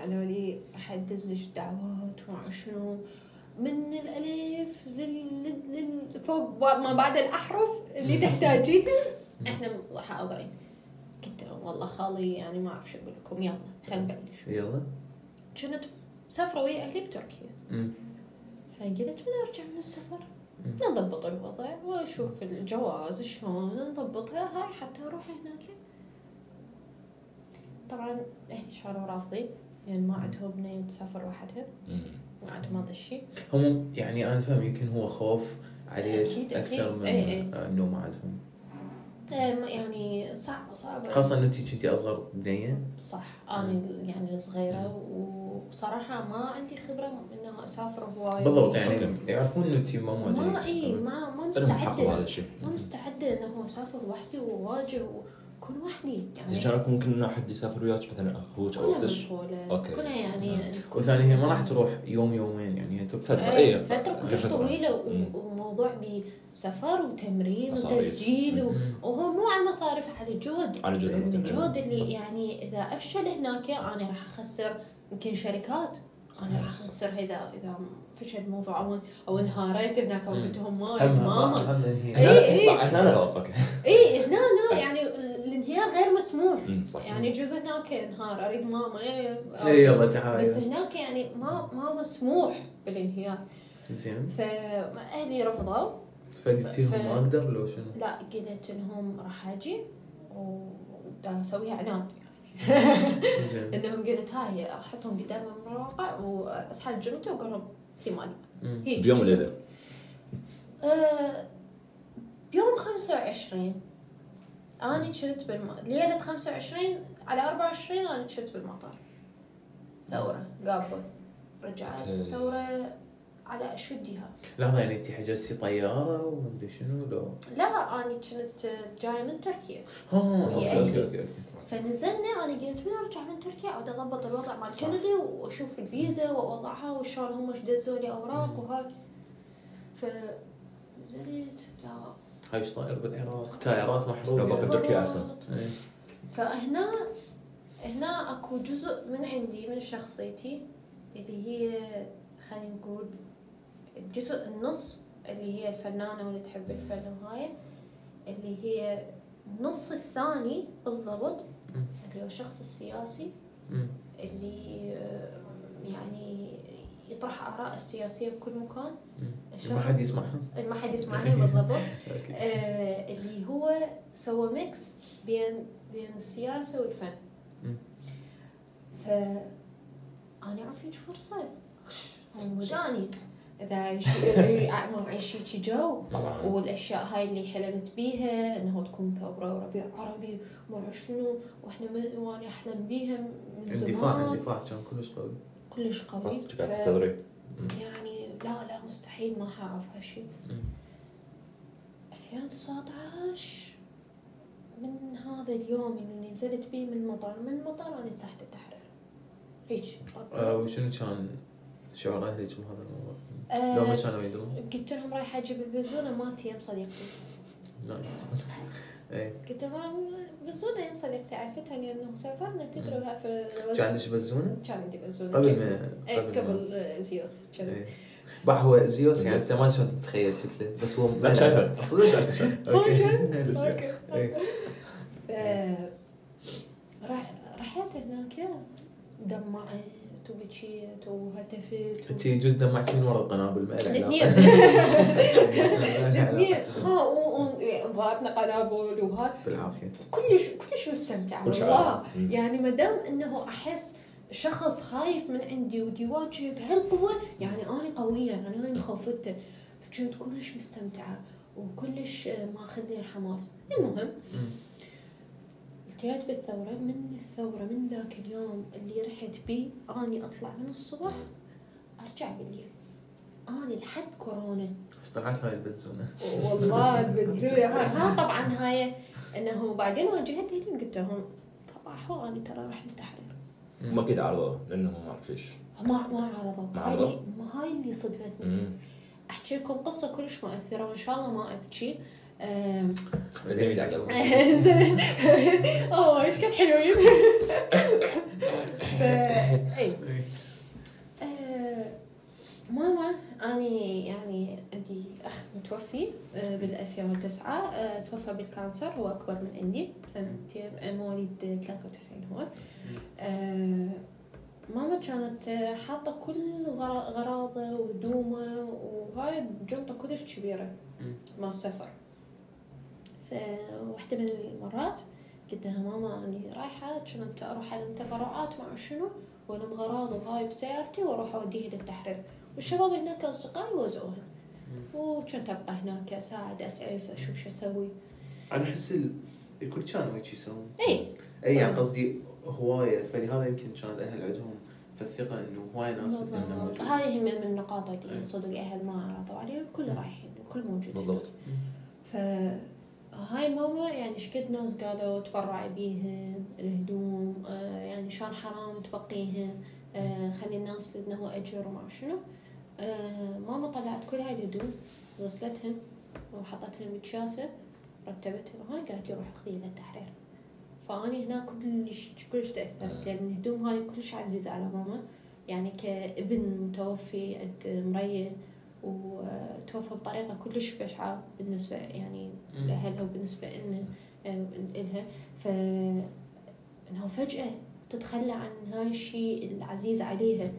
قالوا لي راح ادز لك دعوات وما شنو من الألف لل... لل... لل... فوق ما بعد الأحرف اللي تحتاجيها إحنا راح اضري قلت لهم والله خالي يعني ما أعرف شو أقول لكم. يلا خلينا نبلش. يلا. كنت مسافره ويا أهلي بتركيا. مم. فقلت من أرجع من السفر. نضبط الوضع وأشوف الجواز شلون نضبطها. هاي حتى أروح هناك. طبعا أهلي صاروا رافضين لأن ما عندهم بنية تسافر وحدها. مم. ما عندهم هذا الشيء. هم يعني أنا فاهم يمكن هو خوف عليه أكيد، أكثر أكيد. من إي إي. آه، إنه ما عندهم ما- يعني صعبة صعبة. خاصة إنه انت كنتي أصغر بنية. صح. أنا يعني الصغيرة وبصراحة ما عندي خبرة إنه أسافر هواي. بالضبط يعني. يعرفون إنه انت ما ما مواجهه اي ما ما مستعدة. ما مستعدة إنه أسافر وحدي وأواجه واكون وحدي يعني كان اكو ممكن إنه أحد يسافر وياك مثلا أخوك أو أختك okay. كلها يعني وثاني هي ما راح تروح يوم يومين يعني هي كلش فترة. طويلة و- مم. وموضوع بسفر وتمرين مصاريف. وتسجيل. وهو مو على المصاريف على الجهد على جد الجهد اللي صح. يعني إذا أفشل هناك أنا راح أخسر يمكن شركات أنا راح أخسر اذا إذا فشل الموضوع أو أو انهاريت هناك أو مم. قلت لهم ما هم ماما هم إي. هنا. هنا غلط okay. اي هنا لا يعني الانهيار غير مسموح صح. يعني جزء هناك انهار. أريد ماما إيه، اي إيه، يلا تعال. بس هناك يعني ما ما مسموح بالانهيار. زين. فاهلي رفضوا. فقلتي لهم ما أقدر لو شنو؟ لا قلت لهم راح أجي ودا اسويها عناد إنهم قلت هاي أحطهم قدام المواقع واصحى الجنة واقول لهم في مالي. هيك. بيوم وليله آه، بيوم 25 أنا كنت بالم... ليلة 25 على 24 أنا كنت بالمطار ثورة قابل رجعت. ثورة على اشدها لحظه يعني أنت حجزتي طيارة ومدري شنو لو لا أنا كنت جاية من تركيا ها okay. okay okay فنزلنا أنا قلت من أرجع من تركيا عاد أضبط الوضع مال. كندا وأشوف الفيزا وأوضعها وشلون هم إيش دزوا لي اوراق. وهاي ف نزلت لا هاي إيش صاير بالعراق؟ تايرات محروقة لو باقي تركيا أحسن. إيه. فهنا هنا أكو جزء من عندي من شخصيتي اللي هي خلينا نقول الجزء النص اللي هي الفنانة واللي تحب الفن وهاي اللي هي النص الثاني بالضبط. اللي هو الشخص السياسي. اللي آه، يعني يطرح آراء السياسية بكل مكان. ما حد يسمعها. ما حد يسمعني بالضبط. [LAUGHS] آه، اللي هو سوى ميكس بين بين السياسة والفن. ف أنا أعطيك فرصة. [LAUGHS] وداني إذا يش- معي شي جو طبعا. والاشياء هاي اللي حلمت بيها إنه تكون ثورة وربيع عربي وما شنو وإحنا وأنا أحلم بيها من اندفاع زمان. اندفاع كان كلش قوي. كلش قوي. ف- التدريب يعني لا لا مستحيل ما حعرف هالشيء مم. 2019 من هذا اليوم اللي نزلت بيه من المطار من المطار أنا تحت التحرير هيك. آه، وشنو كان شعور أهلك بهذا الموضوع؟ آه، لو ما كانوا يدرون. قلت لهم رايحه أجيب البزونة مالتي يم صديقتي. nice [LAUGHS] قلت لهم بزونة يم صديقتي عرفتها لأنه سافرنا تدري في كان عندك بزونة؟ كان عندي بزونة. قبل ما قبل ما قبل زيوس كان. إيه. بح هو زيوس يعني. أنت ما شلون تتخيل شكله بس هو لا شايفه. صدق شايفه. [LAUGHS] [LAUGHS] okay. أوكي. إيه. رحت هناك دمعت. وبكيت وهتفت انت جزء دمعتي من ورا القنابل ما الاثنين. الاثنين [LAUGHS] ها و- و- يعني ضربنا قنابل وهاي بالعافية. كلش كلش مستمتعة كل شيء والله. يعني ما دام إنه أحس شخص خايف من عندي ودي يواجه بهالقوه يعني أنا قوية يعني أنا مخوفته فكنت كلش مستمتعة وكلش ماخذني الحماس. المهم التقيت بالثورة من الثورة من ذاك اليوم اللي رحت بيه أني أطلع من الصبح أرجع بالليل. أنا لحد كورونا. بس طلعت هاي البزونه والله [LAUGHS] البزوية ها, ها طبعا هاي إنه بعدين واجهت أهلي قلت لهم طبعا أنا ترى راح للتحرير ما أكيد عرضه لأنه ما أعرف ليش ما ما عرضوا. ما هاي عرضوا؟ اللي- ما هاي اللي صدمتني. أحكي لكم قصة كلش مؤثرة وإن شاء الله ما أبكي. على قلبك. زين أوه إيش كنت حلوين [LAUGHS] اي آه، ماما أني يعني عندي أخ متوفي آه، بال 2009 آه، توفى بال cancer هو اكبر من عندي بسنتين آه، مواليد 93 هو ماما كانت حاطة كل غرا- غراضه وهدومه وهاي بجنطة كلش كبيرة. مع السفر. فواحدة من المرات قلت لها ماما أني رايحة كنت أروح على التبرعات مع شنو والم غراض وهاي بسيارتي وأروح أوديها للتحرير. والشباب هناك أصدقائي يوزعوها وكنت أبقى هناك أساعد أسعف أشوف شو أسوي. أنا أحس ال- الكل كانوا هيك يسوون. اي اي يعني قصدي هواية. فلهذا يمكن كان الأهل عندهم فالثقه إنه هواي ناس مثلنا. هاي هم من النقاط اللي. صدق أهل ما عرضوا عليه الكل رايحين الكل موجود بالضبط. ف هاي ماما يعني قد ناس قالوا تبرعي بيهن الهدوم آه يعني شلون حرام تبقيهن آه خلي الناس إنه أجر وما شنو. آه ماما طلعت كل هاي الهدوم غسلتهن وحطتهن بكياسة رتبتهن وهاي قالت لي روح خذي للتحرير فأني هنا كلش كلش تأثرت لأن الهدوم هاي كلش عزيزة على ماما. يعني كابن متوفي عند مريه وتوفى بطريقة كلش بشعه بالنسبة يعني مم. لأهلها وبالنسبة لنا لها ف إنه فجأة تتخلى عن هاي الشيء العزيز عليها.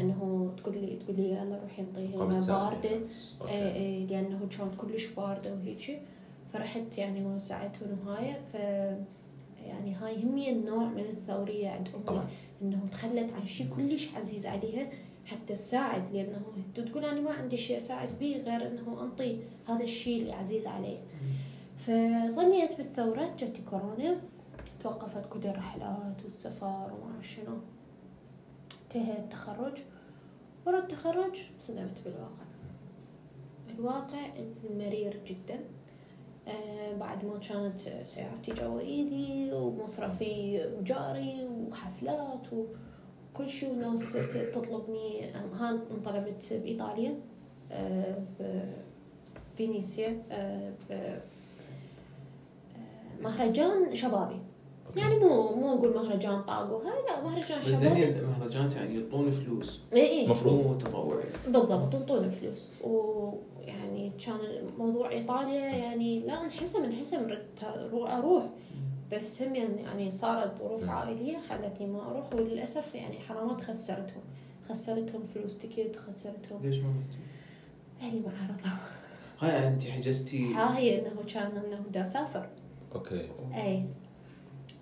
إنه تقول لي تقول لي يلا روحي انطيها. ماء باردة. اي اي لأنه كانت كلش باردة وهيجي فرحت يعني وزعتهم وهاي ف يعني هاي هم النوع من الثورية عند أمي. طبعا. إنه تخلت عن شيء كلش عزيز عليها. حتى تساعد لأنه تقول أنا ما عندي شيء أساعد به غير إنه أنطي هذا الشيء اللي عزيز علي فظليت بالثوره جت كورونا توقفت كل الرحلات والسفر وما شنو. انتهى التخرج ورا التخرج صدمت بالواقع. الواقع المرير جدا. آه بعد ما كانت سيارتي جوا ايدي ومصرفي جاري وحفلات وكل شيء وناس تطلبني ها انطلبت بإيطاليا آه بفينيسيا ب- آه، مهرجان شبابي. okay. يعني مو مو أقول مهرجان طاقو هاي لا مهرجان شبابي. المهرجانات يعني يعطون فلوس. إي إي. مفروض. مو تطوعي بالضبط تنطون فلوس. ويعني كان موضوع إيطاليا يعني لا انحسم انحسم أروح بس هم يعني يعني صارت ظروف مم. عائلية خلتني ما أروح وللأسف يعني حرامات خسرتهم خسرتهم فلوس ticket خسرتهم ليش ما رحتي؟ أهلي ما عرضوا هاي أنت حجزتي ها هي إنه كان إنه دا اسافر أوكي أي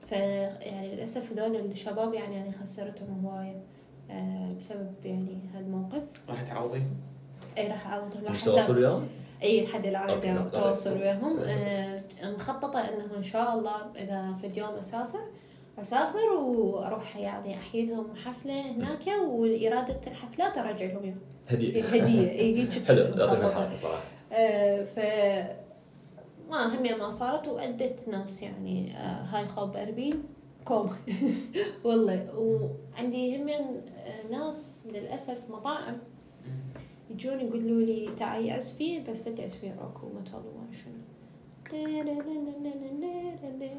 ف يعني للأسف هذول الشباب يعني أنا خسرتهم هواية آه، بسبب يعني هذا الموقف راح تعوضي؟ اي راح أعوضهم راح مش أسافر. تواصل وياهم؟ اي لحد الآن. تواصل وياهم مخططة انه إن شاء الله إذا في اليوم أسافر أسافر وأروح يعني أحيي لهم حفلة هناك وإرادة الحفلات ارجع لهم إياها. هدية. هدية. إي هيك [LAUGHS] حلو. مخططة. صراحة. آه، ف ما همي ما صارت وأدت ناس يعني آه، هاي خوب أربيل. كوم. [LAUGHS] والله. وعندي هم ناس للأسف مطاعم. يجون يقولوا لي تعالي عزفي بس لا تعزفي روك ومتل وما شنو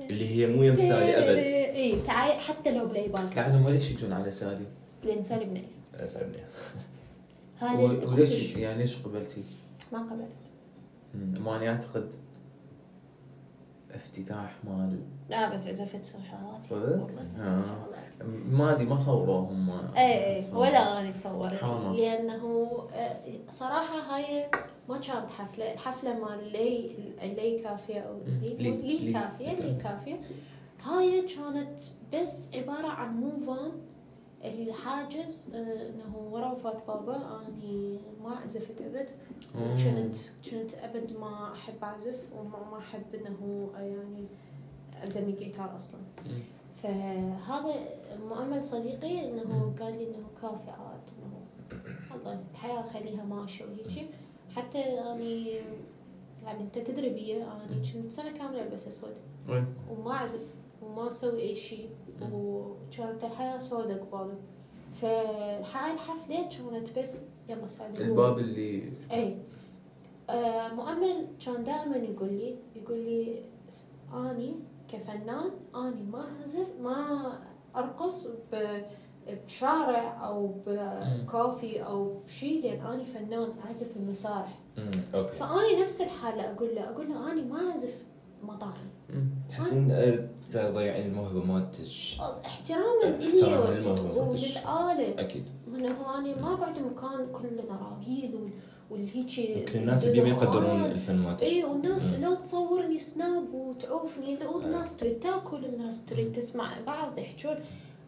اللي هي مو يم سالي أبد. اي تعالي حتى لو بلاي باك قاعدهم وليش يجون على سالي؟ لأن سالي بني. اسالني هذا و- وليش يعني ليش قبلتي؟ ما قبلت. ما أنا أعتقد. افتتاح مال لا بس عزفت شغلات صدق؟ والله آه. ما أدري ما صوروا هم اي اي صوروا. ولا أنا صورت. لأنه آه، صراحة هاي ما كانت حفلة الحفلة مال لي لي كافية أو. لي, لي- لي, لي- كافية لي كافية هاي كانت بس عبارة عن موفان الحاجز آه، إنه ورا وفاة بابا اني ما عزفت أبد. كنت كنت أبد ما أحب أعزف وما ما أحب إنه يعني ألزم الجيتار أصلا. فهذا مؤمل صديقي إنه. قال لي إنه كافي عاد إنه الله الحياة خليها ماشيه وهيجي حتى أني يعني أنت تدري بي أني كنت سنة كاملة ألبس أسود؟ وما أعزف وما أسوي أي شيء. وكانت الحياة سوداء قبالي فهاي الحفلة كانت بس يلا سعد الباب اللي اي آه مؤمل كان دائما يقول لي يقول لي أني كفنان أني ما أعزف ما أرقص بشارع أو بكافي أو بشيء لأن أني فنان أعزف المسارح. okay. فأني نفس الحالة أقول له أقول له أني ما أعزف مطاعم. تحسين آه، لا ضيعين الموهبة مالتك احتراما للموهبة. وللآلة. أكيد. انه أنا ما اقعد مكان كله أراقيل والهيجي الناس اللي ما يقدرون الفن مالتك اي والناس. لو تصورني Snap وتعوفني. لو الناس تريد تاكل الناس تريد تسمع بعض يحجون.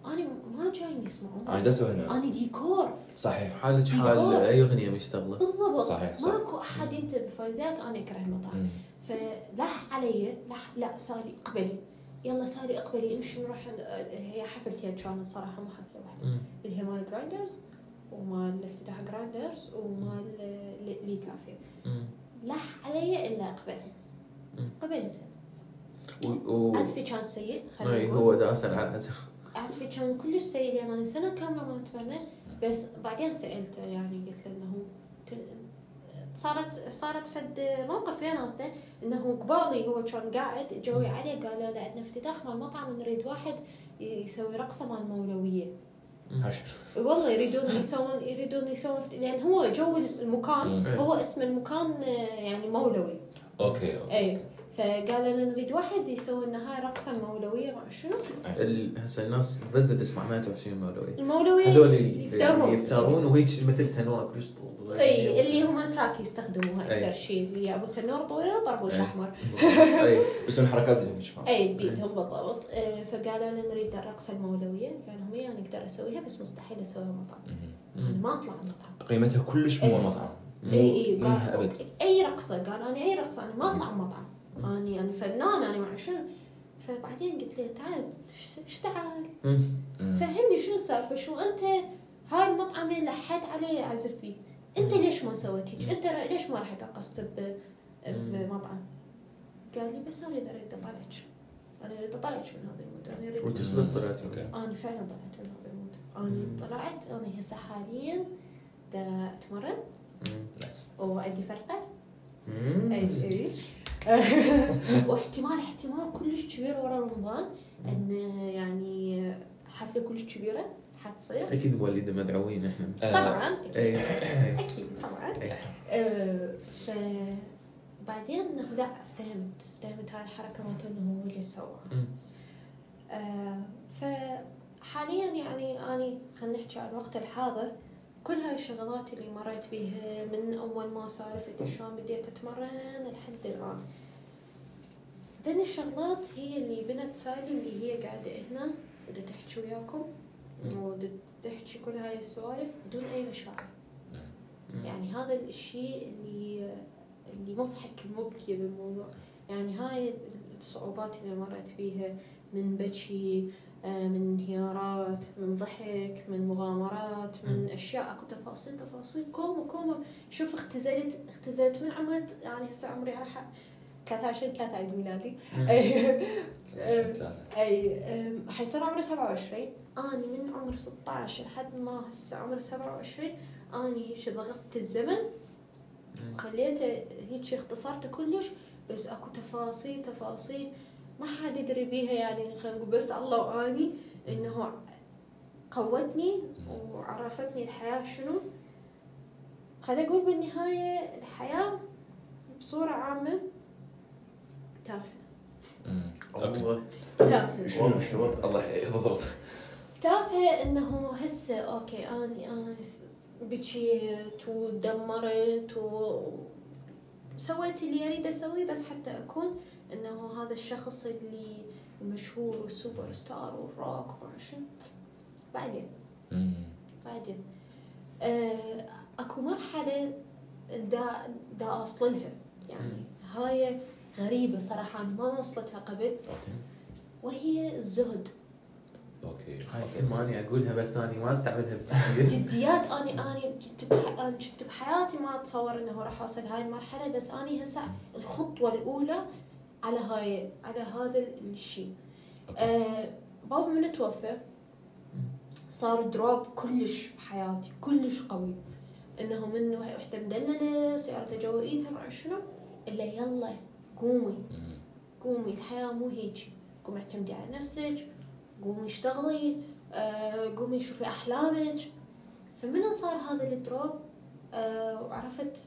أنا ما جايين يسمعون. أنا جالس هنا أنا ديكور. صحيح. حالك حال. أي أغنية مشتغله بالضبط. صحيح، صح. ماكو أحد ينتبه. فلذلك أنا أكره المطاعم. فلح علي لح لا سالي إقبلي. يلا سالي إقبلي. امشي نروح هي حفلتين كانت صراحة مو حفلة واحدة. اللي هي مال Grinders ومال افتتاح Grinders ومال Lily Cafe مم. لح علي إلا اقبلها. قبلتها و- عزفي كان سيء خلينا هو نقول داسر على العزف عزفي كان كلش سيء لأن أنا سنة كاملة ما اتمرن بس بعدين سألته يعني قلت له إنه صارت صارت فد موقف بيناتنا إنه قبالي هو كان قاعد اجوا عليه قالوا له عندنا افتتاح مال مطعم نريد واحد يسوي رقصة مال مولويه هاش والله يريدون يسوون يريدون يسوون فت- لأن هو جو المكان. هو اسم المكان آه، يعني مولوي. okay okay. اي فقال لنا نريد واحد يسوي لنا هاي رقصة مولويه شنو. هسه الناس بس تسمع ما تعرف شنو المولوي المولوي هذول اللي يفترون. يفترون وهيك مثل تنوره كلش طول إي اللي هم أتراك يستخدموها. أكثر شيء اللي ابو تنور طويلة وطربوش. احمر إي. يسوون حركات بدون مش إي بيدهم بالضبط. فقالوا لنا نريد الرقصة المولوية. قال لهم أنا أقدر أسويها بس مستحيل أسويها مطعم. أنا ما أطلع مطعم قيمتها كلش مو إيه. المطعم إي إي أي رقصة قال أنا أي رقصة أنا ما أطلع مطعم أني أنا فنان أنا ما شنو. فبعدين قلت له تعال إيش تعال. فهمني شنو السالفة شو أنت هاي المطعم لحيت عليه اعزف بيه أنت ليش ما سويت هيك؟ أنت ليش ما رحت رقصت بمطعم؟ قال لي بس أنا أريد أطلعك. أنا أريد أطلعك من هذا المود أنا أريد وأنت صدق طلعت okay. أنا فعلا طلعت من هذا المود. أنا طلعت أنا هسه حاليا أتمرن. نايس وعندي فرقة. اي [LAUGHS] واحتمال احتمال كلش كبير ورا رمضان إن يعني حفلة كلش كبيرة حتصير. أكيد مولده مدعوين إحنا. آه، طبعا أكيد. أي. أكيد طبعا. أي. آه، ف بعدين انه لا افتهمت. افتهمت هاي الحركة مالته إنه هو اللي سواها مم. آه، فحاليا يعني أني خلينا نحكي عن الوقت الحاضر. كل هاي الشغلات اللي مريت بيها من أول ما سالفت شلون بديت أتمرن لحد الآن. ذن الشغلات هي اللي بنت سالي اللي هي قاعدة هنا بدها تحكي وياكم. وبدها تحكي كل هاي السوالف بدون أي مشاعر. يعني هذا الشيء اللي اللي مضحك مبكي بالموضوع. يعني هاي الصعوبات اللي مريت فيها من بكي من انهيارات من ضحك من مغامرات من أشياء. أكو تفاصيل تفاصيل. كوم وكوم. شوف اختزلت اختزلت. من عمري يعني هسه عمري راح 13 3 عيد ميلادي. أي حيصير عمري 27 أني من عمر 16 لحد ما هسه عمري 27 أني هيك ضغطت الزمن. وخليته هيك اختصرته كلش بس أكو تفاصيل تفاصيل. ما حد يدري بيها يعني خلينا نقول. بس الله واني إنه قوتني وعرفتني الحياة شنو. خليني أقول بالنهاية الحياة بصورة عامة تافهة. okay. تافهة. شنو شنو الله تافهة إنه هسه okay اني أنا س- بكيت ودمرت و سويت اللي أريد أسويه بس حتى أكون إنه هذا الشخص اللي المشهور وال superstar وال rock وما شنو. بعدين. بعدين. آه، أكو مرحلة دا دا اوصل لها. يعني هاي غريبة صراحة أنا ما وصلتها قبل. okay. وهي الزهد okay. هاي كلمة أنا أقولها بس أنا ما أستعملها بجدية جديات اني اني كنت بح... أنا كنت بحياتي ما أتصور إنه راح أوصل هاي المرحلة بس اني هسه الخطوة الأولى على هاي على هذا الشيء. آه بابا من توفى صار drop كلش بحياتي كلش قوي. انه من وح- وحدة مدللة سيارتها جوا إيدها مع شنو إلا يلا قومي. قومي الحياة مو هيك. قومي اعتمدي على نفسك قومي اشتغلي آه، قومي شوفي أحلامك. فمن صار هذا الدروب؟ آه، وعرفت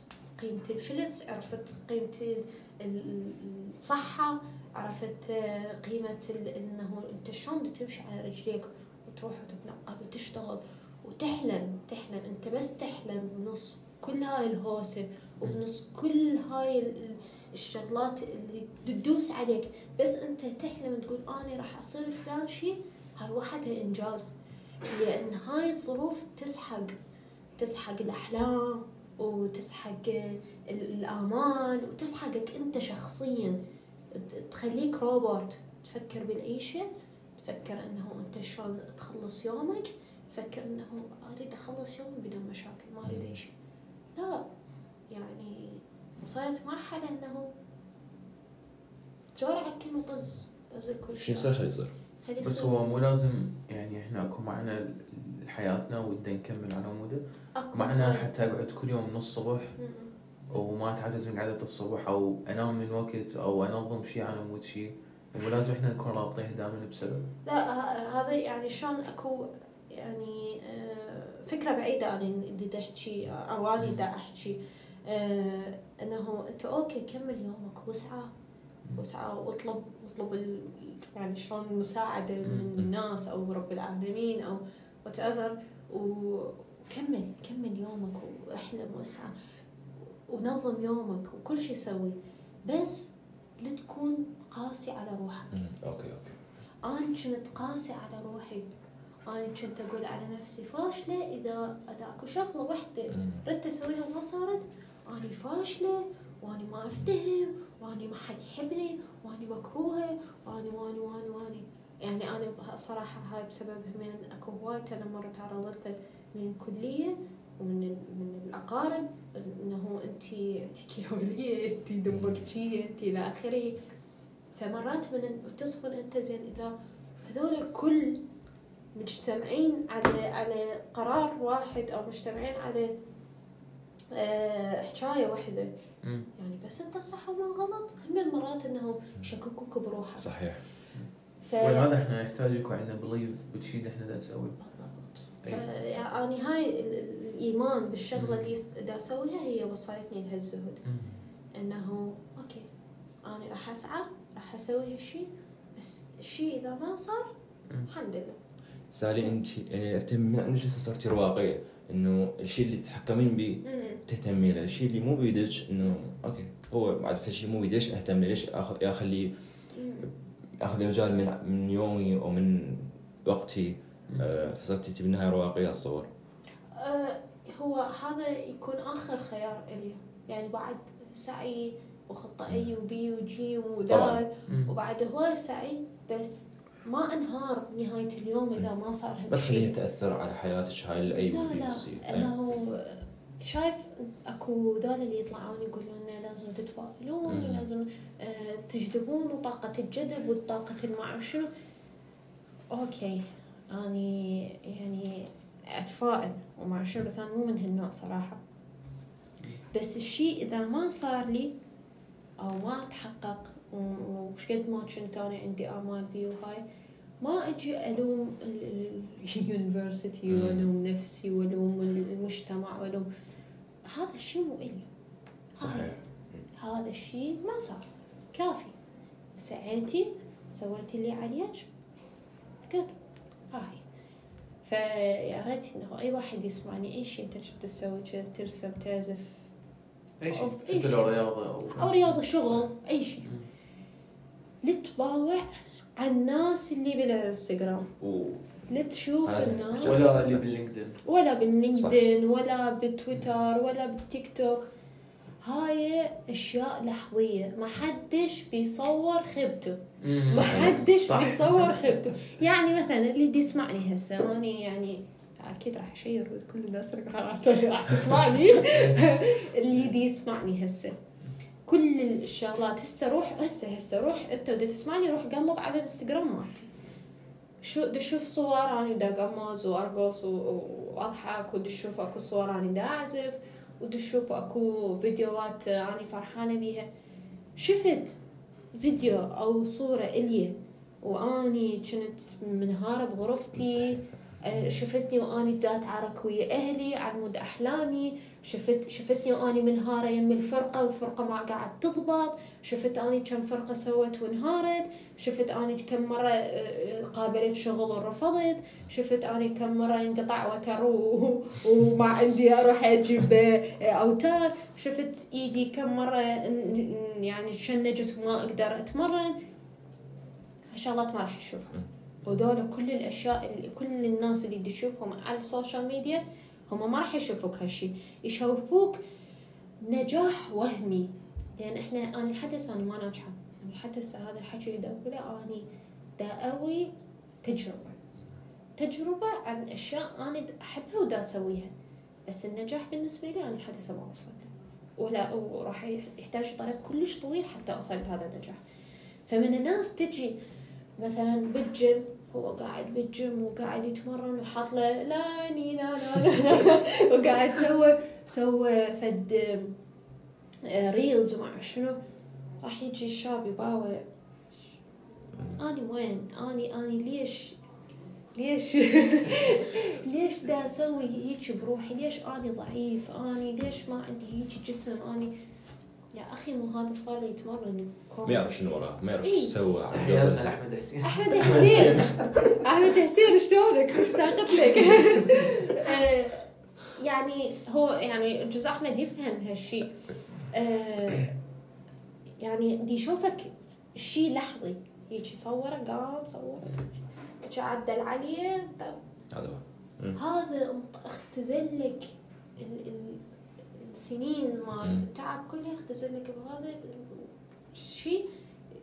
قيمة الفلس عرفت قيمة الصحة عرفت آه، قيمة إنه أنت شلون تمشي على رجليك وتروح وتتنقل وتشتغل وتحلم تحلم أنت بس تحلم بنص كل هاي الهوسة وبنص كل هاي ال- ال- الشغلات اللي تدوس عليك. بس أنت تحلم تقول أنا راح أصير فلان شيء هاي وحدها إنجاز. لأن هاي الظروف تسحق تسحق الأحلام وتسحق ال- الامال وتسحقك أنت شخصيا. تخليك روبوت. تفكر بالعيشة تفكر إنه أنت شلون تخلص يومك تفكر إنه أريد أخلص يومي بدون مشاكل ما أريد أي شيء. لا يعني وصلت مرحلة إنه جور عكن وطز طز كل شو يصير خليه يصير. خلي بس. هو مو لازم يعني إحنا أكو معنا حياتنا ودنا نكمل على مودة. معنا. حتى أقعد كل يوم نص صبح م-م. وما اتعجز من قعده الصبح أو أنام من وقت أو انظم شيء على مود شيء مو لازم إحنا نكون رابطين دائما بسبب. لا هذا يعني شلون أكو يعني آه، فكرة بعيدة عن اللي دا أحكي أو أنا دا أحكي. آه، إنه أنت okay كمل يومك. واسعى. واسعى. واطلب واطلب يعني شلون المساعده من. الناس أو رب العالمين أو whatever وكمل كمل يومك. وأحلم وأسعى. ونظم يومك وكل شيء سوي بس لا تكون قاسي على روحك. okay okay. أنا كنت قاسي على روحي. أنا كنت أقول على نفسي فاشلة إذا إذا أكو شغلة وحدة مم. ردت أسويها وما صارت أنا فاشلة وأنا ما أفتهم وأنا ما حد يحبني وأنا مكروهة وأنا وأنا وأنا وأنا. يعني أنا صراحة هاي بسبب همين أكو هواي مرة تعرضت له من الكلية. ومن من الأقارب إنه أنت أنت كيولية أنت دمبكتشية أنت إلى آخره. فمرات من تصفن أنت زين إذا هذول الكل مجتمعين على على قرار واحد أو مجتمعين على آه، حكاية واحدة. مم. يعني بس أنت صح وما غلط. هم المرات انهم يشككوك بروحك. صحيح. ف ولهذا إحنا نحتاج يكون عندنا بليف بالشيء اللي إحنا نسويه ف- يعني هاي ال- ال- الإيمان بالشغلة اللي دا أسويها هي وصلتني لهالزهد إنه okay أنا راح أسعى راح أسوي هالشيء بس الشيء إذا ما صار. الحمد لله سالي أنت يعني افتهم من عندك هسه صرتي رواقية إنه الشيء اللي تتحكمين به مم. تهتمي له الشيء اللي مو بيدك إنه okay هو بعد في شيء مو بيدك أهتم له ليش اخذ اخليه مم. آخذ مجال من من يومي أو من وقتي فصرتي تبي بالنهاية رواقية اتصور آه، هو هذا يكون آخر خيار إلي. يعني بعد سعي وخطة A و B و C طبعاً. و D. وبعد هواي سعي بس ما انهار نهاية اليوم إذا ما صار ما تخليها هالشيء تأثر على حياتك هاي ال A لا وال B لا. وال C إي. انه شايف أكو ذول اللي يطلعون يقولون لنا لازم تتفائلون. ولازم آه، تجذبون وطاقة الجذب وطاقة ما اعرف شنو؟ أوكي. أني يعني أتفائل وما شنو بس أنا مو من هالنوع صراحة. بس الشيء إذا ما صار لي أو ما تحقق وش قد ما كنت أنا عندي آمال بيه وهاي ما أجي ألوم ال university مم. وألوم نفسي وألوم المجتمع وألوم. هذا الشيء مو إلي. صحيح. هذا الشيء ما صار. كافي. سعيتي سويتي اللي عليك. قد هاي. فيا ريت إنه أي واحد يسمعني أي شيء أنت كنت تسوي ترسم تعزف أي شيء. أي شيء. لو رياضة أو أو رياضة شغل أي شيء مم. لا تباوع على الناس اللي بالإنستغرام. لا تشوف الناس. ولا اللي باللينكدين. ولا باللينكدين ولا بالتويتر ولا بالتيك توك. هاي أشياء لحظية. ما حدش بيصور خيبته. ما. حدش. بيصور [LAUGHS] خيبته. يعني مثلا اللي دي يسمعني هسه أنا يعني أكيد راح أ share كل الناس راح [LAUGHS] تسمعني. [LAUGHS] اللي دي يسمعني هسه. كل الشغلات. هسه روح هسه هسه روح. أنت بدك تسمعني روح قلب على الإنستغرام مالتي. شو بدي أشوف صور؟ اني دا أقمز وأرقص وأضحك ودي أشوف أكو صور اني دا أعزف. ودي أشوف اكو فيديوهات أني فرحانة بيها. شفت فيديو أو صورة إلي وأني كنت منهارة بغرفتي. آه، شفتني وأني دا اتعارك ويا أهلي على مود أحلامي. شفت شفتني وأني منهاره يم الفرقة والفرقة ما قاعد تضبط. شفت أني كم فرقة سوت وانهارت. شفت أني كم مرة آه، قابلت شغل ورفضت. شفت أني كم مرة انقطع وتر وما عندي أروح أجيب آه، أوتار. شفت إيدي كم مرة يعني شنجت وما أقدر أتمرن. شغلات ما راح أشوفها. وذولا كل الأشياء اللي كل الناس اللي تشوفهم على السوشيال ميديا هم ما راح يشوفوك هالشي. يشوفوك نجاح وهمي. لأن إحنا أنا لحد هسه أنا ما ناجحة. أنا لحد هسه هذا الحكي اللي أقوله اني دا اروي تجربة. تجربة عن أشياء أنا أحبها ودا أسويها. بس النجاح بالنسبة لي أنا لحد هسه ما وصلت. ولا وراح يحتاج طريق كلش طويل حتى اوصل لهذا النجاح. فمن الناس تجي مثلا بالجيم هو قاعد بالجيم وقاعد يتمرن وحاط له لا ني لا لا [LAUGHS] وقاعد سوى سوى فد آه، ريلز وما شنو. راح يجي الشاب يباوع. أني وين؟ أني أني ليش؟ ليش؟ [LAUGHS] ليش دا أسوي هيك بروحي ليش أني ضعيف؟ أني ليش ما عندي هيك جسم؟ أني يا أخي مو هذا صار يتمرن. ما يعرف شنو وراه ما يعرف إيه. إيش سوى عم تحياتنا يوصل. لاحمد حسين. أحمد حسين. أحمد حسين شلونك؟ مشتاقت لك. [LAUGHS] آه، يعني هو يعني جوز أحمد يفهم هالشيء آه، يعني دي يشوفك شيء لحظي. هيك يصوره قام صوره جا عدل عليه هذا هو. هذا اختزل لك ال- ال- السنين مال. التعب كله اختزل لك بهذا. الشيء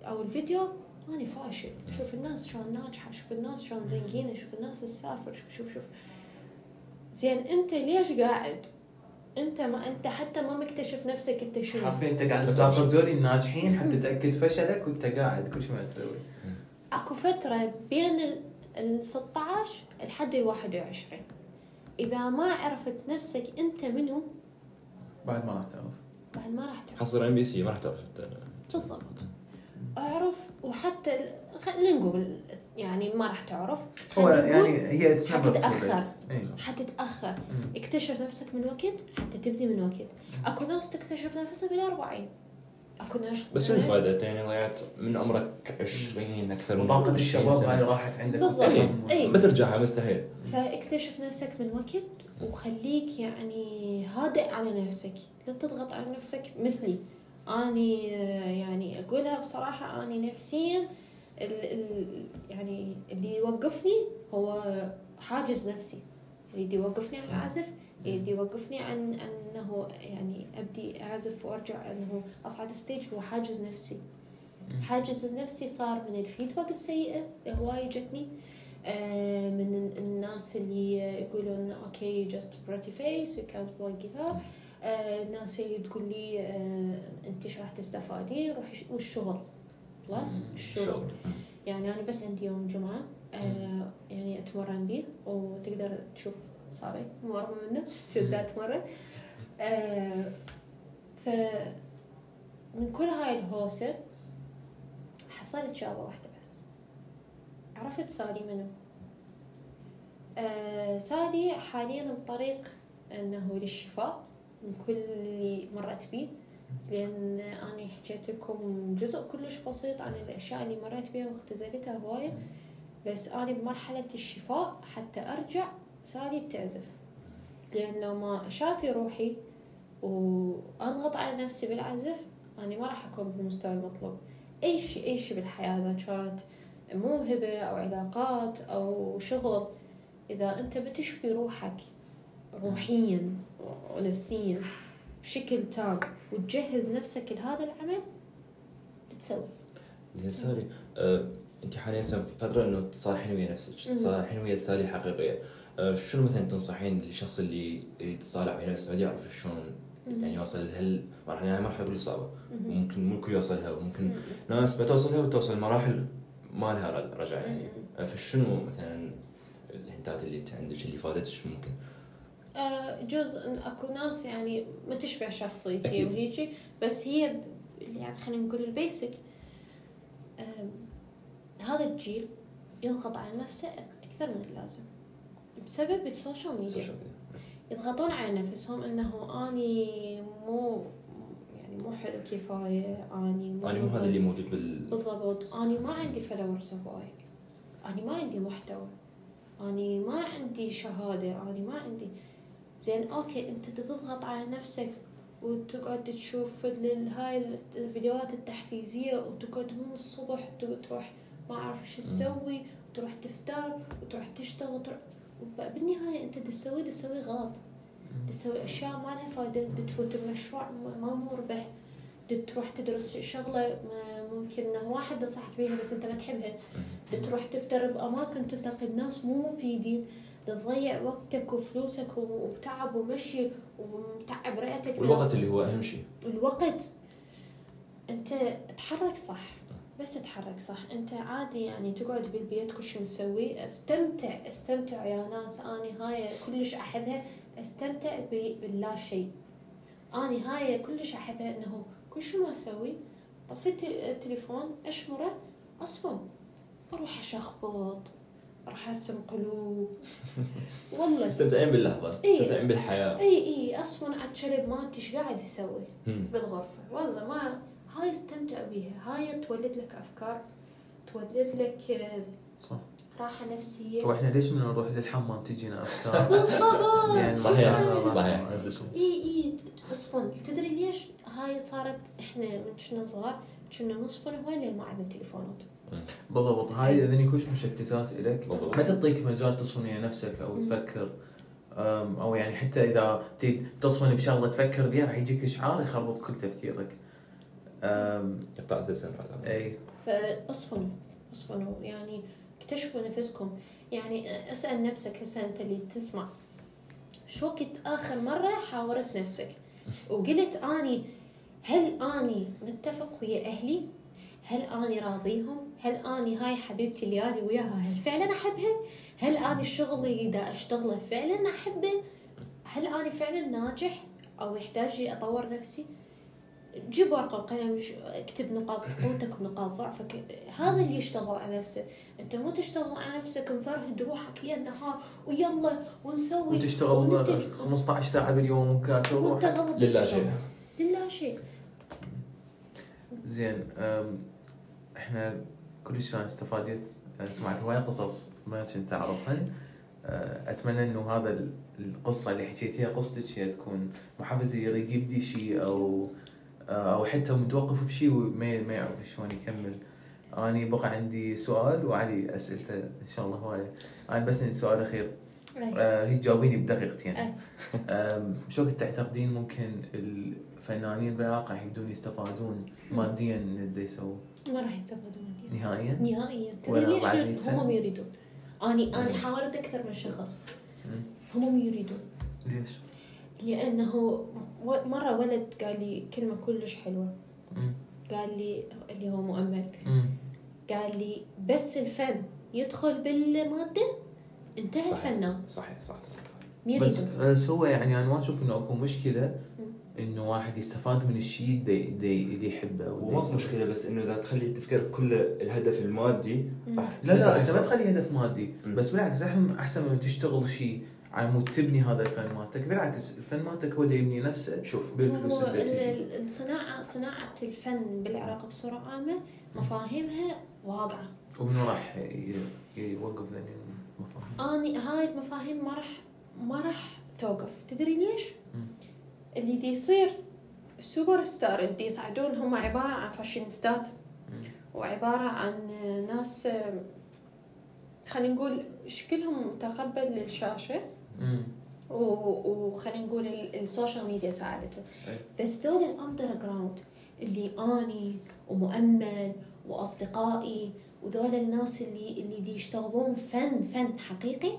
أو الفيديو ماني فاشل. شوف الناس شلون ناجحة شوف الناس شلون زنقينه شوف الناس تسافر شوف شوف شوف. زين أنت ليش قاعد؟ أنت ما أنت حتى ما مكتشف نفسك أنت شنو. حرفيا أنت قاعد تراقب ذولي الناجحين حتى تأكد فشلك وأنت قاعد كل شيء ما تسوي. أكو فترة بين ال- ال 16 لحد ال 21 إذا ما عرفت نفسك أنت منو بعد ما راح تعرف. بعد ما راح تعرف. حصل ام بي سي ما راح تعرف أنت. بالضبط اعرف وحتى ال- خلينا نقول يعني ما راح تعرف هو يعني هي late. إيه. حتتأخر. اكتشف نفسك من وقت حتى تبدي من وقت اكو ناس تكتشف نفسها بالأربعين اكو ناس بس شنو الفائده انت يعني ضيعت من عمرك 20 أكثر من 20 الشباب. هاي راحت عندك بالضبط. إيه. إيه. ما ترجعها مستحيل فاكتشف نفسك من وقت وخليك يعني هادئ على نفسك لا تضغط على نفسك مثلي أني آه، يعني أقولها بصراحة أني نفسيا يعني اللي يوقفني هو حاجز نفسي. اللي يوقفني عن العزف اللي يوقفني عن أنه يعني أبدي أعزف وأرجع أنه أصعد stage هو حاجز نفسي. حاجز النفسي صار من ال feedback السيئة هواي جتني آه، من الناس اللي يقولون أوكي جاست بريتي فيس يو كانت بلاي جيتار الناس اللي تقول لي آه، انت إيش راح تستفادين روحي والشغل. plus الشغل. شغل. يعني أنا بس عندي يوم جمعة آه، يعني أتمرن بيه وتقدر تشوف صاري مورمه منه شو أتمرن. آه، ف من كل هاي الهوسة حصلت شغلة واحدة بس. عرفت سالي منو؟ آه سالي حاليا بطريق إنه للشفاء. من كل اللي مرت بيه لأن أنا حكيت لكم جزء كلش بسيط عن الأشياء اللي مريت بيها واختزلتها هواية. بس أنا بمرحلة الشفاء حتى أرجع سالي تعزف لأن لو ما شافي روحي وأضغط على نفسي بالعزف أنا ما راح أكون بالمستوى المطلوب. اي شيء اي شيء بالحياة؟ إذا كانت موهبة أو علاقات أو شغل إذا أنت بتشفي روحك روحيا ونفسيا بشكل تام وتجهز نفسك لهذا العمل بتسوي زين سالي آه، أنت حاليا في فترة إنه تصالحين ويا نفسك. تصالحين ويا سالي حقيقية. آه، شنو مثلا تنصحين للشخص اللي يريد يتصالح ويا نفسه؟ ما يعرف شلون يعني يوصل لهالمرحله هاي مرحلة كل صعبة. مهم. ممكن مو الكل يوصلها وممكن مم. ناس بتوصلها وتوصل مراحل ما لها ر- رجع يعني. فشنو مثلا الهنتات اللي عندك اللي فادتك ممكن؟ جزء إن أكو ناس يعني ما تشبه شخصيتي. وهيجي بس هي يعني خلينا نقول البيسك. هذا الجيل يضغط على نفسه أكثر من اللازم بسبب السوشيال ميديا. يضغطون على نفسهم إنه أني مو يعني مو حلو كفاية أني مو أنا مو هذا اللي موجود بال بالضبط. أني ما عندي followers هواي. أني ما عندي محتوى. أني ما عندي شهادة. أني ما عندي زين أوكي أنت تضغط على نفسك وتقعد تشوف هاي الفيديوهات التحفيزية وتقعد من الصبح تروح ما أعرف إيش تسوي وتروح تفتر وتروح تشتغل وتروح بالنهايه أنت تسوي تسوي غلط. تسوي أشياء ما لها فايدة تفوت بمشروع ما مربح. تروح تدرس شغلة م- ممكن واحد نصحك بيها بس أنت ما تحبها. تروح تفتر بأماكن تلتقي بناس مو مفيدين. تضيع وقتك وفلوسك وتعب ومشي ومتعب رئتك. والوقت اللي هو أهم شيء. الوقت. أنت تحرك صح بس تحرك صح. أنت عادي يعني تقعد بالبيت كل شيء مسوي. استمتع استمتع يا ناس. اني هاي كلش أحبها. استمتع باللا شيء. اني هاي كلش أحبها إنه كل شيء ما أسوي طفيت التليفون أشمره اصفن أروح أشخبط. أروح ارسم قلوب. [LAUGHS] والله. تستمتعين باللحظة إيه. تستمتعين بالحياة. اي اي أصلا على الشرب مالتي إيش قاعد يسوي؟ مم. بالغرفة. والله ما هاي استمتع بيها. هاي تولد لك أفكار تولد لك آه، صح. راحة نفسية. وإحنا ليش من نروح للحمام تجينا أفكار؟ [LAUGHS] بالضبط. يعني صحيح صحيح. اي اي اصفن تدري ليش هاي صارت إحنا من كنا صغار كنا نصفن هواي لين ما عندنا تليفونات. بالضبط. هاي إذا يكونش مشتتات الك بالضبط. ما تعطيك مجال تصفن ويا نفسك أو تفكر؟ أو يعني حتى إذا تي- تصفن بشغله تفكر بها راح يجيك إشعار يخربط كل تفكيرك. يقطع على اي فاصفنوا اصفنوا. يعني اكتشفوا نفسكم. يعني اسأل نفسك هسه أنت اللي تسمع. شو وقت آخر مرة حاورت نفسك؟ [LAUGHS] وقلت أني هل أني متفق ويا أهلي؟ هل أني راضيهم؟ هل آني هاي حبيبتي اللي آني وياها هل فعلا أحبها؟ هل آني الشغل اللي دا أشتغله فعلا أحبه؟ هل آني فعلا ناجح أو يحتاج لي أطور نفسي؟ جيب ورقة وقلم اكتب نقاط قوتك ونقاط ضعفك. هذا اللي يشتغل على نفسه. أنت مو تشتغل على نفسك مفرهد روحك ليل نهار ويلا ونسوي. وتشتغل وننتج. 15 ساعة باليوم وكاتب وانت غلط. لله تشتغل. شيء. لله شيء. زين إحنا كلش أنا استفادت أه، سمعت هواي قصص ما كنت أعرفهن. أه، أتمنى إنه هذا ال- القصة اللي حكيتيها قصتك هي تكون محفز يريد يبدي شيء أو أه، أو حتى متوقف بشيء وما ما يعرف شلون يكمل. اني بقى عندي سؤال وعلي أسئلته إن شاء الله هواية. أنا بس عندي سؤال أخير. أي. آه، هي تجاوبيني بدقيقتين. [LAUGHS] آم، شو كنت تعتقدين ممكن الفنانين بالعراق راح يبدون يستفادون ماديا من اللي يسووا ما راح يستفادوا مني نهائيا؟ نهائيا تدري بعد 100 ليش؟ هم يريدون اني أنا مم. حاولت أكثر من شخص. هم يريدون ليش؟ لأنه مرة ولد قال لي كلمة كلش حلوة. قال لي اللي هو مؤمل. قال لي بس الفن يدخل بالمادة انتهى صحيح. الفنان صحيح صح صح صح بس بس هو يعني أنا ما أشوف إنه أكو مشكلة. إنه واحد يستفاد من الشيء دي دي اللي يحبه وما. مشكلة بس إنه إذا تخلي تفكيرك كله الهدف المادي لا لا أنت ما تخلي هدف مادي مم. بس بالعكس أحسن أحسن من تشتغل شيء على مود تبني هذا الفن مالتك بالعكس الفن مالتك هو اللي يبني نفسه شوف بالفلوس اللي الصناعه صناعه الفن بالعراق بصورة عامة مفاهيمها واقعه ومنو راح يوقف ذني المفاهيم؟ اني هاي المفاهيم ما راح ما راح توقف تدري ليش؟ اللي دي يصير ال super star اللي يصعدون هم عبارة عن فاشينيستات وعبارة عن ناس خلينا نقول شكلهم متقبل. و- وخلينا نقول ال- ال social media ساعدته. أي. بس ذول ال underground اللي آني ومؤمن وأصدقائي وذول الناس اللي اللي دي يشتغلون فن فن حقيقي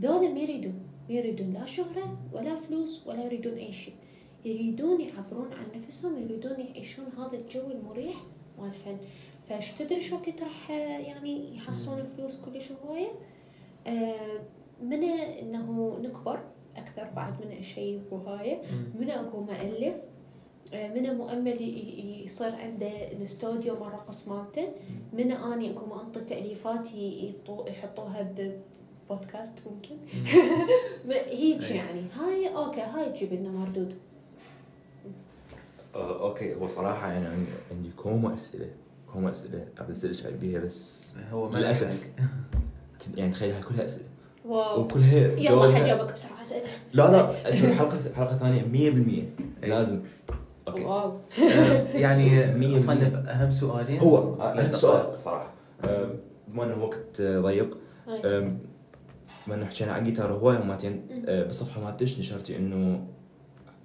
ذول ما يريدون ما يريدون لا شهرة ولا فلوس ولا يريدون أي شيء. يريدون يعبرون عن نفسهم يريدون يعيشون هذا الجو المريح مال الفن. فايش تدري شو كنت راح يعني يحصلون فلوس كلش هواية؟ آه، من إنه نكبر أكثر بعد من شيء وهاي مم. من أكو مؤلف آه، من مؤمن يصير عنده الاستوديو مال رقص مالته. من اني أكو منطقه تأليفات ي- يطو- يحطوها ب بودكاست ممكن [LAUGHS] هيك يعني. هاي okay هاي تجيب لنا مردود. آه، okay هو صراحة يعني عندي عندي كومة أسئلة كومة أسئلة اريد اسالك بيها بس هو. ت- يعني تخيل هاي كلها أسئلة. wow. وكلها يلا حجاوبك بسرعة اسئله لا لا اسمع حلقه حلقة ثانية 100% إيه. لازم. okay. wow. آه، يعني مية صنف أهم سؤالين هو دقائق. سؤال صراحة. آم، بما إنه وقت آه، ضيق بما إنه حكينا عن جيتار هواية مرتين آه، بالصفحة مالتش نشرتي إنه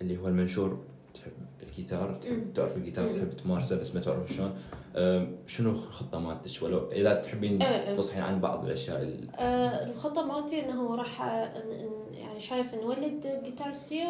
اللي هو المنشور تحب الجيتار تحب. تعرف الجيتار. تحب تمارسه بس ما تعرف شلون شنو الخطه مالتش ولو إذا تحبين. تفصحين عن بعض الأشياء ال- آه الخطة مالتي إنه راح يعني شايف نولد جيتار ستيو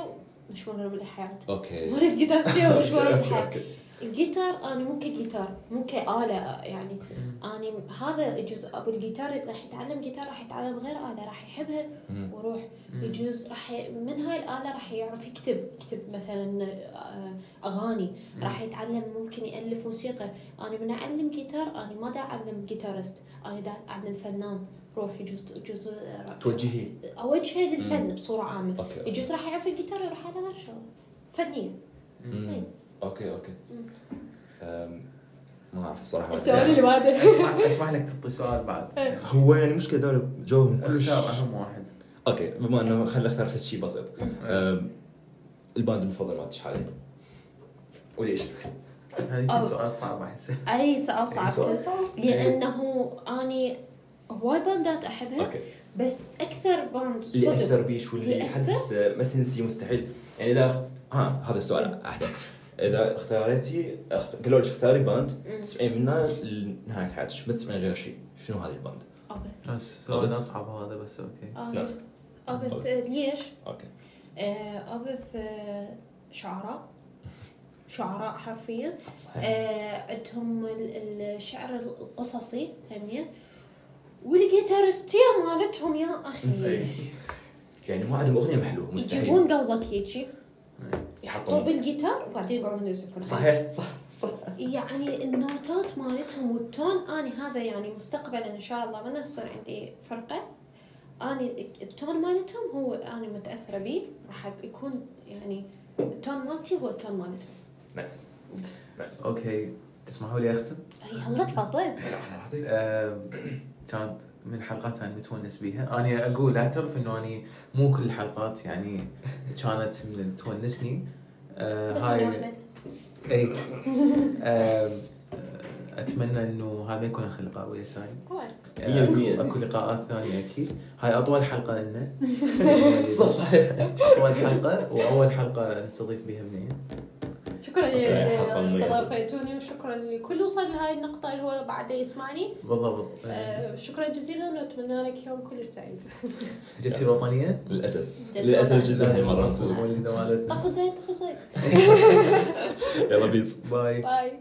مشوار بالحياة أوكي ولد جيتار ستيو مشوار [LAUGHS] بالحياة أوكي. الجيتار أنا مو كجيتار مو كآلة يعني. اني هذا يجوز ابو الجيتار راح يتعلم جيتار راح يتعلم غير آلة راح يحبها. ويروح مم. يجوز راح ي... من هاي الآلة راح يعرف يكتب يكتب مثلا آه، أغاني راح يتعلم ممكن يألف موسيقى أنا من أعلم جيتار أنا ما دا أعلم guitarist أنا دا أعلم فنان روح يجوز يجوز آه، توجهي أوجهه للفن بصورة عامة okay يجوز راح يعرف الجيتار يروح على غير شغله مم. إيه. okay okay. ما أعرف صراحة. السؤال اللي بعده. أسمح أسمح لك تعطي سؤال بعد. هو يعني مشكلة دول جوهم اختار اهم واحد. okay بما إنه خلينا نختار في شيء بسيط. أم، ال band المفضل مالتش حاليا؟ وليش؟ هذا. سؤال صعب أحس. أي سؤال صعب تسأل. لأنه أني هواي باندات أحبها okay. بس أكثر band اللي اثر بيش واللي اللي حدث ما تنسي مستحيل. يعني إذا ها هذا السؤال أحلى. إذا اختاريتي قالوا لك اختاري band. تسمعين منها لنهاية حياتك ما تسمعين غير شيء شنو هذه ال band؟ Opeth السؤال أصعب هذا بس okay. Opeth ليش؟ okay. آه، Opeth آه، شعراء. [LAUGHS] شعراء حرفيا. صحيح. آه، عندهم ال- الشعر القصصي همين والجيتارستية مالتهم يا أخي. يعني ما عندهم أغنية مو حلوة مستحيل. يجيبون قلبك هيجي يحطوه بالجيتار وبعدين يقعدون يعزفون صحيح صح صح. يعني النوتات مالتهم وال tone أنا هذا يعني مستقبلا إن شاء الله من يصير عندي فرقة. أنا ال tone مالتهم هو أنا متأثرة به راح يكون يعني ال tone مالتي هو ال tone مالتهم. nice. nice. okay. تسمحوا لي أختم؟ يلا تفضل. آم، كانت من الحلقات أنا متونس بيها. أنا أقول اعترف إنه اني مو كل الحلقات يعني كانت من اللي تونسني. آه، هاي إي. آه، أتمنى إنه هذا يكون آخر لقاء ويا مية آه،. أكو لقاءات ثانية أكيد. هاي أطول حلقة لنا. [LAUGHS] صح صحيح. أطول حلقة وأول حلقة نستضيف بها منين؟ شكرا okay، حلقة لي مميزة. استضافتوني وشكرا لكل وصل لهاي النقطة اللي هو بعد يسمعني. بالضبط. آه، شكرا جزيلا وأتمنى لك يوم كلش سعيد. [LAUGHS] جتي الوطنية؟ للأسف. جد للأسف والله. جدا. نصير مولده مالتنا طفوا زيت طفوا زيت [LAUGHS] [LAUGHS] يلا peace. bye. bye.